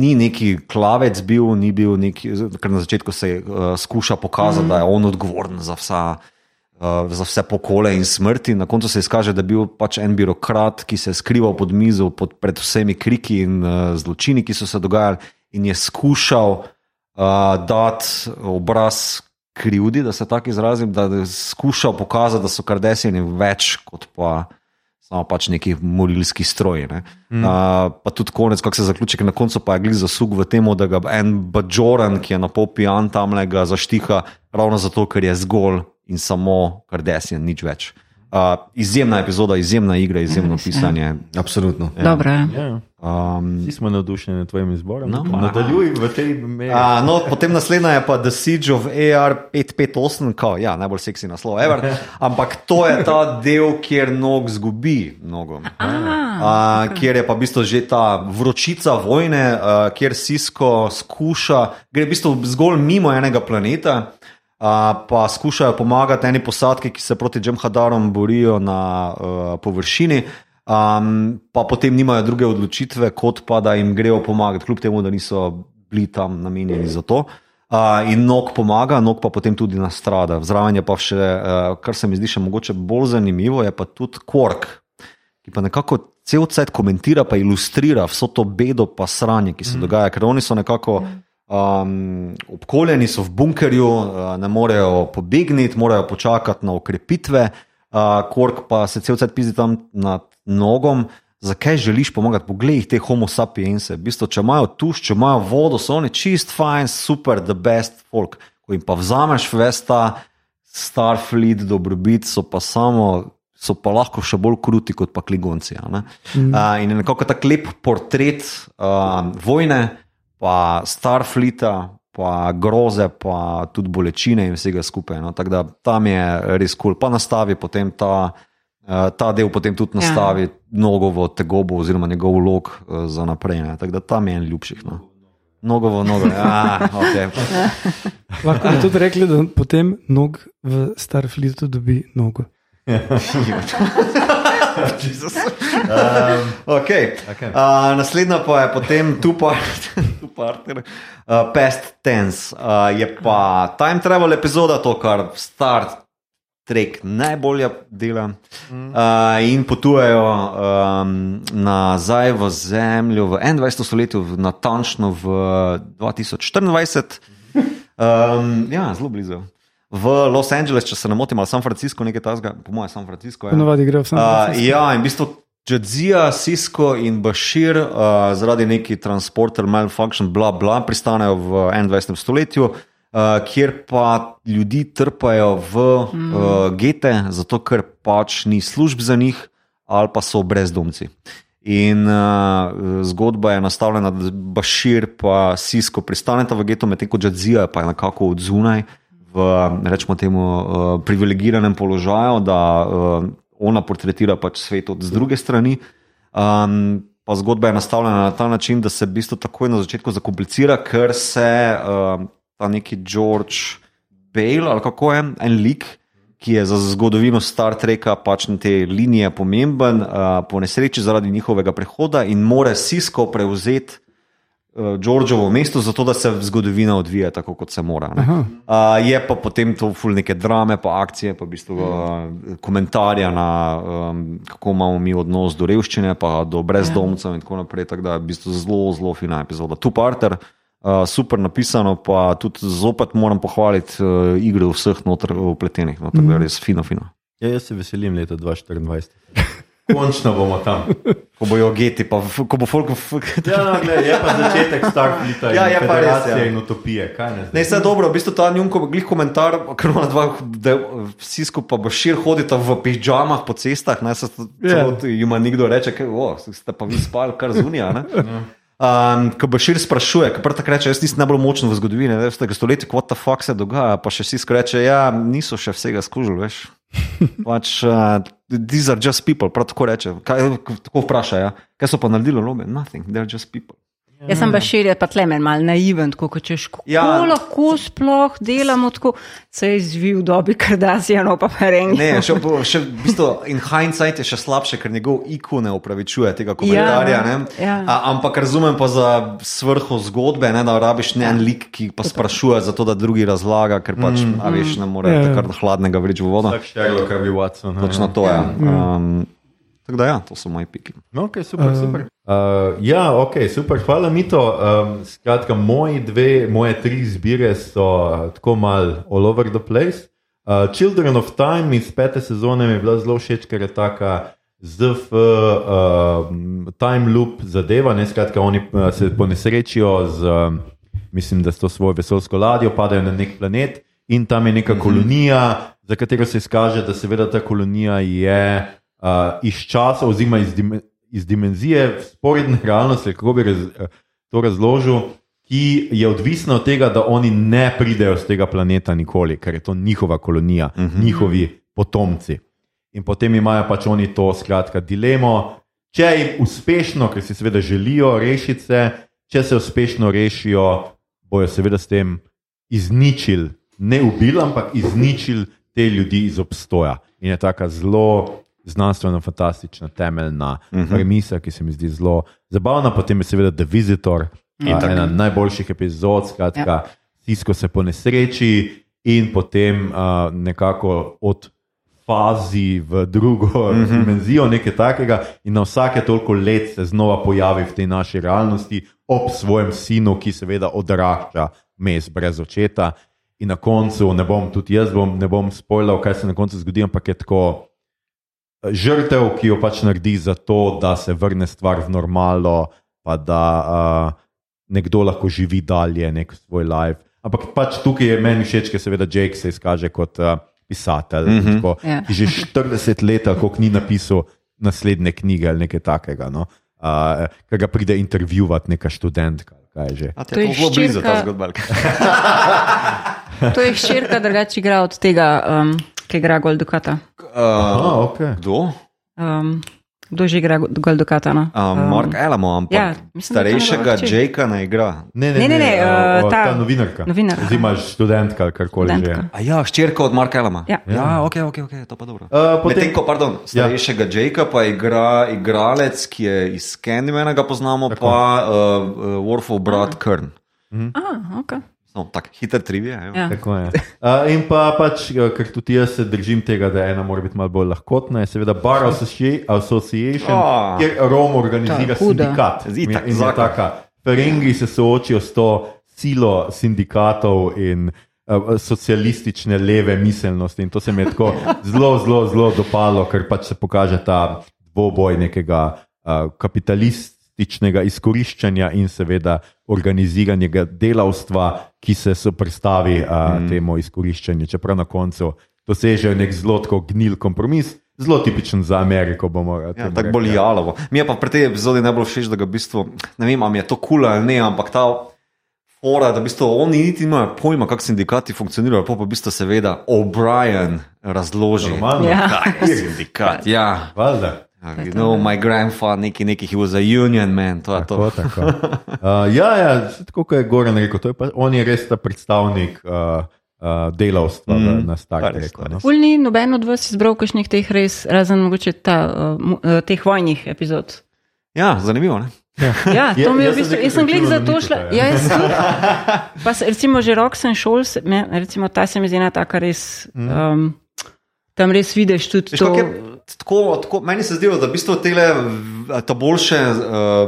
ni neki klavec bil, ni bil neki, ker na začetku se uh, skuša pokazati, mm. da je on odgovoren za, vsa, uh, za vse pokole in smrti. Na koncu se izkaže, da je bil pač en birokrat, ki se je skrival pod mizo, pod, pred vsemi kriki in uh, zločini, ki so se dogajali, in je skušal uh, dati obraz krivdi, da se tako izrazim, da je skušal pokazati, da so kardesijani več kot pa samo pač neki morilski stroj. Ne. Mm. Uh, pa tudi konec, kako se zaključi, na koncu pa je glih zasug v tem, da ga en Bajoran, ki je na pol pijan tam le ga zaštiha, ravno zato, ker je zgolj in samo kardesijan, nič več. Uh, izjemna epizoda, izjemna igra, izjemno pisanje. Absolutno. Ja. Dobro. Ja, Um, vsi smo navdušeni nad tvojim izborom. No. Nadaljuj v tej meri. A, no, potem naslednja je pa The Siege of AR558, kao, ja, najbolj seksi naslov, ever. *laughs* Ampak to je ta del, kjer nog zgubi nogo. A, kjer je pa v bistvu že ta vročica vojne, a, kjer Sisko skuša, gre v bistvu zgolj mimo enega planeta. A, pa skušajo pomagati eni posadki, ki se proti Džemhadarom borijo na uh, površini, um, pa potem nimajo druge odločitve, kot pa da jim grejo pomagati, kljub temu, da niso bili tam namenjeni za to. Uh, in nog pomaga, nog pa potem tudi nastrada. Zraven je pa še, uh, kar se mi zdi še mogoče bolj zanimivo, je pa tudi Kork, ki pa nekako cel cel komentira, pa ilustrira vso to bedo, pa sranje, ki se mm. dogaja, ker oni so nekako. Um, obkoljeni so v bunkerju, uh, ne morejo pobegniti, morajo počakati na ukrepitve, uh, Kork pa se cel cel pizdi tam nad nogom. Zakaj želiš pomagati? Poglej jih te homo sapiens. V bistvu, če imajo tuš, če imajo vodo, so oni čist fajn, super, the best folk. Ko jim pa vzameš vesta, Starfleet, dobrobit, so pa samo. So pa lahko še bolj kruti kot pa kligonci. Mm. Uh, in je nekako tak lep portret uh, vojne, pa Starfleeta, pa groze, pa tudi bolečine in vsega skupaj. No. Tako da tam je res kul, cool. pa nastavi potem ta, uh, ta del, potem tudi nastavi ja. nogovo tegobo oziroma njegov vlog uh, za naprej. Ne. Tako da tam je en ljubših. No. Nogovo, nogo. Ja, *laughs* okay. Lahko bi tudi rekli, da potem nog v Starfleetu dobi nogo. *laughs* *laughs* um, okay. Okay. Uh, naslednja pa je potem tu *laughs* partner, uh, Past Tense. Uh, je pa Time Travel epizoda, to, kar Star Trek najbolje dela. Uh, in potujejo um, nazaj v Zemljo v 21. stoletju, natančno v 2024. Um, ja, zelo blizu v Los Angeles, če se ne motim, ali San Francisco, nekaj tasga, po mojem, San Francisco. Ponovadi gre v San Francisco. Uh, ja, in v bistvu Jadzija, Cisco in Bashir uh, zaradi neki transporter malfunction, bla bla, pristanejo v 21. stoletju. Uh, kjer pa ljudi trpajo v mm. uh, gete, zato ker pač ni služb za njih, ali pa so brezdomci. In uh, zgodba je nastavljena, da Bashir in Sisko pristaneta v geto, medtem ko Jadzija pa je nekako od zunaj, v rečemo temu, uh, privilegiranem položaju, da uh, ona portretira pač svet od druge strani. Um, pa zgodba je nastavljena na ta način, da se v bistvu takoj na začetku zakomplicira, ker se uh, ta neki George Bale ali kako je en lik. Ki je za zgodovino Star Treka pač na te linije pomemben, uh, po nesreči zaradi njihovega prehoda in more Sisko prevzeti Džordžovo mesto, zato da se zgodovina odvija tako, kot se mora. Uh, je pa potem to ful neke drame, pa akcije, pa v bistvu uh, komentarja na um, kako imamo mi odnos do revščine, pa do brezdomcev in tako naprej. Tako da je v bistvu zelo, zelo fina epizoda. Tu parter, uh, super napisano, pa tudi zopet moram pohvaliti uh, igre vseh noter upletenih, no, tako da je res fino, fino. Ja, jaz se veselim leta 2024. Končno bomo tam. Ko bojo geti, pa ko bo folk. ja, no, gled, je pa začetek Starfleeta. Ja, je pa res. Ja. In utopije. Ne, vse dobro, v bistvu ta njunko, glih komentar, ker ona dva, da vsi skupaj bo šir hodita v pižamah po cestah, ne se yeah. ima nekdo reče, da oh, ste pa vi spali kar zunija. Um, ko bo šir sprašuje, ker tako reče, jaz nisem najbolj močen v zgodovini, da je stoletje, what the fuck se dogaja, pa še vsi skreče, ja, niso še vsega skužili, veš. Pač, uh, these are just people, prav tako reče. Kaj, tako vpraša, ja. kaj so pa naredili, lobe? Nothing, they're just people. Jaz sem pa širje, pa tle men mal naiven, tako češ, kako Ja. lahko sploh delamo tako, se je izvil dobi Kardashianov pa Ferengi. Ne, še, bo- še v bistvu, in hindsight je še slabše, ker njegov IQ ne upravičuje tega komentarja. Ja, ne. ja. A, ampak razumem pa za svrho zgodbe, ne, da rabiš ne en lik, ki pa sprašuje, zato da drugi razlaga, ker pač, mm. a veš, ne more Ja, ja. kar hladnega vreči v vodo. Tako štelo, kar bi Watson. Točno to je. Um, tako da, ja, to so moji piki. No, okay, super, super. Uh, ja, ok, super, hvala mi to. Um, skratka, moji dve, moje tri zbire so uh, tako mal all over the place. Uh, Children of Time iz pete sezone mi je bila zelo všeč, ker je taka ZF uh, time loop zadeva. Ne, skratka, oni uh, se ponesrečijo z, um, mislim, da s to svojo vesolsko ladjo, padajo na nek planet in tam je neka kolonija, za katero se izkaže, da seveda ta kolonija je uh, iz časa oziroma iz, dim iz dimenzije sporedne realnosti, kako bi raz to razložil. Ki je odvisna od tega, da oni ne pridejo z tega planeta nikoli, ker je to njihova kolonija, uh -huh. njihovi potomci. In potem imajo pač oni to, skratka, dilemo, če jim uspešno, ker si seveda želijo rešiti se, če se uspešno rešijo, bojo seveda s tem izničili, ne ubili, ampak izničili te ljudi iz obstoja. In je tako zelo znanstveno, fantastična, temeljna uh -huh. premisa, ki se mi zdi zelo zabavna. Potem je seveda The Visitor, a, ena najboljših epizod, skratka, ja. tisko se po nesreči in potem a, nekako od. Fazi v drugo uh -huh. dimenzijo, nekaj takega, in na vsake toliko let se znova pojavi v tej naši realnosti, ob svojem sinu, ki seveda odrašča mes brez očeta. In na koncu, ne bom tudi jaz, bom, ne bom spoilal, kaj se na koncu zgodi, ampak je tako žrtev, ki jo pač naredi za to, da se vrne stvar v normalo, pa da uh, nekdo lahko živi dalje, nek svoj life. Ampak pač tukaj je meni všeč, ker seveda Jake se izkaže kot uh, pisatelj, mm -hmm. tako, Ja. ki že 40 let, kako ni napisal naslednje knjige ali nekaj takega. No? Uh, Ker ga pride intervjuvati neka študentka. kaj je Že. A To te je zelo blizu ta zgodba. kaj? *laughs* *laughs* To je hčerka, drugače igra od tega, um, ki igra Goldukata. Aha, Uh, okay. kdo? Um, kdo že igra Goldukata? No? Uh, Mark Elamo, ampak ja, mislim, starejšega. Jakea ne igra. Ne, Ne, ne, ne, uh, uh, ta, ta ta novinarka. novinarka. Oziroma študentka ali karkoli že. A ja, hčerka od Marka Elama. Ja. ja ok, ok, ok, to pa dobro. Uh, potem, Medtem ko, pardon, starejšega ja. Jakea pa igra igralec, ki je iz Candymana, ga poznamo, Tako. pa uh, uh, Warfov brat Kern. Aha, okay. No, tako hiter trivija. evo. ja. Tako je. Uh, in pa pač, uh, ker tudi jaz se držim tega, da ena mora biti malo bolj lahkotna, je seveda Bar Associ- Association, Ah. kjer Rom organizira huda. sindikat. Itak, In je taka, Ferengi se soočijo s to silo sindikatov in uh, socialistične leve miselnosti. In to se mi je tako *laughs* zelo, zelo, zelo dopalo, ker pač se pokaže ta dvoboj nekega uh, kapitalističnega izkoriščanja in seveda organiziranega delavstva, ki se soprstavi uh, mm. temu izkoriščanju. Čeprav na koncu dosežejo nek zelo gnil kompromis, zelo tipičen za Ameriko. Bomo, Ja, tako rekli. bolj jalovo. Mi je pa pri tej epizodi najbolj všeč, da ga v bistvu, ne vem, ali mi je to kul cool ali ne, ampak ta fora, da v bistvu oni niti nimajo pojma, kako sindikati funkcionirajo, pa pa v bistvu seveda O'Brien razloži. Normalno. Ja. Kaj je sindikat? Ja. Valjda. You know, my grandfather, neki, neki, he was a union man, to je Tako, to. tako. *laughs* Uh, ja, ja, tako kot je Goran rekel, to je pa, on je res ta predstavnik uh, uh, delavstva mm, na Star to je res, Treku. to je No? Ful ni noben od vas izbral kakšnih teh res, razen mogoče ta, uh, uh, teh vojnih epizod. Ja, zanimivo. Ne? Ja, *laughs* Ja, to mi je v sem bistvu. Jaz sem glih računal za to šla. ja. Ja, jaz tudi. *laughs* Pa se, recimo že Rocks and Shoals, recimo ta se mi zdi ena taka res. Um, tam res vidiš tudi Veš, to. je, tako, tako, meni se zdi, da v bistvu tele, v- ta boljše uh,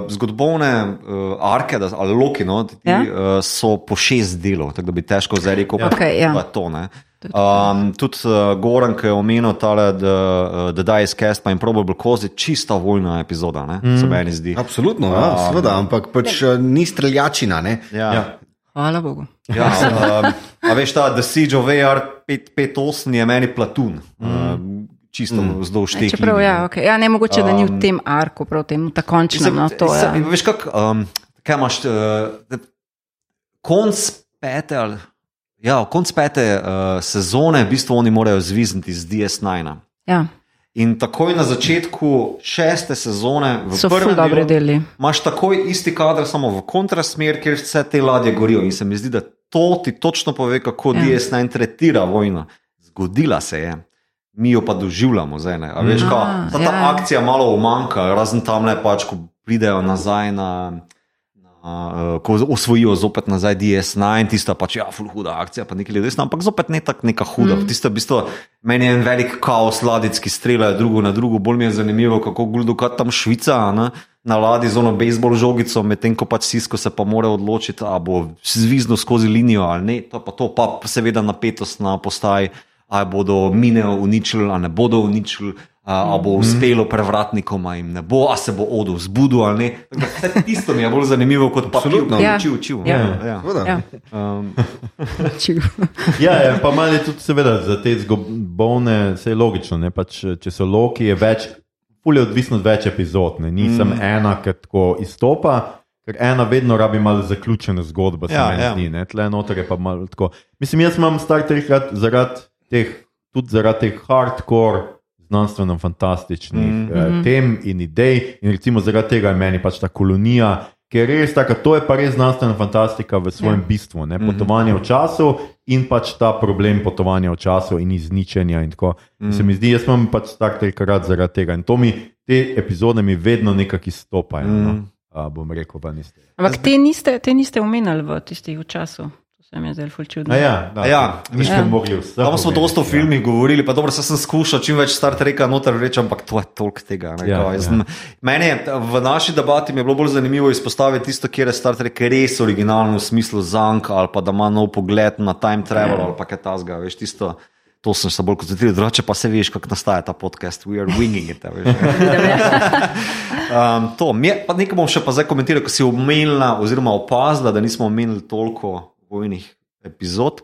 zgodovne uh, arke, da, ali loki, no, ti, Ja. uh, so po šest delov, tako da bi težko zdaj rekel, Ja. Okej, ja. pa to. Ne. Um, tudi uh, Goran, ki je omenil tale The, uh, the Dice Cast, pa Improbable Cause, je čista vojna epizoda, ne, mm. se meni zdi. Absolutno, ja, seveda, ampak pač eh, ni streljačina. Ne? Ja. Ja. Hvala Bogu. Ja, um, a veš, ta The Siege of AR 558 je meni platun. Um, čisto mm. vzdolž teh. Čeprav, ja, ne. okay. ja, ne mogoče, da ni v tem arku, prav tem, ta končnem. No, to, ja. Veš, kak, um, kaj imaš, uh, konc pete, ali, ja, konc pete uh, sezone, v bistvu oni morajo zvizniti z DS9. Ja, In takoj na začetku šeste sezone, v so prvem dobri delu, imaš takoj isti kader, samo v kontrasmer, kjer vse te ladje gorijo. In se mi zdi, da to ti točno pove, kako Ja. ja. DS9 tretira vojno. Zgodila se je. Mi jo pa doživljamo zdaj. ne. A Veš, Mm. kao, A, ta, ta ja. ja. akcija malo umanka, razen tam le pač, ko pridejo nazaj na. na Uh, ko osvojijo zopet nazaj DS9, tista pač, ja, ful huda akcija, pa nekaj resno, ampak zopet ne tako neka huda. Mm. Tista, v bistvu, meni je en velik kaos ladic, ki streljajo drugo na drugo, bolj mi je zanimivo, kako guldukat tam Švica, ne, na ladji z ono bejzbol žogico, medtem ko pač Sisko se pa mora odločiti, ali bo zvizno skozi linijo ali ne, to pa to, pa seveda napetost na postaji. Ali bodo mine uničili, ali ne bodo uničili. A, a bo uspelo prevratnikom, a jim ne bo, a se bo odil zbudil ali ne. Tako tisto mi je bolj zanimivo kot pa Absolutno. Ja. učil, učil. Ja. ja. Seveda. Ja. Um. *laughs* Ja, ja, pa malo je tudi, seveda, za te zgobovne, vse je logično. Ne? Pač, če so loki, je več, ful je odvisno od več epizod. Ne? Nisem mm. ena, ki tako izstopa, ker ena vedno rabi malo zaključeno zgodbo, se Ja, ja, meni ja. zdi. Ne? Tle noter je pa malo tako. Mislim, jaz imam Star Trek rad zaradi teh, tudi zaradi teh hardcore. Znanstveno-fantastičnih mm Mhm. -hmm. tem in idej, in recimo zaradi tega je meni pač ta kolonija, ki je res taka, to je pa res znanstvena fantastika v svojem Ja. bistvu, ne? potovanje v času in pač ta problem potovanja v času in izničenja. In tako. mm. Se mi zdi, jaz imam pač Star Trek rad zaradi tega in to mi, te epizode mi vedno nekako izstopajo. Mm. No? A, bom rekel, pa niste. Ampak te niste, te niste omenjali v tistih v času. Se mi je zdelo ful čudno. A ja, da, Ja, nismo ja. mogli vse. Tam smo dosta o ja. filmih govorili, pa dobro, saj sem skušal čim več Star Treka noter reči, ampak to je toliko tega. ne, Ja, ja. sem- Meni je v naši debati je bilo bolj zanimivo izpostaviti tisto, kjer je Star Trek res originalen v smislu zank ali pa da ima nov pogled na time travel Ja. ali pa kaj tasga, veš tisto. To sem se bolj koncentriral, drugače pa se veš, kako nastaja ta podcast. We are winging it. *laughs* um, to, mi je, pa nekaj bom še pa zdaj komentiral, ko si omenila, oziroma opazila, da nismo omenili toliko vojnih epizod.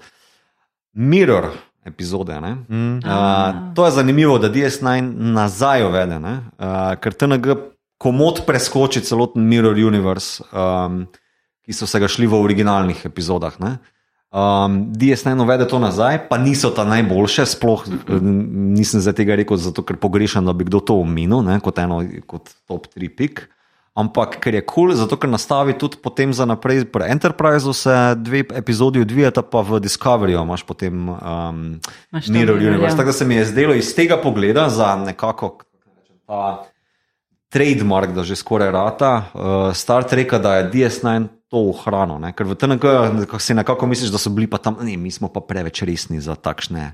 Mirror epizode. Ne? Mm. Uh, to je zanimivo, da DS9 nazaj uvede, ne? uh, ker TNG komod preskoči celoten Mirror Universe, um, ki so se ga šli v originalnih epizodah. Ne? Um, DS9 uvede to nazaj, pa niso ta najboljše, sploh nisem za tega rekel, zato ker pogrešam, da bi kdo to omenil ne, kot eno kot top 3 pik. Ampak ker je kul, cool, zato ker nastavi tudi potem za naprej. Pri Enterpriseu se dve epizodi odvijata, pa v Discoveryju imaš potem um, Mirror Universe. ja. Tako da se mi je zdelo iz tega pogleda za nekako ta trademark, da že skoraj rata, uh, Star Treka, da je DS9 to ohrano. Ne? Ker v TNG si nekako misliš, da so bili pa tam, ne, mi smo pa preveč resni za takšne.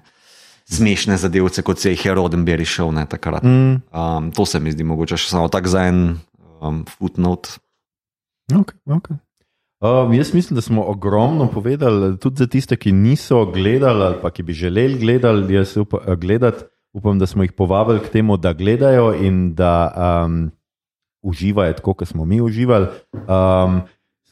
Smešne zadevce, kot se jih je Rodenberry šel ne, takrat. Mm. Um, to se mi zdi mogoče še samo tako za en um, footnote. Okay, okay. Um, jaz mislim, da smo ogromno povedali, tudi za tiste, ki niso gledali ali pa ki bi želeli gledati. Jaz upa, gledat, upam, da smo jih povabili k temu, da gledajo in da um, uživajo tako, kot smo mi uživali. Um,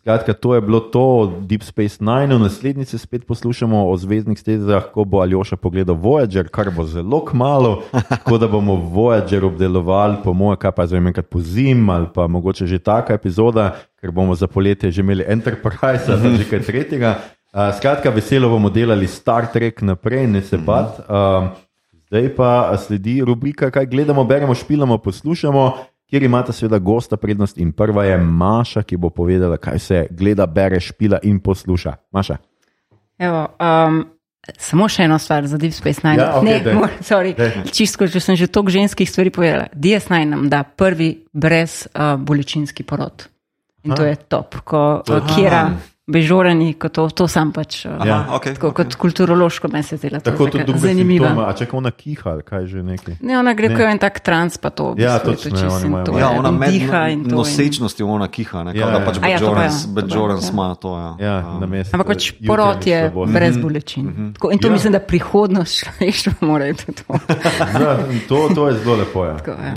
Skratka, to je bilo to od Deep Space Nine, naslednji se spet poslušamo o zvezdnih stezah, ko bo Aljoša pogledal Voyager, kar bo zelo kmalo, *laughs* tako da bomo Voyager obdelovali, po mojem, kaj pa zdaj enkrat po zim ali pa mogoče že taka epizoda, ker bomo za poletje že imeli Enterprise ali že kaj tretjega. Uh, skratka, veselo bomo delali Star Trek naprej, ne se bat. Uh, zdaj pa sledi rubrika, kaj gledamo, beremo, špilamo, poslušamo kjer imate seveda gosta prednost in prva je Maša, ki bo povedala, kaj se gleda, bere, špila in posluša. Maša. Evo, um, samo še eno stvar za Deep Space Nine. Ja, daj. ne, mor, sorry, čisto, če sem že toliko ženskih stvari povedala. DS9 nam da prvi brez uh, bolečinski porod. In to je top, ko uh, Kira bežorani, ko to, to sam pač. Uh, Ja. okay, Tako kot kulturološko meni se zdela to Tako tudi zanimiva. simptoma, a če ona kiha, ali kaj že nekaj. Ne, ona gre Ne. kot en tak trans, pa to. v Ja, bistvu je točno, to ja, oni in imajo- to Ja, je, ona med diha in to. In... nosečnostjo ona kiha, ne, Ja, ja, da ja. pač ja, to pa ja, Bajorans to pa ja. ima to. Ja. Ja, Um, na mestu. Ampak pač porod je brez bolečin. Tako, in to Ja. mislim, da prihodnost človeštva *laughs* mora biti to. Ja, to, to je zelo lepo. Ja. Tako, ja,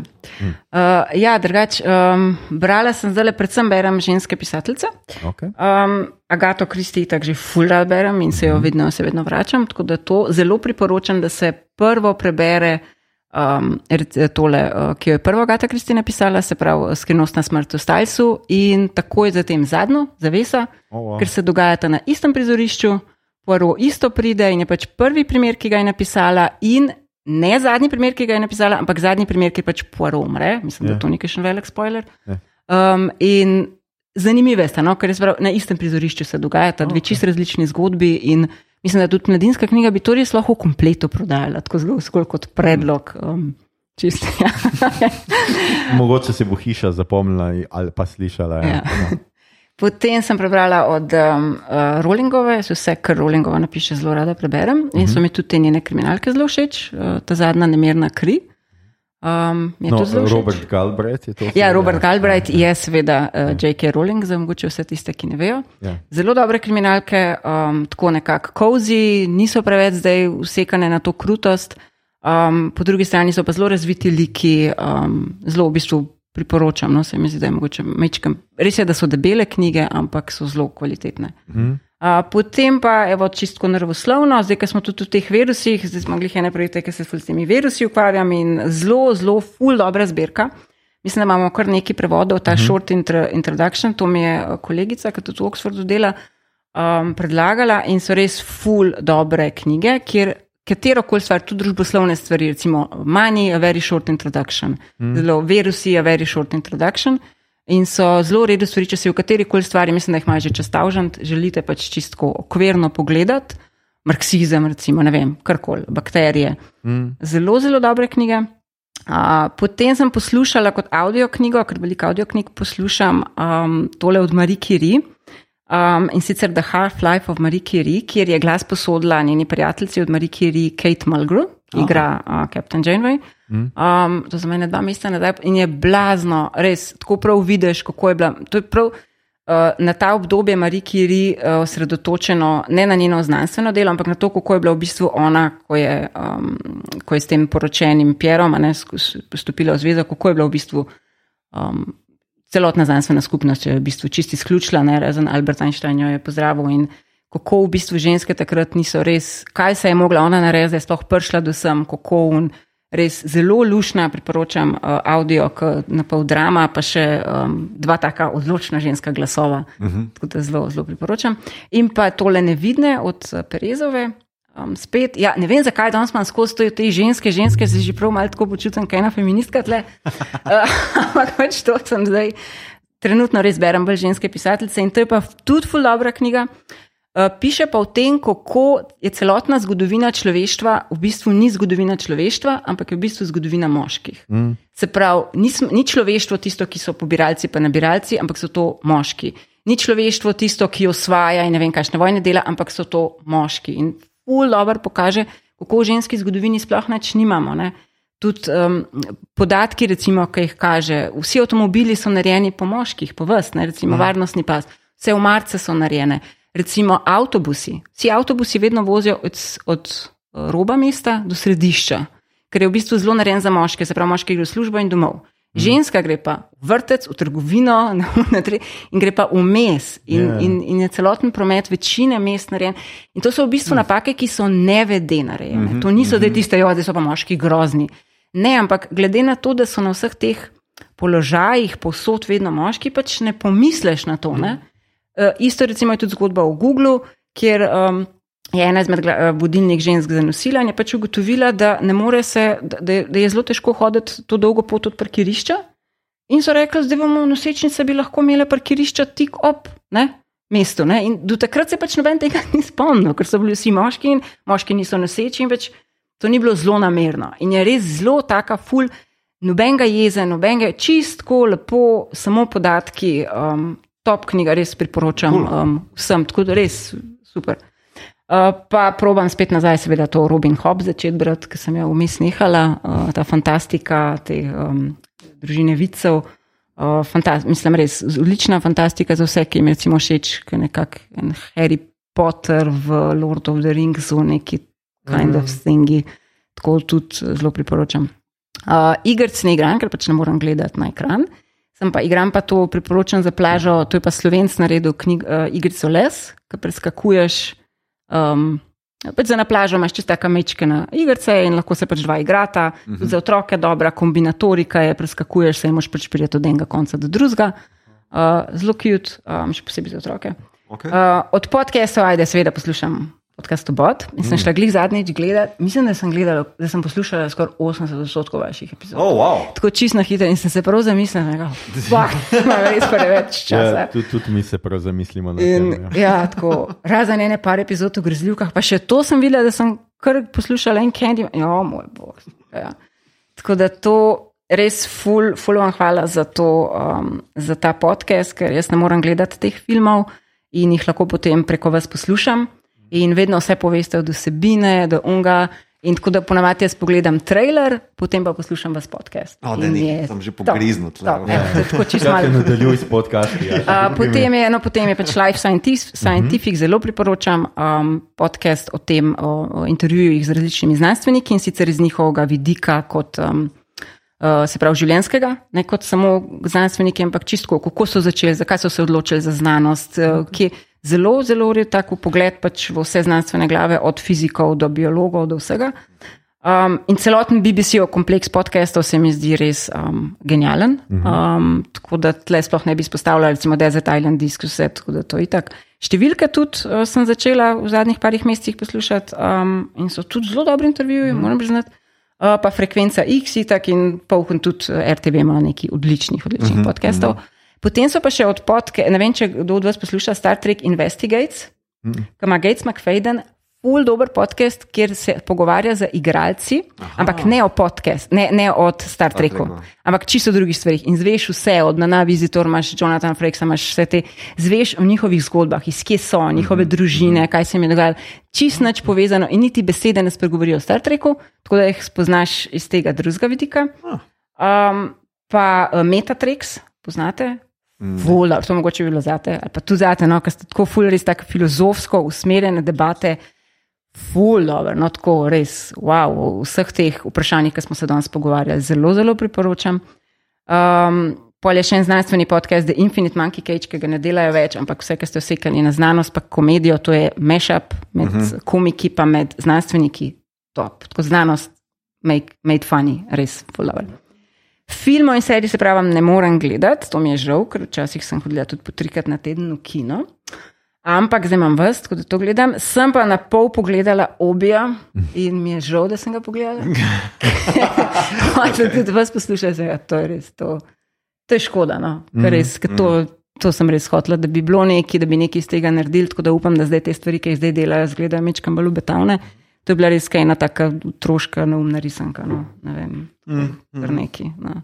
uh, ja drugač, um, brala sem zdaj, predvsem berem ženske pisateljice. Okay. Um, Agato Kristi tako že full rad berem in se jo vedno, se vedno vračam. Tako da to zelo priporočam, da se prvo prebere um, tole, uh, ki jo je prvo Agata Kristi napisala, se pravi Skrivnostna smrt v Stalsu in takoj zatem zadnjo, zavesa, Oh, wow. ker se dogajata na istem prizorišču, Poirot isto pride in je pač prvi primer, ki ga je napisala in ne zadnji primer, ki ga je napisala, ampak zadnji primer, ki pač Poirot umre. Mislim, Ja. da to ni še velik spoiler. Ja. Um, in zanimive sta, no? ker je sprav, na istem prizorišču se dogajata dve čist različni zgodbi. In mislim, da tudi mladinska knjiga bi to res lahko v kompletu prodajala, tako zgolj, zgolj kot predlog. Um, čist, ja. *laughs* Mogoče se bo hiša zapomnila ali pa slišala. Ja. Ja. Potem sem prebrala od um, uh, Rowlingove, jaz vse, kar Rowlingova napiše, zelo rada preberem. In so mi tudi te njene kriminalke zelo všeč, uh, ta zadnja nemirna kri. Um, je No, všeč? Robert Galbraith je to. Ja, Robert Galbraith je seveda uh, J.K. Rowling, za mogoče vse tiste, ki ne vejo. Ja. Zelo dobre kriminalke, um, tako nekako kozi, niso preveč zdaj usekane na to krutost. Um, po drugi strani so pa zelo razviti liki, um, zelo v bistvu priporočam. No, se mi zdi, da je mogoče mečkam. Res je, da so debele knjige, ampak so zelo kvalitetne. Mhm. Uh, potem pa, evo, čistko nervoslovno, zdaj, ko smo tudi v teh virusih, zdaj smo glih ene projekte, ki se s temi virusi ukvarjam in zelo, zelo, ful dobra zbirka. Mislim, da imamo kar nekaj prevodov, ta uh -huh. short intro, introduction, to mi je eh, kolegica, ki tudi v Oxfordu dela, um, predlagala in so res ful dobre knjige, kjer katero koli stvar, tudi družboslovne stvari, recimo Money, a very short introduction, mm. zelo virusi, a very short introduction. In so zelo redu stvari, če si v kateri koli stvari, mislim, da jih imaš že čez tavžant, želite pač čisto okvirno pogledati, marksizem, recimo, ne vem, karkoli, bakterije. Mm. Zelo, zelo dobre knjige. Uh, potem sem poslušala kot audio knjigo, ker veliko audio knjig poslušam, um, tole od Marie Curie. Um, in sicer The Half-Life of Marie Curie, kjer je glas posodila njeni prijateljici od Marie Curie, Kate Mulgrew, igra uh, Captain Janeway. Um, to za mene dva meseca nazaj in je blazno, res, tako prav vidiš, kako je bila. To je prav uh, na ta obdobje Marie Curie uh, osredotočeno ne na njeno znanstveno delo, ampak na to, kako je bila v bistvu ona, ko je, um, ko je s tem poročenim Pierom ne, stopila v zvezo, kako je bila v bistvu. Um, celotna znanstvena skupnost je v bistvu čisti izključila, ne razen Albert Einstein jo je pozdravil in kako v bistvu ženske takrat niso res, kaj se je mogla ona narediti, da je sploh prišla do sem, kako un. Res zelo lušna, priporočam uh, audio, na pol drama, pa še um, dva taka odločna ženska glasova. Uh -huh. Tako da zelo, zelo priporočam. In pa tole nevidne od uh, Perezove. Um, spet, ja, ne vem, zakaj danes imam skozi to, te ženske, ženske se že prav malo tako počutim, kaj je ena feministka tle. *laughs* Ampak uh, pač to sem zdaj, trenutno res berem bolj ženske pisateljice in to je pa tudi ful dobra knjiga. Uh, piše pa o tem, kako je celotna zgodovina človeštva v bistvu ni zgodovina človeštva, ampak je v bistvu zgodovina moških. Mm. Se pravi, ni, ni človeštvo tisto, ki so pobiralci pa nabiralci, ampak so to moški. Ni človeštvo tisto, ki osvaja in ne vem, kakšne vojne dela, ampak so to moški. In ful dobro pokaže, kako v ženski zgodovini sploh neč nimamo. Ne? Tudi um, podatki, recimo, ki jih kaže, vsi avtomobili so narejeni po moških, po vrst, recimo mm. varnostni pas, vse umarce so narejene recimo avtobusi. Vsi avtobusi vedno vozijo od, od roba mesta do središča, ker je v bistvu zelo narejen za moške, se pravi, moški gre v službo in domov. Ženska gre pa v vrtec, v trgovino *laughs* na, na tre, in gre pa vmes, in, yeah. in, in je celoten promet večine mest narejen. In to so v bistvu napake, ki so nevede narejene. Mm -hmm, to niso, mm -hmm. tiste, jo, da so pa moški grozni. Ne, ampak glede na to, da so na vseh teh položajih posod vedno moški, pač ne pomisliš na to. Ne? Uh, isto recimo je tudi zgodba o Googlu, kjer um, je ena izmed vodilnih žensk zanosila in je pač ugotovila, da, se, da, da je zelo težko hoditi to dolgo pot od parkirišča. In so rekli, da bomo nosečnice bi lahko imele parkirišča tik ob ne, mestu. Ne? In do takrat se pač noben tega *laughs* ni spomnil, ker so bili vsi moški in moški niso noseči in več to ni bilo zelo namerno. In je res zelo taka ful. Nobenega jeze, nobenega čistko, lepo, samo podatki, um, top knjiga, res priporočam um, vsem, tako da res super. Uh, pa probam spet nazaj, seveda, to Robin Hobb začeti brati, ki sem jo vmes nehala, uh, ta fantastika te um, družine vicev. Uh, mislim, res odlična fantastika za vse, ki jim recimo všeč, ki je nekakšen Harry Potter v Lord of the Rings, v neki kind mm. of thingi. Tako tudi zelo priporočam. Uh, Igrc ne igram, ker pač ne morem gledati na ekran. Sem pa igram pa to, priporočam za plažo, to je pa slovenc naredil knjig, uh, Igrico Les, ki preskakuješ. Um, pač za na plažo imaš čisto tako mečkene igrice in lahko se pač dva igrata. Uh -huh. Za otroke dobra kombinatorika je, preskakuješ se in moš pač priti od enega konca do drugega. Uh, zelo cute, um, še posebej za otroke. Okay. Uh, od podcastov, ajde, seveda poslušam podcast Bot in sem mm. šla glih zadnjič gledati. Mislim, da sem, gledala, da sem poslušala skoraj 80 odstotkov vaših epizod. Oh, wow. Tako čisto na hitro in sem se prav zamislila, da *laughs* ima res preveč časa. Ja, tudi, tudi mi se prav zamislimo na to. Ja. ja, tako razen ene par epizod v grezljivkah, pa še to sem videla, da sem kar poslušala en candy. Ja, moj bog. Ja. Tako da to. Res, ful, ful vam hvala za, to, um, za ta podcast, ker jaz ne morem gledati teh filmov in jih lahko potem preko vas poslušam in vedno vse poveste od vsebine do unga. In tako da ponavadi jaz pogledam trailer, potem pa poslušam vas podcast. O, da je sem že pogriznil je tako čisto malo. nadaljuj s podcasti. Ja, *laughs* Uh, potem, je, no, potem je pač Life Scientific, Scientific zelo priporočam um, podcast o tem, o, o intervjujih z različnimi znanstveniki in sicer iz njihovega vidika kot. Um, Uh, se pravi, življenskega, ne kot samo znanstveniki, ampak čisto, kako so začeli, zakaj so se odločili za znanost, uh, ki je zelo, zelo red tako pogled pač v vse znanstvene glave, od fizikov do biologov do vsega. Um, in celoten BBC-ov kompleks podcastov se mi zdi res um, genijalen. Um, tako da tle sploh ne bi izpostavljala, recimo Desert Island Disc, vse tako da to je itak. Številke tudi uh, sem začela v zadnjih parih mesecih poslušati um, in so tudi zelo dobri intervjuji, moram priznati. Uh, pa frekvenca X, itak in polhun tudi uh, RTV ima nekaj odličnih, odličnih uh -huh, podcastov. Uh -huh. Potem so pa še od podke, ne vem, če kdo od vas posluša Star Trek Investigates, -huh. ki ima Gates McFadden, full dober podcast, kjer se pogovarja z igralci, Aha. ampak ne o podcast, ne, ne od Star Treku, Treku. ampak čisto o drugih stvarih. In zveš vse, od Nana Visitor, imaš Jonathan Frakes, imaš vse te, zveš o njihovih zgodbah, iz kje so, njihove družine, kaj se jim je dogajalo. Čist nič povezano in niti besede ne spregovorijo o Star Treku, tako da jih spoznaš iz tega drugega vidika. Um, pa uh, Metatrix, poznate? Vola, to mogoče bi bilo zate, ali pa tudi zate, no, ker ste tako ful, res tako filozofsko usmerjene debate. Ful, dobro, no tako res, wow, o vseh teh vprašanjih, ki smo se danes pogovarjali, zelo, zelo priporočam. Um, Pol je še en znanstveni podcast, The Infinite Monkey Cage, ki ga ne delajo več, ampak vse, kar ste vsekali na znanost, pa komedijo, to je mashup med uh -huh. komiki, pa med znanstveniki, top. Tako znanost, make, made funny, res full dobro. Filmov in serij se pravi, ne morem gledati, to mi je žal, ker včasih sem hodila tudi po trikrat na teden v kino. Ampak zdaj imam tako da to gledam. Sem pa na pol pogledala obija in mi je žal, da sem ga pogledala. *laughs* Če tudi vas poslušate, ja, to je res to. To je škoda, no? ker res, ker to, to sem res hotela, da bi bilo nekaj, da bi nekaj iz tega naredili. Tako da upam, da zdaj te stvari, ki jih zdaj delajo, zgledajo mečkam bolj obetavne. To je bila res ena taka troška, neumna risanka. No? Ne vem, kar neki. No.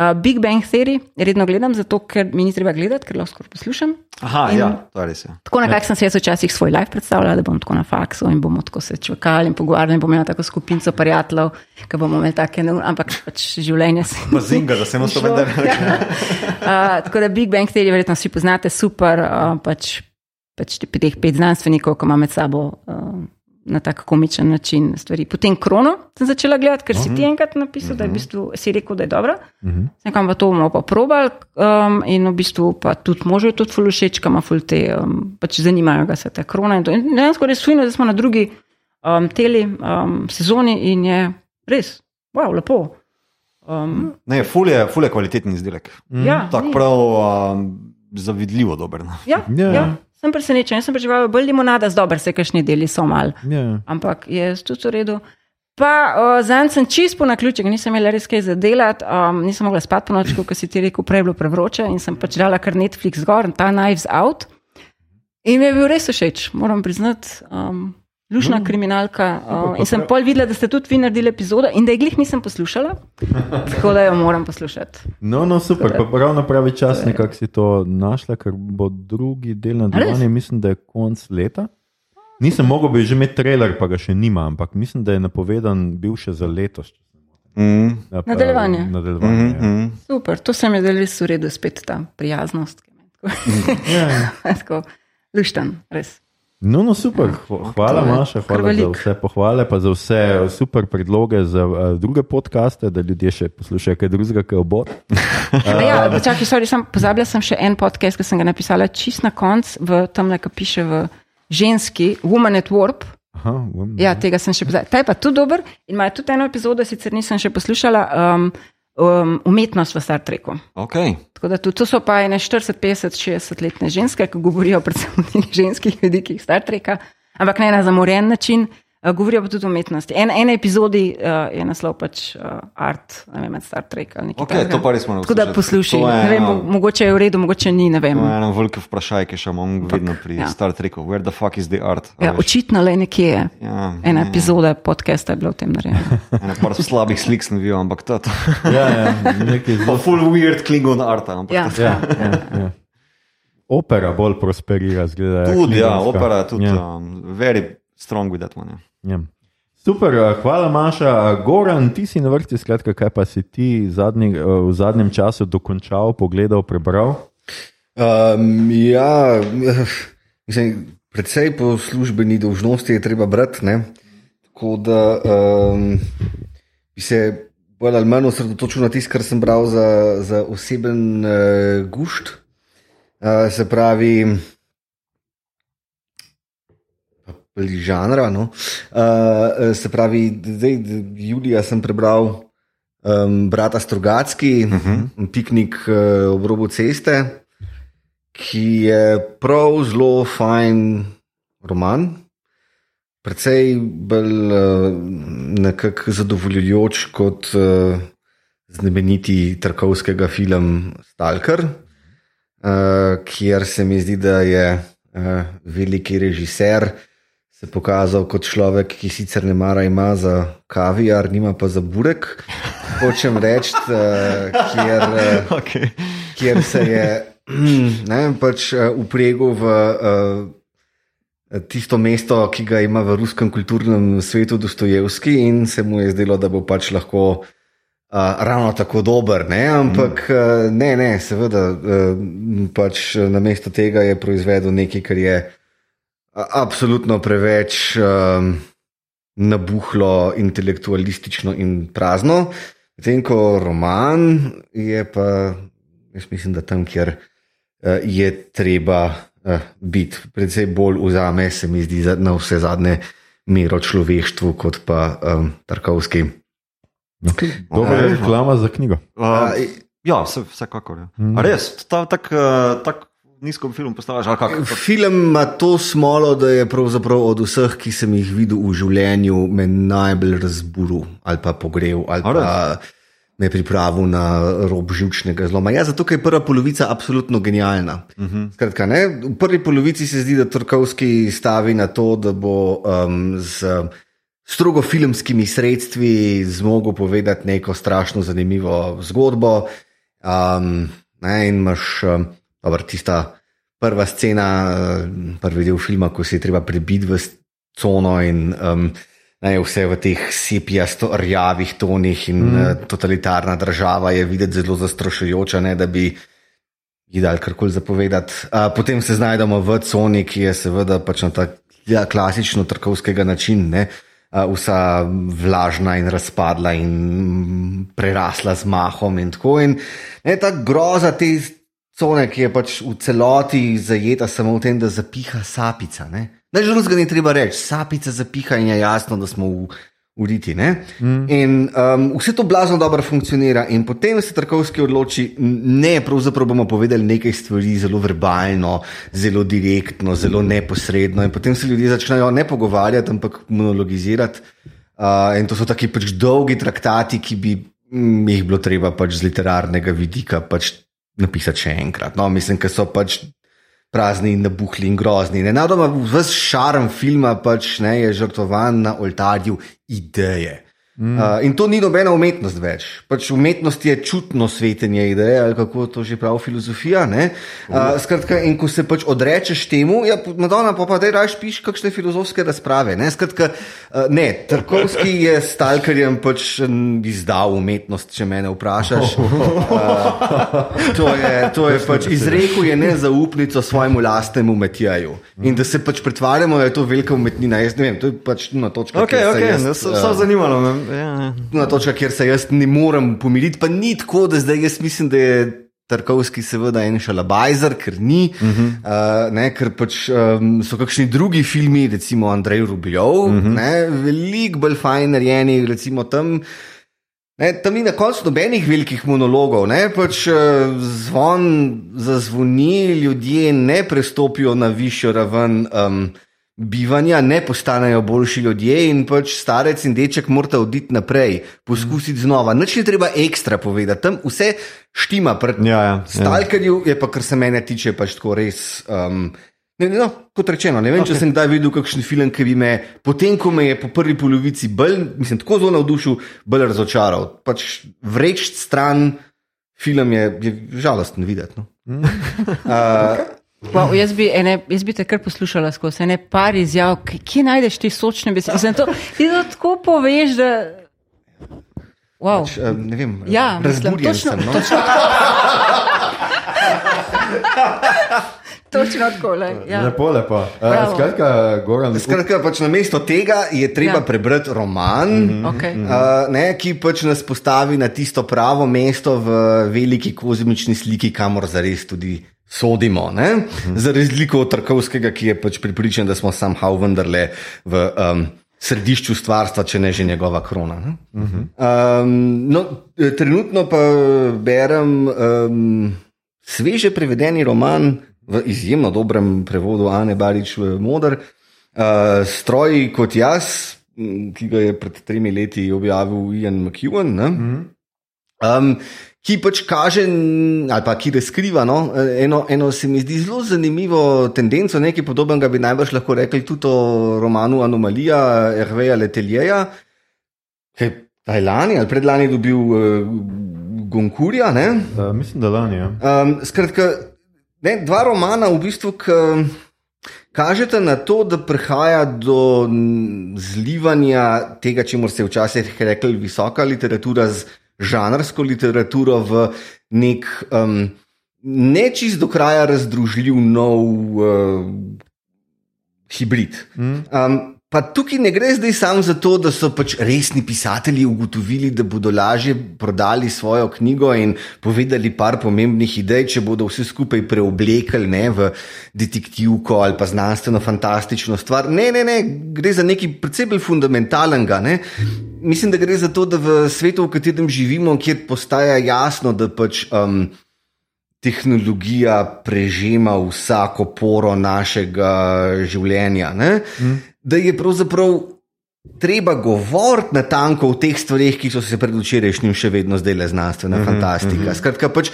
Uh, Big Bang Theory redno gledam, zato ker mi ni treba gledati, ker lahko poslušam. Aha, In- ja, to je res. Ja. Tako nekako sem si jaz včasih svoj live predstavljala, da bom tako na faksu in bomo tako se čakali in pogovarjali in bomo imeli tako skupinco prijateljev, ki bomo imeli take neumne, ampak pač življenje se. Bazinga, da se eno sto vendar ne reče. Uh, tako da Big Bang Theory verjetno vsi poznate, super, uh, pač, pač te- teh pet znanstvenikov, ki ima med sabo uh, na tak komičen način stvari. Potem Krono sem začela gledati, ker si ti enkrat napisal, da je v bistvu si rekel, da je dobra. Nekam pa to bomo pa probali um, in v bistvu pa tudi možo je tudi ful všeč, kam ima ful te, um, pač zanimajo ga se te krone in to. In dejansko res fino, da smo na drugi um, teli um, sezoni in je res, wow, lepo. Um, Ne, ful je, ful je kvaliteten izdelek. ja, Tako ni. prav um, zavidljivo dober. no. Ja, Ja. ja. Sem presenečen. Jaz sem pričakoval bolj limonada, z dober se kašni deli so mal, Ja. ampak je tudi v redu. Pa uh, zanj sem čist po naključju, nisem imela res kaj za delati, um, nisem mogla spati po noči, kot si ti rekel, prej bilo prevroče in sem pač dala kar Netflix gor, ta Knives Out. In mi je bil res všeč, moram priznati. Um, Lušna kriminalka. Uh, in sem pol videla, da ste tudi vi naredili epizodo in da je glih nisem poslušala, *laughs* tako da jo moram poslušati. No, no, super, pa prav na pravi čas nekako si to našla, ker bo drugi del nadaljevanja, mislim, da je konc leta. Nisem mogel bi že imeti trailer, pa ga še nima, ampak mislim, da je napovedan bil še za letos. Mm. Ja, pa- Nadaljevanje. Nadaljevanje. Mm, ja. mm. Super, to se mi je zdelo res v redu, spet ta prijaznost. tako- Ja, ja. *laughs* Tako, lušten, res. No, no, super, Hva- hvala, Maša, kar hvala za vse pohvale, pa za vse super predloge za uh, druge podcaste, da ljudje še poslušajo kaj drugega, kot bo. *laughs* A Ja, čakaj, sorry, sem, pozabila sem še en podcast, ki sem ga napisala čist na koncu, v tam, ki piše v ženski, Woman at Warp. Aha, bom- Ja, tega sem še pozabila. Ta je pa tudi dober in ima tudi eno epizodo, sicer nisem še poslušala, um, um, umetnost v Star Treku. Okay. Tako da tudi to so pa ene 40, 50, 60 letne ženske, ki govorijo predvsem o ženskih vidikih Star Treka, ampak ne na zamoren način, govorijo pa tudi o umetnosti. En, ene epizodi uh, je naslov pač uh, art, ne vem, Star Trek ali nekaj. Okay, takega. Tako da poslušaj, ne vem, eno- mo- mogoče je v redu, mogoče ni, ne vem. To je eno veliko vprašanje, ki še imam vedno pri ja. Star Treku. Where the fuck is the art? A Ja, veš? očitno le nekje je. ja, Ena ja, epizoda podcasta je bila v tem narejena. *laughs* Ene par slabih slik sem videl, ampak to je to. *laughs* Ja, ja, nekaj Pa full weird Klingon arta. Ampak Ja. Ja, ja, ja. Opera bolj prosperira, zgleda. Tudi, ja, opera, tudi Ja. um, very strong with that one. Ja. Ja. Super, eh, hvala Maša. Eh, Goran, ti si na vrsti, skratka, kaj pa si ti zadnji, eh, v zadnjem času dokončal, pogledal, prebral? Um, ja, mislim, predvsej po službeni dolžnosti je treba brati. Ne? Tako da um, bi se bolj ali manj osredotočil na tisto, kar sem bral za, za oseben uh, gušt. Uh, se pravi, žanra. No? Uh, se pravi, zdaj, Julija sem prebral um, Brata Strugacki, uh -huh. piknik uh, ob robu ceste, ki je prav zelo fajn roman. Predvsej bolj uh, nekako zadovoljujoč kot uh, znameniti trkovskega film Stalker, uh, kjer se mi zdi, da je uh, veliki režiser se pokazal kot človek, ki sicer ne mara ima za kavijar, nima pa za burek. Hočem reči, uh, kjer, uh, okay. kjer se je ne, pač, uh, upregel v tisto mesto, ki ga ima v ruskem kulturnem svetu Dostojevski, in se mu je zdelo, da bo pač lahko. Uh, ravno tako dober, ne? ampak mm. uh, ne, ne, seveda, uh, pač na mesto tega je proizvedel nekaj, kar je uh, absolutno preveč um, nabuhlo, intelektualistično in prazno. Medtem ko roman je pa, jaz mislim, da tam, kjer uh, je treba uh, biti, predvsej bolj vzame, se mi zdi, na vse zadnje mero človeštvu, kot pa um, Tarkovski. Okay. Dobro je reklama za knjigo. Uh, ja, vsekakor. Ja. Mm. Res, tako tak, tak nizko film postaviš? Film ima to smolo, da je pravzaprav od vseh, ki sem jih videl v življenju, me najbolj razburil ali pa pogrel. Ali pa Me je pripravil na rob žilčnega zloma. Ja, zato je prva polovica absolutno genialna. Uh Mhm. -huh. Skratka, v prvi polovici se zdi, da Trkovski stavi na to, da bo um, z strogo filmskimi sredstvi zmogel povedati neko strašno zanimivo zgodbo. Um, ne, in imaš. Um, Dobar, tista prva scena, prvi del filma, ko se je treba prebiti v cono in um, ne, vse v teh sepijasto rjavih tonih, in mm. uh, totalitarna država je videti zelo zastrašujoča, ne, da bi ji dal karkoli zapovedati. Uh, potem se znajdemo v coni, ki je seveda pač na ta ja, klasično trkovskega načina. Vsa vlažna in razpadla, in prerasla z mahom, in tako. In, ne, ta groza te cone, ki je pač v celoti zajeta samo v tem, da zapiha sapica. Najbolj žalostno je treba reči, sapica zapiha in je jasno, da smo v uriti. Mm. In um, vse to blazno dobro funkcionira, in potem se Tarkovski odloči, ne, pravzaprav bomo povedali nekaj stvari zelo verbalno, zelo direktno, zelo neposredno, in potem se ljudje začnejo ne pogovarjati, ampak monologizirati. Uh, in to so taki pač dolgi traktati, ki bi jih bilo treba pač z literarnega vidika pač napisati še enkrat. No, mislim, da so pač prazni in nabuhli in grozni. Nenadoma vse šarm filma pač, ne, je žrtvovan na oltarju ideje. Mm. Uh, in to ni nobena umetnost več. Pač umetnost je čutno svetenje ideje, ali kako to že pravi filozofija. Uh, skratka, in ko se pač odrečeš temu, ja, Madonna, pa, pa da raje piš kakšne filozofske razprave. Ne, skratka, uh, ne Trkovski je stalkerjem pač izdal umetnost, če me vprašaš. *laughs* Uh, to je, to je pač izrekel je nezaupnico svojemu lastnemu metijaju. In da se pač pretvarjamo, da je to velika umetnina. Jaz ne vem, to je pač na točki. Okay, okay, jaz, uh, so zanimalo me. Ja. Na točka, kjer se jaz ne morem pomiriti, pa ni tako, da zdaj jaz mislim, da je Tarkovski seveda en šalabajzer, ker ni, uh -huh. uh, ne, ker pač um, so kakšni drugi filmi, recimo Andrej Rubljov, uh -huh. veliko bolj fajn narejeni, recimo tam. Ne, tam ni na koncu nobenih velikih monologov, ne, pač zvon zazvoni, ljudje ne prestopijo na višjo raven. Um, bivanja, ne postanejo boljši ljudje in pač starec in deček morata oditi naprej, poskusiti znova. Noč je treba ekstra povedati, tam vse štima. Pred ja, ja, stalkerju je pa, kar se mene tiče, pač tako res. Um, Ne, no, kot rečeno, ne vem, okay. če sem kdaj videl kakšen film, ki bi me, potem ko me je po prvi polovici bolj, mislim, tako zelo navdušil, bolj razočaral. Pač vreč stran film je, je žalosten videti. No. *laughs* uh, okay. Wow, jaz, bi ene, jaz bi te kar poslušala skozi ene par izjav, ki- kje najdeš te sočne besede. Mislim, to, ti to tako poveš, da. Wow. Pač, ne vem, Ja, razburjen točno, sem. No? točno, točno tako. le, Ja. Lepo, lepo. Uh, skratka, Goran, Skratka, pač na mesto tega je treba ja. prebrati roman, mm -hmm. Okay. uh, ne, ki pač nas postavi na tisto pravo mesto v veliki kozmični sliki, kamor zares tudi sodimo. Ne? Mm -hmm. Za razliko od Tarkovskega, ki je pač pripričan, da smo somehow vendarle v. Um, Središču stvarstva, če ne že njegova krona. ne. Um, no, trenutno pa berem um, sveže prevedeni roman v izjemno dobrem prevodu Ane Barič Modr, uh, Stroji kot jaz, ki ga je pred tremi leti objavil Ian McEwan. ne. Um, ki pač kaže, ali pa ki razkriva no, eno, eno se mi zdi zelo zanimivo tendenco, nekaj podobnega bi najbrž lahko rekli tudi o romanu Anomalija Herveja Leteljeja, ki je lani ali predlani dobil uh, Gonkurja. Ne? uh, mislim, da lani. Ja. Um, skratka, ne, dva romana v bistvu k, kažeta na to, da prihaja do zlivanja tega, čemu se je včasih rekli visoka literatura z žanrsko literaturo v nek um, ne čist do kraja razdružljiv nov uh, hibrid. Um, pa tukaj ne gre zdaj samo za to, da so pač resni pisatelji ugotovili, da bodo lažje prodali svojo knjigo in povedali par pomembnih idej, če bodo vse skupaj preoblekli ne, v detektivko ali pa znanstveno fantastično stvar. Ne, ne, ne, gre za nekaj precej bolj fundamentalnega. Ne. Mislim, da gre za to, da v svetu, v katerem živimo, kjer postaja jasno, da pač. Um, tehnologija prežema vsako poro našega življenja. Mm. Da je pravzaprav treba govoriti na tanko o teh stvarih, ki so se pred včerajšnjim še vedno zdele znanstvena mm -hmm, fantastika. Mm -hmm. Skratka, pač.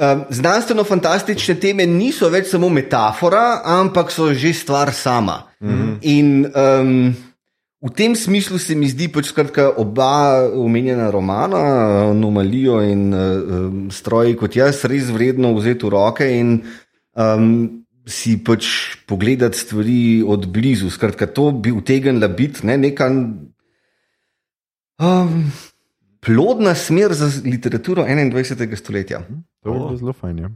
Um, Znanstveno-fantastične teme niso več samo metafora, ampak so že stvar sama. Mm -hmm. In um, v tem smislu se mi zdi, pač skratka, oba omenjena romana, Anomalijo in um, Stroji kot jaz, res vredno vzeti v roke in um, si pač pogledati stvari od blizu. Skratka, to bi utegnila biti ne, neka um, plodna smer za literaturo 21. stoletja. To je zelo fajn. Ja. Uh,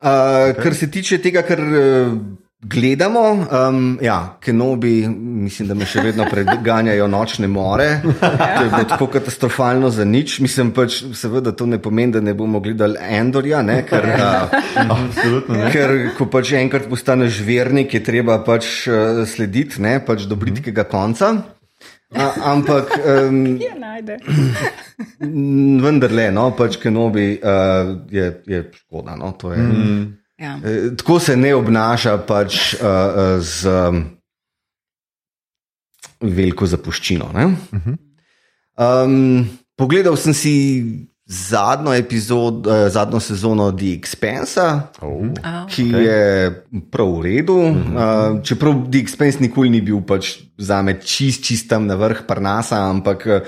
okay. Kar se tiče tega, kar uh, gledamo, um, ja, Kenobi, mislim, da me še vedno preganjajo nočne more. To je bilo tako katastrofalno za nič. Mislim pač, seveda, to ne pomeni, da ne bomo gledali Endorja, ne, ker, uh, *laughs* Absolutno ne. ker ko pač enkrat postaneš vernik, je treba pač uh, slediti ne, pač do britkega konca. A, ampak um, *laughs* Ja, najde. vendarle, no, pač Kenobi uh, je, je škoda. No, to je, mm. Ja. Eh, Tako se ne obnaša pač uh, uh, z um, veliko zapuščino. ne. Um, pogledal sem si zadnjo epizodo, uh, zadnjo sezono The Expensa, Oh. A, ki okay. je prav v redu. Uh, čeprav The Expense nikoli ni bil pač za me čist, čist tam na vrh Parnasa, ampak uh,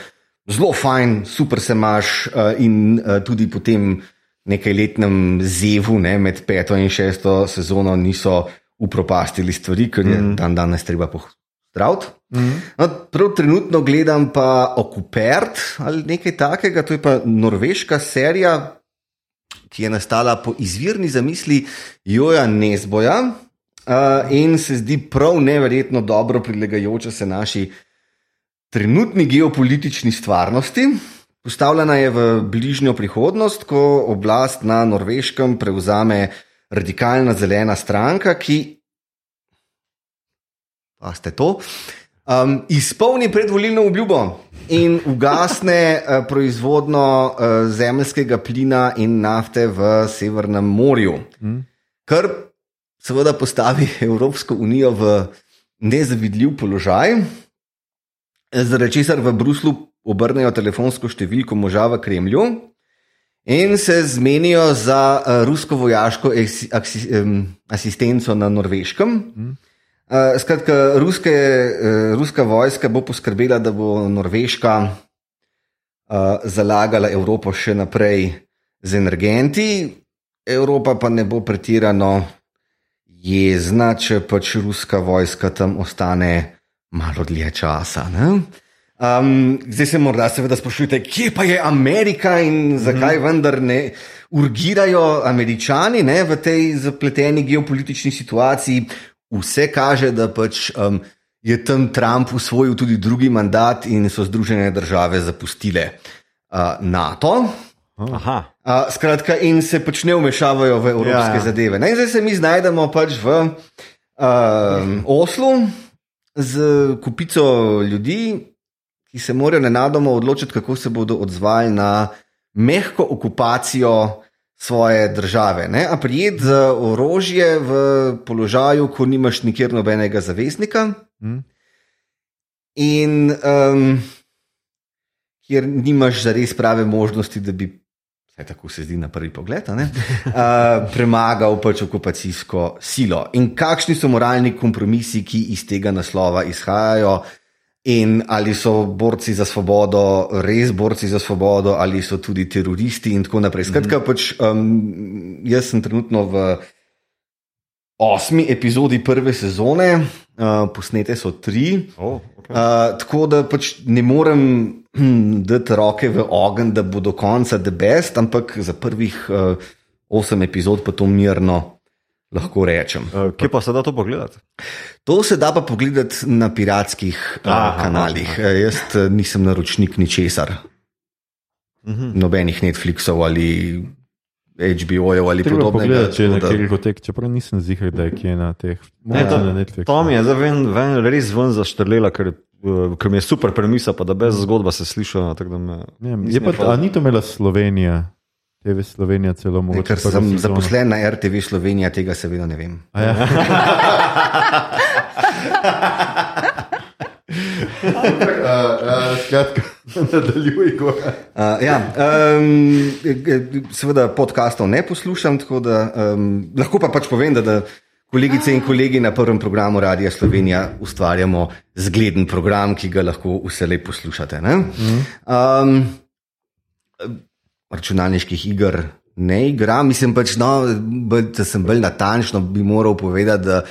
zelo fajn, super se imaš uh, in uh, tudi potem nekaj letnem zevu ne, med peto in šesto sezono niso upropastili stvari, ker je mm. dan danes treba pozdraviti. Mm. No, prav trenutno gledam pa Okupert ali nekaj takega, to je pa norveška serija, ki je nastala po izvirni zamisli Joja Nezboja uh, in se zdi prav neverjetno dobro prilegajoča se naši trenutni geopolitični stvarnosti. Postavljena je v bližnjo prihodnost, ko oblast na Norveškem prevzame radikalna zelena stranka, ki, pa ste to, um, izpolni predvolilno obljubo in ugasne uh, proizvodno uh, zemljskega plina in nafte v Severnem morju. Mm. Kar seveda postavi Evropsko unijo v nezavidljiv položaj, zaradi česar v Bruslu obrnejo telefonsko številko moža v Kremlju in se zmenijo za uh, rusko vojaško aksi, um, asistenco na Norveškem. Mm. Uh, skratka, ruske, uh, ruska vojska bo poskrbela, da bo Norveška uh, zalagala Evropo še naprej z energenti, Evropa pa ne bo pretirano jezna, če pač ruska vojska tam ostane malo dlje časa. Ne? Um, zdaj se morda seveda sprašujete, kje pa je Amerika in zakaj mm. vendar ne urgirajo američani ne, v tej zapleteni geopolitični situaciji. Vse kaže, da pač um, je tam Trump usvojil tudi drugi mandat in so Združene države zapustile uh, NATO. Aha. Uh, skratka, in se pač ne vmešavajo v evropske ja, ja. zadeve. Ne, zdaj se mi znajdemo pač v uh, Oslu z kupico ljudi, ki se morajo nenadoma odločiti, kako se bodo odzvali na mehko okupacijo svoje države. Ne? A prijet za orožje v položaju, ko nimaš nikjer nobenega zaveznika. Hmm. In um, kjer nimaš za res prave možnosti, da bi, vsaj tako se zdi na prvi pogled, uh, *laughs* premagal pač okupacijsko silo. In kakšni so moralni kompromisi, ki iz tega naslova izhajajo, in ali so borci za svobodo res borci za svobodo, ali so tudi teroristi in tako naprej. Skratka, mm -hmm. pač, um, jaz sem trenutno v osmi epizodi prve sezone, uh, posnete so tri. Oh, okay. uh, tako da pač ne morem hm, dati roke v ogen, da bo do konca the best, ampak za prvih uh, osem epizod pa to mirno lahko rečem. Uh, kje pa se da to pogledati? To se da pa pogledati na piratskih aha, uh, kanalih. Aha. Jaz uh, nisem naročnik ničesar. Uh mhm. -huh. Nobenih Netflixov ali HBO-jev ali podobno. Pogleda, če je na kjer hotek, čeprav nisem zihar, da je kje na teh. Ne, to, na Netflixu. To mi je zdaj ven, ven, res ven zaštrlela, ker, ker mi je super premisa, pa da brez zgodba se sliša. Me, ne, je pa, a ni to imela Slovenija? TV Slovenija celo mogoče. Ker sem sezono. zaposlen na RTV Slovenija, tega seveda ne vem. Ja. *laughs* Skratka, nadaljuj. Seveda podkastov ne poslušam, tako da um, lahko pa pač povem, da, da kolegice in kolegi na prvem programu Radia Slovenija ustvarjamo zgleden program, ki ga lahko vse lepo poslušate. Um, računalniških iger ne igram. Mislim pač, no, da sem bolj natančno bi moral povedati, da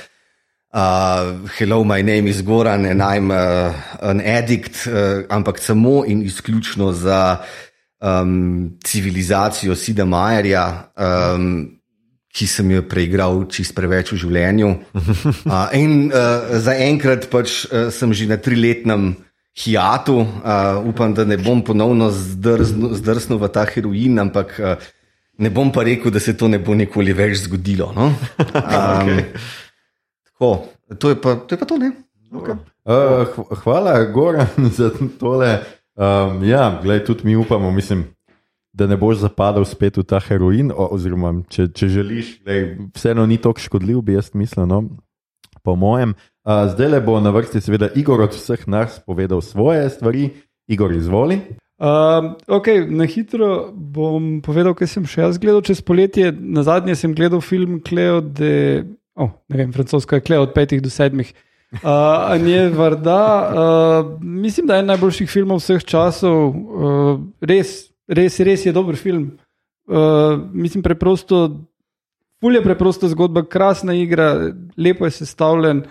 uh, hello, my name is Goran and I'm uh, an addict, uh, ampak samo in izključno za um, civilizacijo Sida Majerja. Um, Ki sem jo preigral čist preveč v življenju. *laughs* Uh, in uh, zaenkrat pač uh, sem že na triletnem hiatu, uh, upam, da ne bom ponovno zdrsnil v ta heroin, ampak uh, ne bom pa rekel, da se to ne bo nikoli več zgodilo. No? *laughs* Um, tako, to, je pa, to je pa to, ne. Okay. Uh, hvala, Goran, *laughs* za tole. Um, ja, gledaj, tudi mi upamo, mislim, da ne boš zapadal spet v ta heroin. Oziroma, če, če želiš, gledaj, vseeno ni tako škodljiv, bi jaz mislil. No? Po mojem, zdaj le bo na vrsti, seveda, Igor od vseh nas povedal svoje stvari. Igor, izvoli. Uh, okay, na hitro bom povedal, kaj sem še jaz gledal čez poletje. Na zadnje sem gledal film Kleo, de, oh, ne vem, francosko je Kleo od petih do sedmih. Uh, Anje Varda, uh, mislim, da je en najboljših filmov vseh časov. Uh, res, res, res je dober film. Uh, mislim, preprosto, fulje preprosta zgodba, krasna igra, lepo je sestavljen.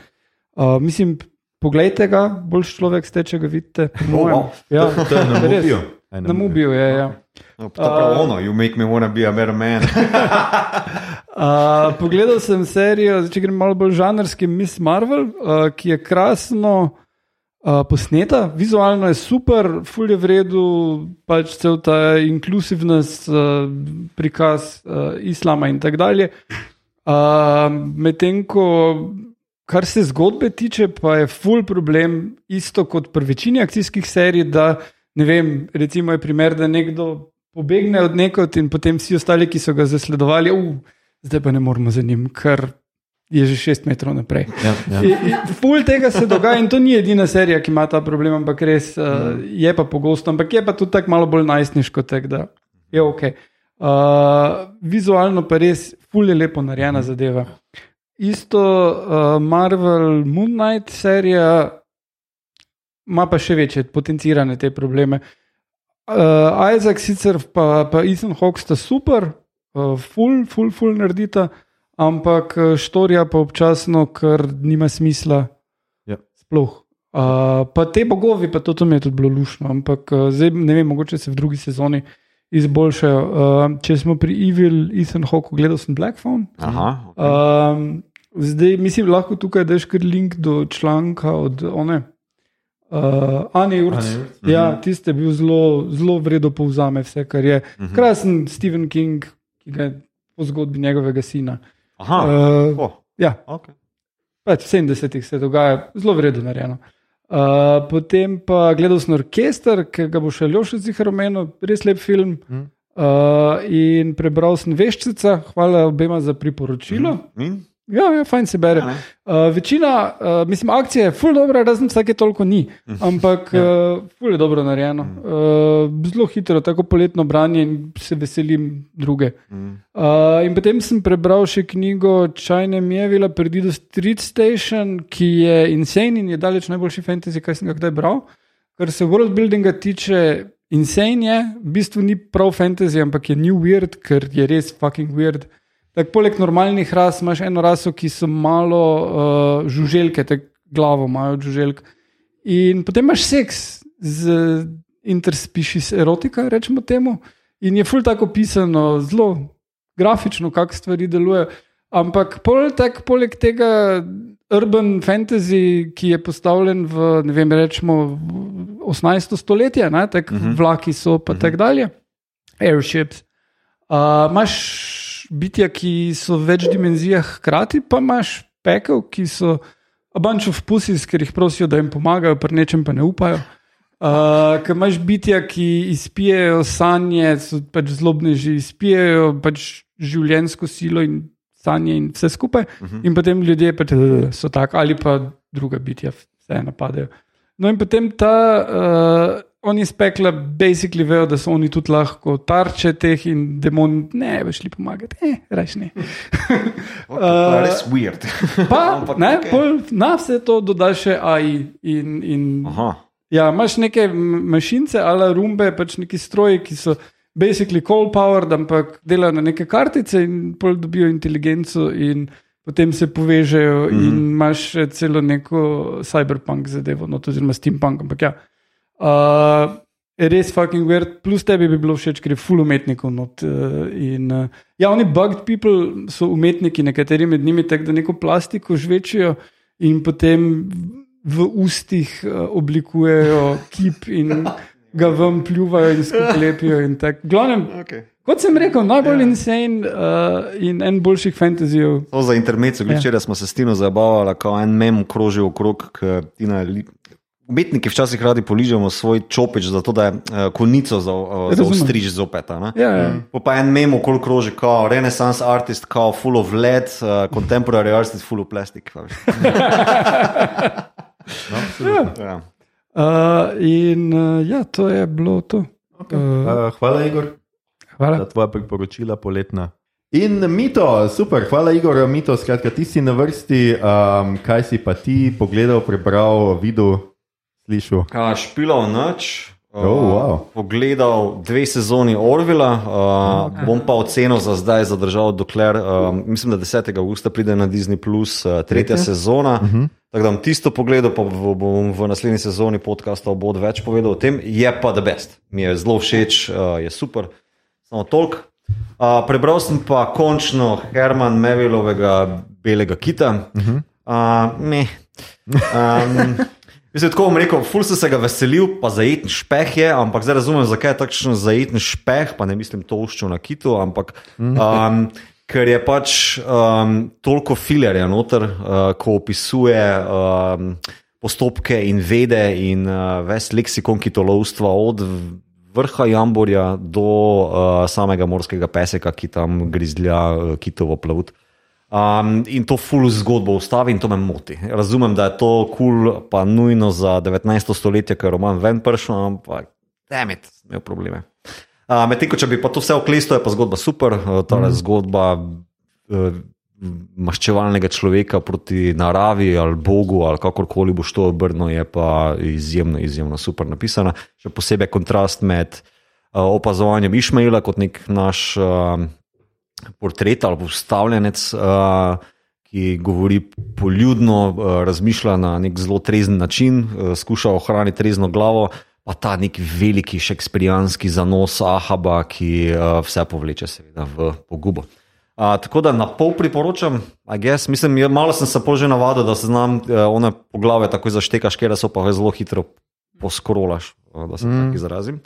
Uh, mislim, pogledajte ga, boljši človek ste, če ga vidite. Oh, ja, to je na *laughs* Mubiju. Na Mubiju je. Ja. No, uh, ono, you make me wanna be a better man. *laughs* uh, pogledal sem serijo, če grem malo bolj žanrski, Miss Marvel, uh, ki je krasno uh, posneta, vizualno je super, fulje v redu, pač cel ta inkluzivnost, uh, prikaz uh, islama in tako dalje. Uh, Medtem ko Kar se zgodbe tiče, pa je full problem, isto kot pri večini akcijskih serij. Da, ne vem, recimo je primer, da nekdo pobegne od nekod in potem vsi ostali, ki so ga zasledovali, uh, zdaj pa ne moramo za njim, ker je že šest metrov naprej. Ja, ja. In, in full tega se dogaja in to ni edina serija, ki ima ta problem, ampak res uh, je pa pogosto, ampak je pa tudi tako malo bolj najstniško, tak, da je ok. Uh, vizualno pa res, full je lepo narejena zadeva isto uh, Marvel Moon Knight serija ima pa še večje potencirane te probleme. Uh, Isaac sicer pa, pa Ethan Hawke sta super, uh, full, full, full naredita, ampak eh, štorija pa občasno, ker nima smisla. Ja. Sploh. Uh, pa te bogovi, pa to, to mi je tudi bilo lušno, ampak uh, zdaj ne vem, mogoče se v drugi sezoni izboljšajo. Uh, če smo pri Evil, Ethan Hawke, gledal sem Black Phone. Aha, Um, zdaj, mislim, lahko tukaj daš kar link do članka od one. Uh, Jurc. Ane Jurc, Ja, tiste bil zelo, zelo vredno povzame vse, kar je. Krasen Stephen King, ki ga je po zgodbi njegovega sina. Aha. Uh, Oh, ja, okay. pač v 70-ih se dogaja, zelo vredno narejeno. Uh, potem pa gledal sem orkester, ki ga bo še Ljoša zihar omenil, res lep film. Mhm. Uh, in prebral sem Veščica, hvala obema za priporočilo. In? Ja, ja fajn se bere. Ja. Uh, večina, uh, mislim, akcije je ful dobro, razen vsake toliko ni, ampak uh, ful je dobro narejeno. Uh, zelo hitro, tako poletno branje in se veselim druge. Uh, in potem sem prebral še knjigo Čajne Mjevila, Perdido Street Station, ki je insane in je daleč najboljši fantasy, kaj sem ga kdaj bral. Kar se worldbuildinga tiče, insane je, v bistvu ni prav fantasy, ampak je new weird, ker je res fucking weird. Tak, poleg normalnih ras imaš eno raso, ki so malo uh, žuželke, tako glavo imajo žuželk. In potem imaš seks z interspecies erotika, rečemo temu. In je ful tako pisano, zelo grafično, kako stvari delujejo. Ampak pol, tak, poleg tega urban fantasy, ki je postavljen v, ne vem, rečemo, v 18. stoletje, ne, tak, uh -huh. vlaki so pa uh -huh. tako dalje, airships. Uh, imaš bitja, ki so v več dimenzijah, hkrati pa imaš pekel, ki so a bunch of pussies, ker jih prosijo, da jim pomagajo, pri nečem pa ne upajo. Uh, ker imaš bitja, ki izpijejo sanje, so pač zlobneži, izpijejo pač življenjsko silo in sanje in vse skupaj, uh -huh. in potem ljudje pač, so tako, ali pa druga bitja, vse napadajo. No, in potem ta, uh, oni iz pekla, basically vejo, da so oni tudi lahko tarče teh in demoni, ne, veš li pomagati, eh, reš ne. *laughs* Okay, uh, res weird. *laughs* Pa, Ampak ne, okej. pol, na vse to dodaš še AI. In, in, Aha. ja, imaš neke mašince, ali rumbe, pač neki stroji, ki so basically coal powered, ampak delajo na neke kartice in pol dobijo inteligenco. In, Potem se povežejo mm -hmm. in imaš še celo neko cyberpunk zadevo, no, oziroma steampunk. Ampak ja, uh, je res fucking weird, plus tebi bi bilo všeč, ker je full umetnikov. Not, uh, in, uh, ja, oni bugged people so umetniki, nekateri med njimi tako, da neko plastiko žvečijo in potem v ustih uh, oblikujejo kip in *laughs* ga vam pljuvajo in skupaj *laughs* lepijo. In tako. V Glavnem, Okay. kot sem rekel, najbolj yeah. insane uh, in en boljših fantazijev. To za intermezzo, Ja. včeraj smo se s Tino zabavali, ko en mem kroži okrog. k Tina Umetniki včasih radi poližemo svoj čopič, zato da je uh, konico za, uh, za ostriž zopet. Ja, ja. Po pa en mem okoli kroži, kot Renaissance artist, kot full of lead, uh, contemporary artist, full of plastic. a veš. *laughs* ja. Uh, in uh, ja, to je bilo to. Okay. Uh, Uh, hvala, Igor, hvala. za tvoja priporočila poletna. In Mito, super, hvala, Igor, Mito, skratka, ti si na vrsti, um, kaj si pa ti pogledal, prebral, videl, slišal. A, špilal noč. Uh, Oh, wow. Pogledal dve sezoni Orvila, uh, bom pa oceno za zdaj zadržal, dokler uh, mislim, da 10. augusta pride na Disney, Plus, uh, tretja Tretja? sezona. Uh -huh. Tako da bom tisto pogledal, pa bom v naslednji sezoni podcasta bod več povedal o tem. Je pa the best, mi je zelo všeč, uh, je super, samo toliko. Uh, prebral sem pa končno Herman Mevilovega Belega kita. Uh -huh. uh, me. Um, Mislim, tako bom rekel, ful sem se ga veselil, pa zajeten špeh je, ampak zdaj razumem, zakaj je takšen zajeten špeh, pa ne mislim toščo na kitu, ampak um, ker je pač um, toliko filerja noter, uh, ko opisuje um, postopke in vede in uh, ves leksikon kitolovstva od vrha Jamborja do uh, samega morskega peseka, ki tam grizlja uh, kitovo plavut. Um, in to full zgodbo ustavi in to me moti. Razumem, da je to kul, cool, pa nujno za 19. stoletje, ker je roman ven prišel, ampak temet, imel probleme. Uh, Medtem, ko če bi pa to vse oklesto, je pa zgodba super, uh, ta mm. zgodba uh, maščevalnega človeka proti naravi ali Bogu ali kakorkoli boš to obrnil, je pa izjemno, izjemno super napisana. Še posebej kontrast med uh, opazovanjem Išmaila kot nek naš. Uh, portret ali postavljenec, uh, ki govori poljudno, uh, razmišlja na nek zelo trezen način, uh, skuša ohraniti trezno glavo, pa ta nek veliki šekspirijanski zanos Ahaba, ki uh, vse povleče, seveda, v pogubo. Uh, tako da na pol priporočam, guess, mislim, je, malo sem se pože navadil, da se znam uh, one poglave tako zaštekaš, ker so pa zelo hitro poskrolaš, uh, da se mm. tako izrazim.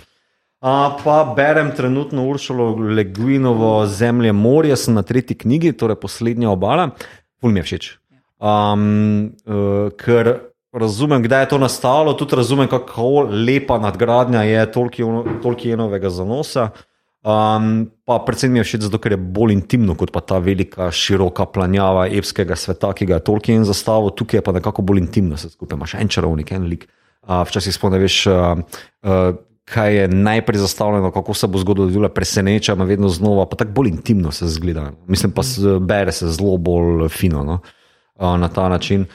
Uh, pa berem trenutno Uršalo Leguinovo Zemlje morja, sem na tretji knjigi, torej poslednja obala, pol mi je všeč. Um, uh, ker razumem, kdaj je to nastalo, tudi razumem, kako lepa nadgradnja je Tolkienovega zanosa. Um, pa predvsem mi je všeč zato, ker je bolj intimno kot pa ta velika, široka planjava epskega sveta, ki ga je Tolkien zastavil, tukaj je pa nekako bolj intimno, se skupaj imaš en čarovnik, en lik. Uh, včasih spomniš, uh, uh, kaj je najprej zastavljeno, kako se bo zgodilo, preseneča me vedno znova, pa tako bolj intimno se zgleda. Mislim pa, bere se zelo bolj fino no? na ta način.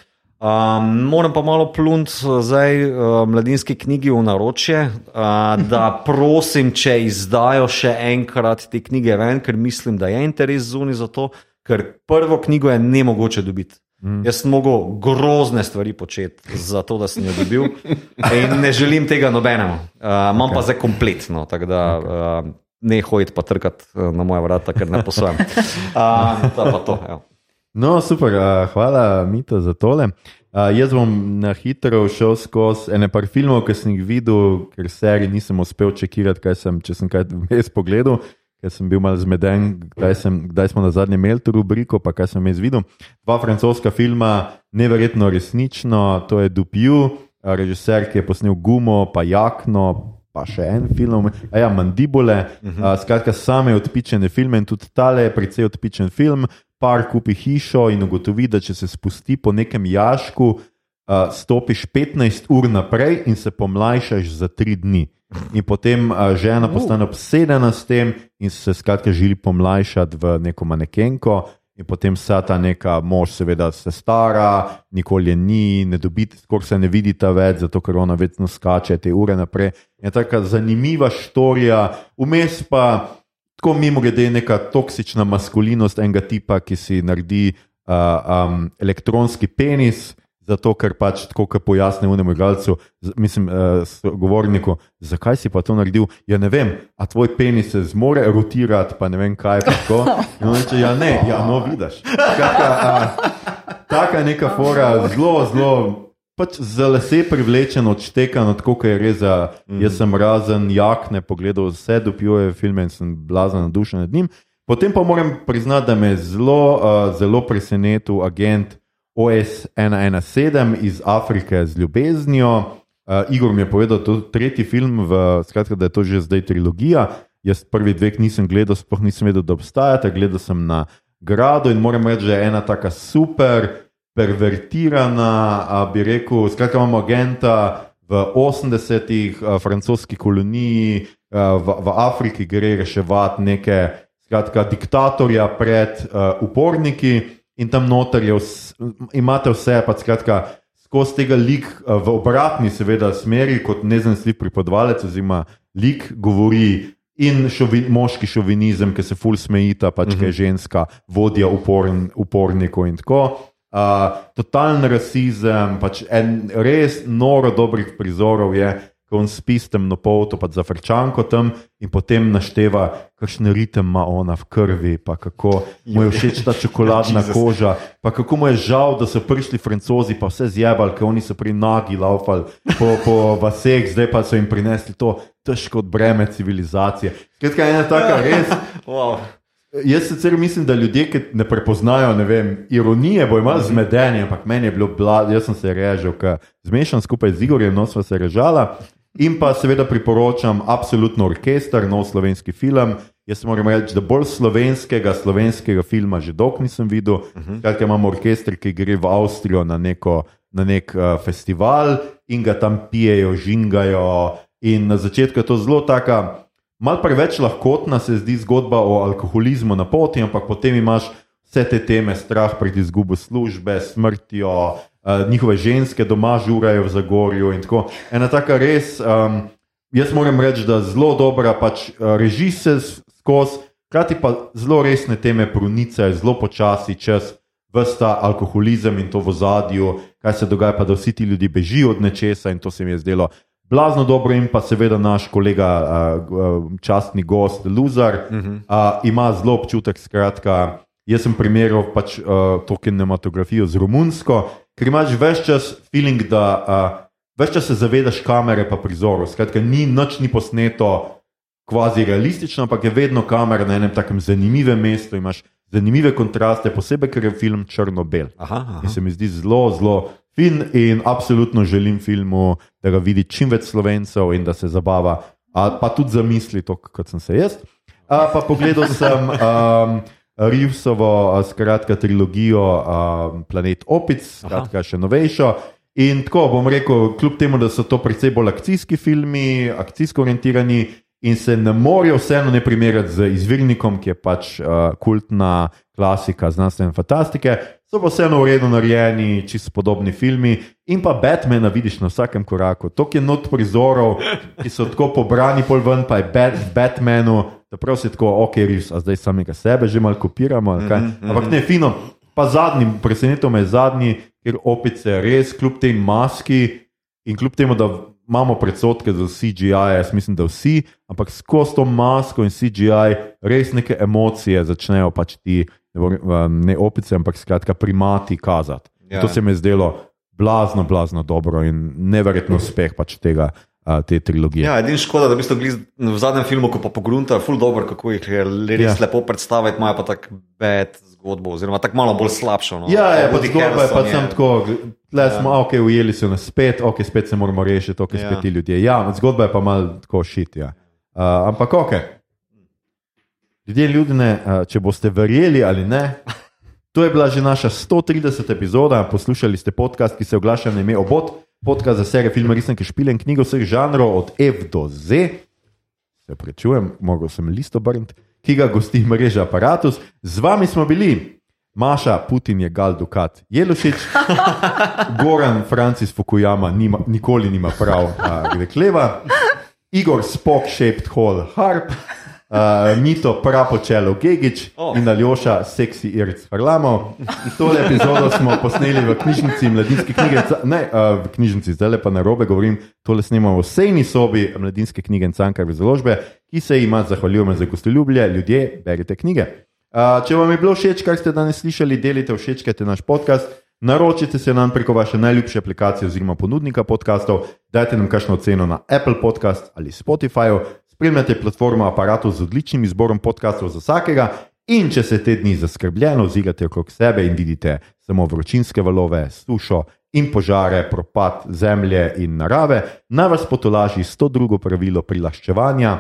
Um, moram pa malo plunt zdaj uh, mladinski knjigi v naročje, uh, da *laughs* prosim, če izdajo še enkrat te knjige ven, ker mislim, da je interes zunaj za to, ker prvo knjigo je ne mogoče dobiti. Mm. Jaz sem mogel grozne stvari početi, zato da sem jo dobil. In ne želim tega nobenemu. Uh, imam okay. pa zdaj kompletno, tako da uh, ne hojiti pa trkati na moja vrata, ker ne poslujem. Uh, to. Evo. No, super, uh, hvala, Mito, za tole. Uh, jaz bom na hitro šel skozi ene par filmov, ki sem jih videl, ker serij nisem uspel čekirati, kaj sem, če sem kaj res pogledal, ker sem bil malo zmeden, kdaj, sem, kdaj smo na zadnje imeli to rubriko, pa kaj sem jaz videl. Dva francoska filma, neverjetno resnično, to je Dupiu, režiser, ki je posnel Gumo, pa Jakno. Pa še en film, a ja, Mandibule, uh -huh. uh, skratka, same odpičene filme in tudi tale je precej odpičen film, par kupi hišo in ugotovi, da če se spusti po nekem jašku, uh, stopiš 15 ur naprej in se pomlajšaš za 3 dni. In potem žena postane obsedena s tem in se skratka želi pomlajšati v neko manekenko. In potem vsa ta neka mož, seveda, se stara, nikoli je ni, ne dobiti, skoraj se ne vidita več, zato ker ona vedno skače te ure naprej. Je tako zanimiva štorija, vmes pa tako mimo grede neka toksična maskulinost enega tipa, ki si naredi uh, um, elektronski penis. Zato, ker pač tako, kot pojasni unemu igralcu, mislim, uh, govorniku, zakaj si pa to naredil. Ja, ne vem, a tvoj penis se zmore rotirati, pa ne vem kaj. Tako. *laughs* In on reče, ja, ne, ja, no, vidiš. Taka je neka fora, zelo, zelo pač za lase privlečen, odštekan, tako kot je res. Mm. Jaz sem razen jakne pogledal vse dopijuje filme in sem blazen nadušen nad njim. Potem pa moram priznati, da me je zelo, uh, zelo presenetil agent OS-117 iz Afrike z ljubeznijo. Uh, Igor mi je povedal, da je to tretji film, v, skratka, da je to že zdaj trilogija. Jaz prvi dveh nisem gledal, sploh nisem vedel, da obstajata. Gledal sem na gradu in moram reči, da je ena taka super pervertirana, bi rekel, skratka, imamo agenta v 80-ih, francoski koloniji, v, v Afriki gre reševati neke, skratka, diktatorja pred uh, uporniki in tam noter je, vse, imate vse, pa skratka. Skozi tega lik v obratni, seveda, smeri, kot nezanesljiv pripovedovalec, oziroma lik govori in šovi, moški šovinizem, ki se ful smejita, pač uh -huh. ki je mhm. ženska, vodja uporn, upornikov in tako uh, totalen rasizem, pač en res noro dobrih prizorov je, ko on spi s temnopolto, pa za frčanko tam in potem našteva, kakšne ritem ima ona v krvi, pa kako mu je všeč ta čokoladna *laughs* koža, pa kako mu je žal, da so prišli francozi, pa vse zjebali, ker oni so pri nagi laufali po, po vaseh, zdaj pa so jim prinesli to težko breme civilizacije. Skratka, ena taka *laughs* res. Wow. Jaz sicer mislim, da ljudje, ki ne prepoznajo ne vem, ironije, bo imel zmedenje, ampak meni je bilo blado, jaz sem se režal, zmešan skupaj z Igorjem, no sva se režala. In pa seveda priporočam absolutno orkester, nov slovenski film. Jaz moram reči, da bolj slovenskega, slovenskega filma že dolgo nisem videl. Uh -huh. Kaj imamo orkester, ki gre v Avstrijo na, neko, na nek uh, festival in ga tam pijejo, žingajo. In na začetku je to zelo taka. Mal preveč lahkotna se zdi zgodba o alkoholizmu na poti, ampak potem imaš vse te teme, strah pred izgubo službe, smrtjo, uh, njihove ženske doma žurajo v Zagorju in tako. Ena taka res, um, jaz moram reči, da zelo dobra, pač uh, reži se skozi, hkrati pa zelo resne teme prunice, zelo počasi čez vrsta alkoholizem in to v zadju, kaj se dogaja, pa da vsi ti ljudje bežijo od nečesa in to se mi je zdelo. Blazno dobro, in pa seveda naš kolega, uh, častni gost, Luzar, uh -huh. uh, ima zelo občutek. Skratka, jaz sem primerjal pač, uh, to kinematografijo z romunsko, ker imaš več čas feeling, da uh, več čas se zavedaš kamere pa prizorov. Skratka, ni nič ni posneto kvazi realistično, ampak je vedno kamera na enem takem zanimivem mestu. Imaš zanimive kontraste, posebej ker je film črno-bel. In se mi zdi zelo, zelo fin in absolutno želim filmu, da ga vidi čim več slovencev in da se zabava, a, pa tudi zamisli to, kot sem se jaz. A, pa pogledal sem. *laughs* Um, Rivsovo, skratka, trilogijo um, Planet Opic, skratka, še novejšo. In tako bom rekel, kljub temu, da so to predvsej bolj akcijski filmi, akcijsko orientirani, in se ne morejo vseeno ne primerjati z izvirnikom, ki je pač uh, kultna klasika znanstvene fantastike, so pa vseeno uredno narejeni, čisto podobni filmi. In pa Batmana vidiš na vsakem koraku. To je not prizorov, ki so tako pobrani, pol ven, pa je bat, Batmanu, da prav si tako, ok, res, a zdaj samega sebe že malo kopiramo. Mm -hmm. Ampak ne, fino. Pa zadnji, presenetilo me je zadnji, ker opice res, kljub tej maski in kljub temu, da imamo predsotke za CGI, jaz mislim, da vsi, ampak skozi to masko in CGI res neke emocije začnejo pač ti, ne opice, ampak skratka primati kazati. Ja. To se mi je zdelo blazno, blazno dobro in neverjetno uspeh pač tega. Te trilogije. Ja, edini škoda, da bi ste v zadnjem filmu, ko pa pogrunta, ful dobro, kako jih je res ja. lepo predstaviti, imajo pa tako bed zgodbo, oziroma tako malo bolj slabšo. No. Ja, ja pa zgodba je pa sem tako, le ja. smo, ok, ujeli so nas spet, ok, spet se moramo rešiti, ok, spet ja. ti ljudje. Ja, zgodba je pa mal tako šit. Ja. Uh, ampak ok. Ljudje, ljudje, če boste verjeli ali ne. To je bila že naša 130. epizoda. Poslušali ste podcast, ki se oglaša na ime Obot, podcast za serijo filma Resne Špile in knjigo vseh žanrov od F do Z. Se prečujem, mogel sem listo obrniti ki ga gosti mreža Apparatus. Z vami smo bili, Maša, Putin je Gal Dukat, Jelušič, *laughs* Goran, Francis Fukuyama, nima, nikoli nima prav, gre kleva, Igor Spock, Shaped Hall, Harp uh, Mito Prapočelo Gigič oh. in Aljoša Seksi Irc Harlamo. Tole epizodo smo posneli v knjižnici Mladinske knjige, ne uh, v knjižnici, zdaj pa na robe govorim, tole snimamo v sejni sobi Mladinske knjige in Cankarve založbe, ki se ima zahvaljujemo za gostoljublje, ljudje, berite knjige. Uh, če vam je bilo všeč, kar ste danes slišali, delite všečkajte naš podcast. Naročite se nam preko vaše najljubše aplikacije oziroma ponudnika podkastov, dajte nam kakšno oceno na Apple Podcast ali Spotify, Spremljate platformo aparatov z odličnim izborom podkastov za vsakega, in če se te dni zaskrbljeno ozirate okrog sebe in vidite samo vročinske valove, sušo in požare, propad zemlje in narave, naj vas potolaži 102. pravilo prilaščevanja: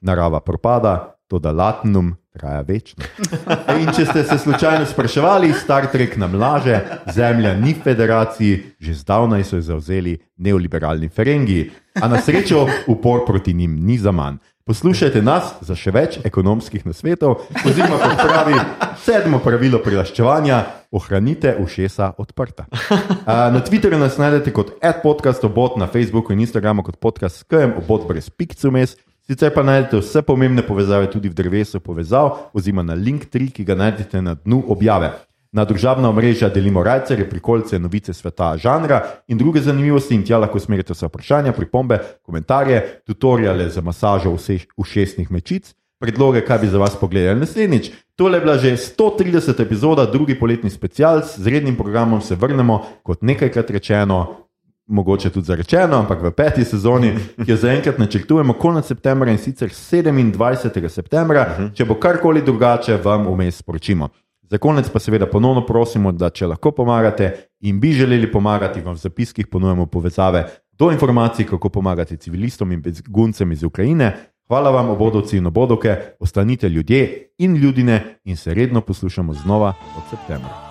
narava propada, to da latinum traja večno. In če ste se slučajno spraševali, Star Trek nam laže, Zemlja ni v federaciji, že zdavnaj so jo zauzeli neoliberalni ferengi, a na srečo upor proti njim ni za manj. Poslušajte nas za še več ekonomskih nasvetov, oziroma kot pravi sedmo pravilo prilaščevanja: ohranite ušesa odprta. Na Twitterju nas najdete kot adpodcast, obot na Facebooku in Instagramu kot podcast s KM, obot brez pikcu mes. Sicer pa najdete vse pomembne povezave tudi v drevesu povezav, oziroma na link 3, ki ga najdete na dnu objave. Na družabna omrežja delimo rajce, prikolice, novice sveta, žanra in druge zanimivosti, in tja lahko usmerite vse vprašanja, pripombe, komentarje, tutoriale za masažo ušesnih mečic, predloge, kaj bi za vas pogledali naslednjič. Tole je bila že 130 epizoda, drugi poletni special, z rednim programom se vrnemo, kot nekajkrat rečeno, mogoče tudi zarečeno, ampak v peti sezoni, ki jo zaenkrat načrtujemo konec septembra in sicer 27. septembra, uh -huh. če bo karkoli drugače, vam vmes sporočimo. Za konec pa seveda ponovno prosimo, da če lahko pomagate in bi želeli pomagati, vam v zapiskih ponujemo povezave do informacij, kako pomagati civilistom in beguncem iz Ukrajine. Hvala vam, obodovci in obodovke, ostanite ljudje in ljudine in se redno poslušamo znova od septembra.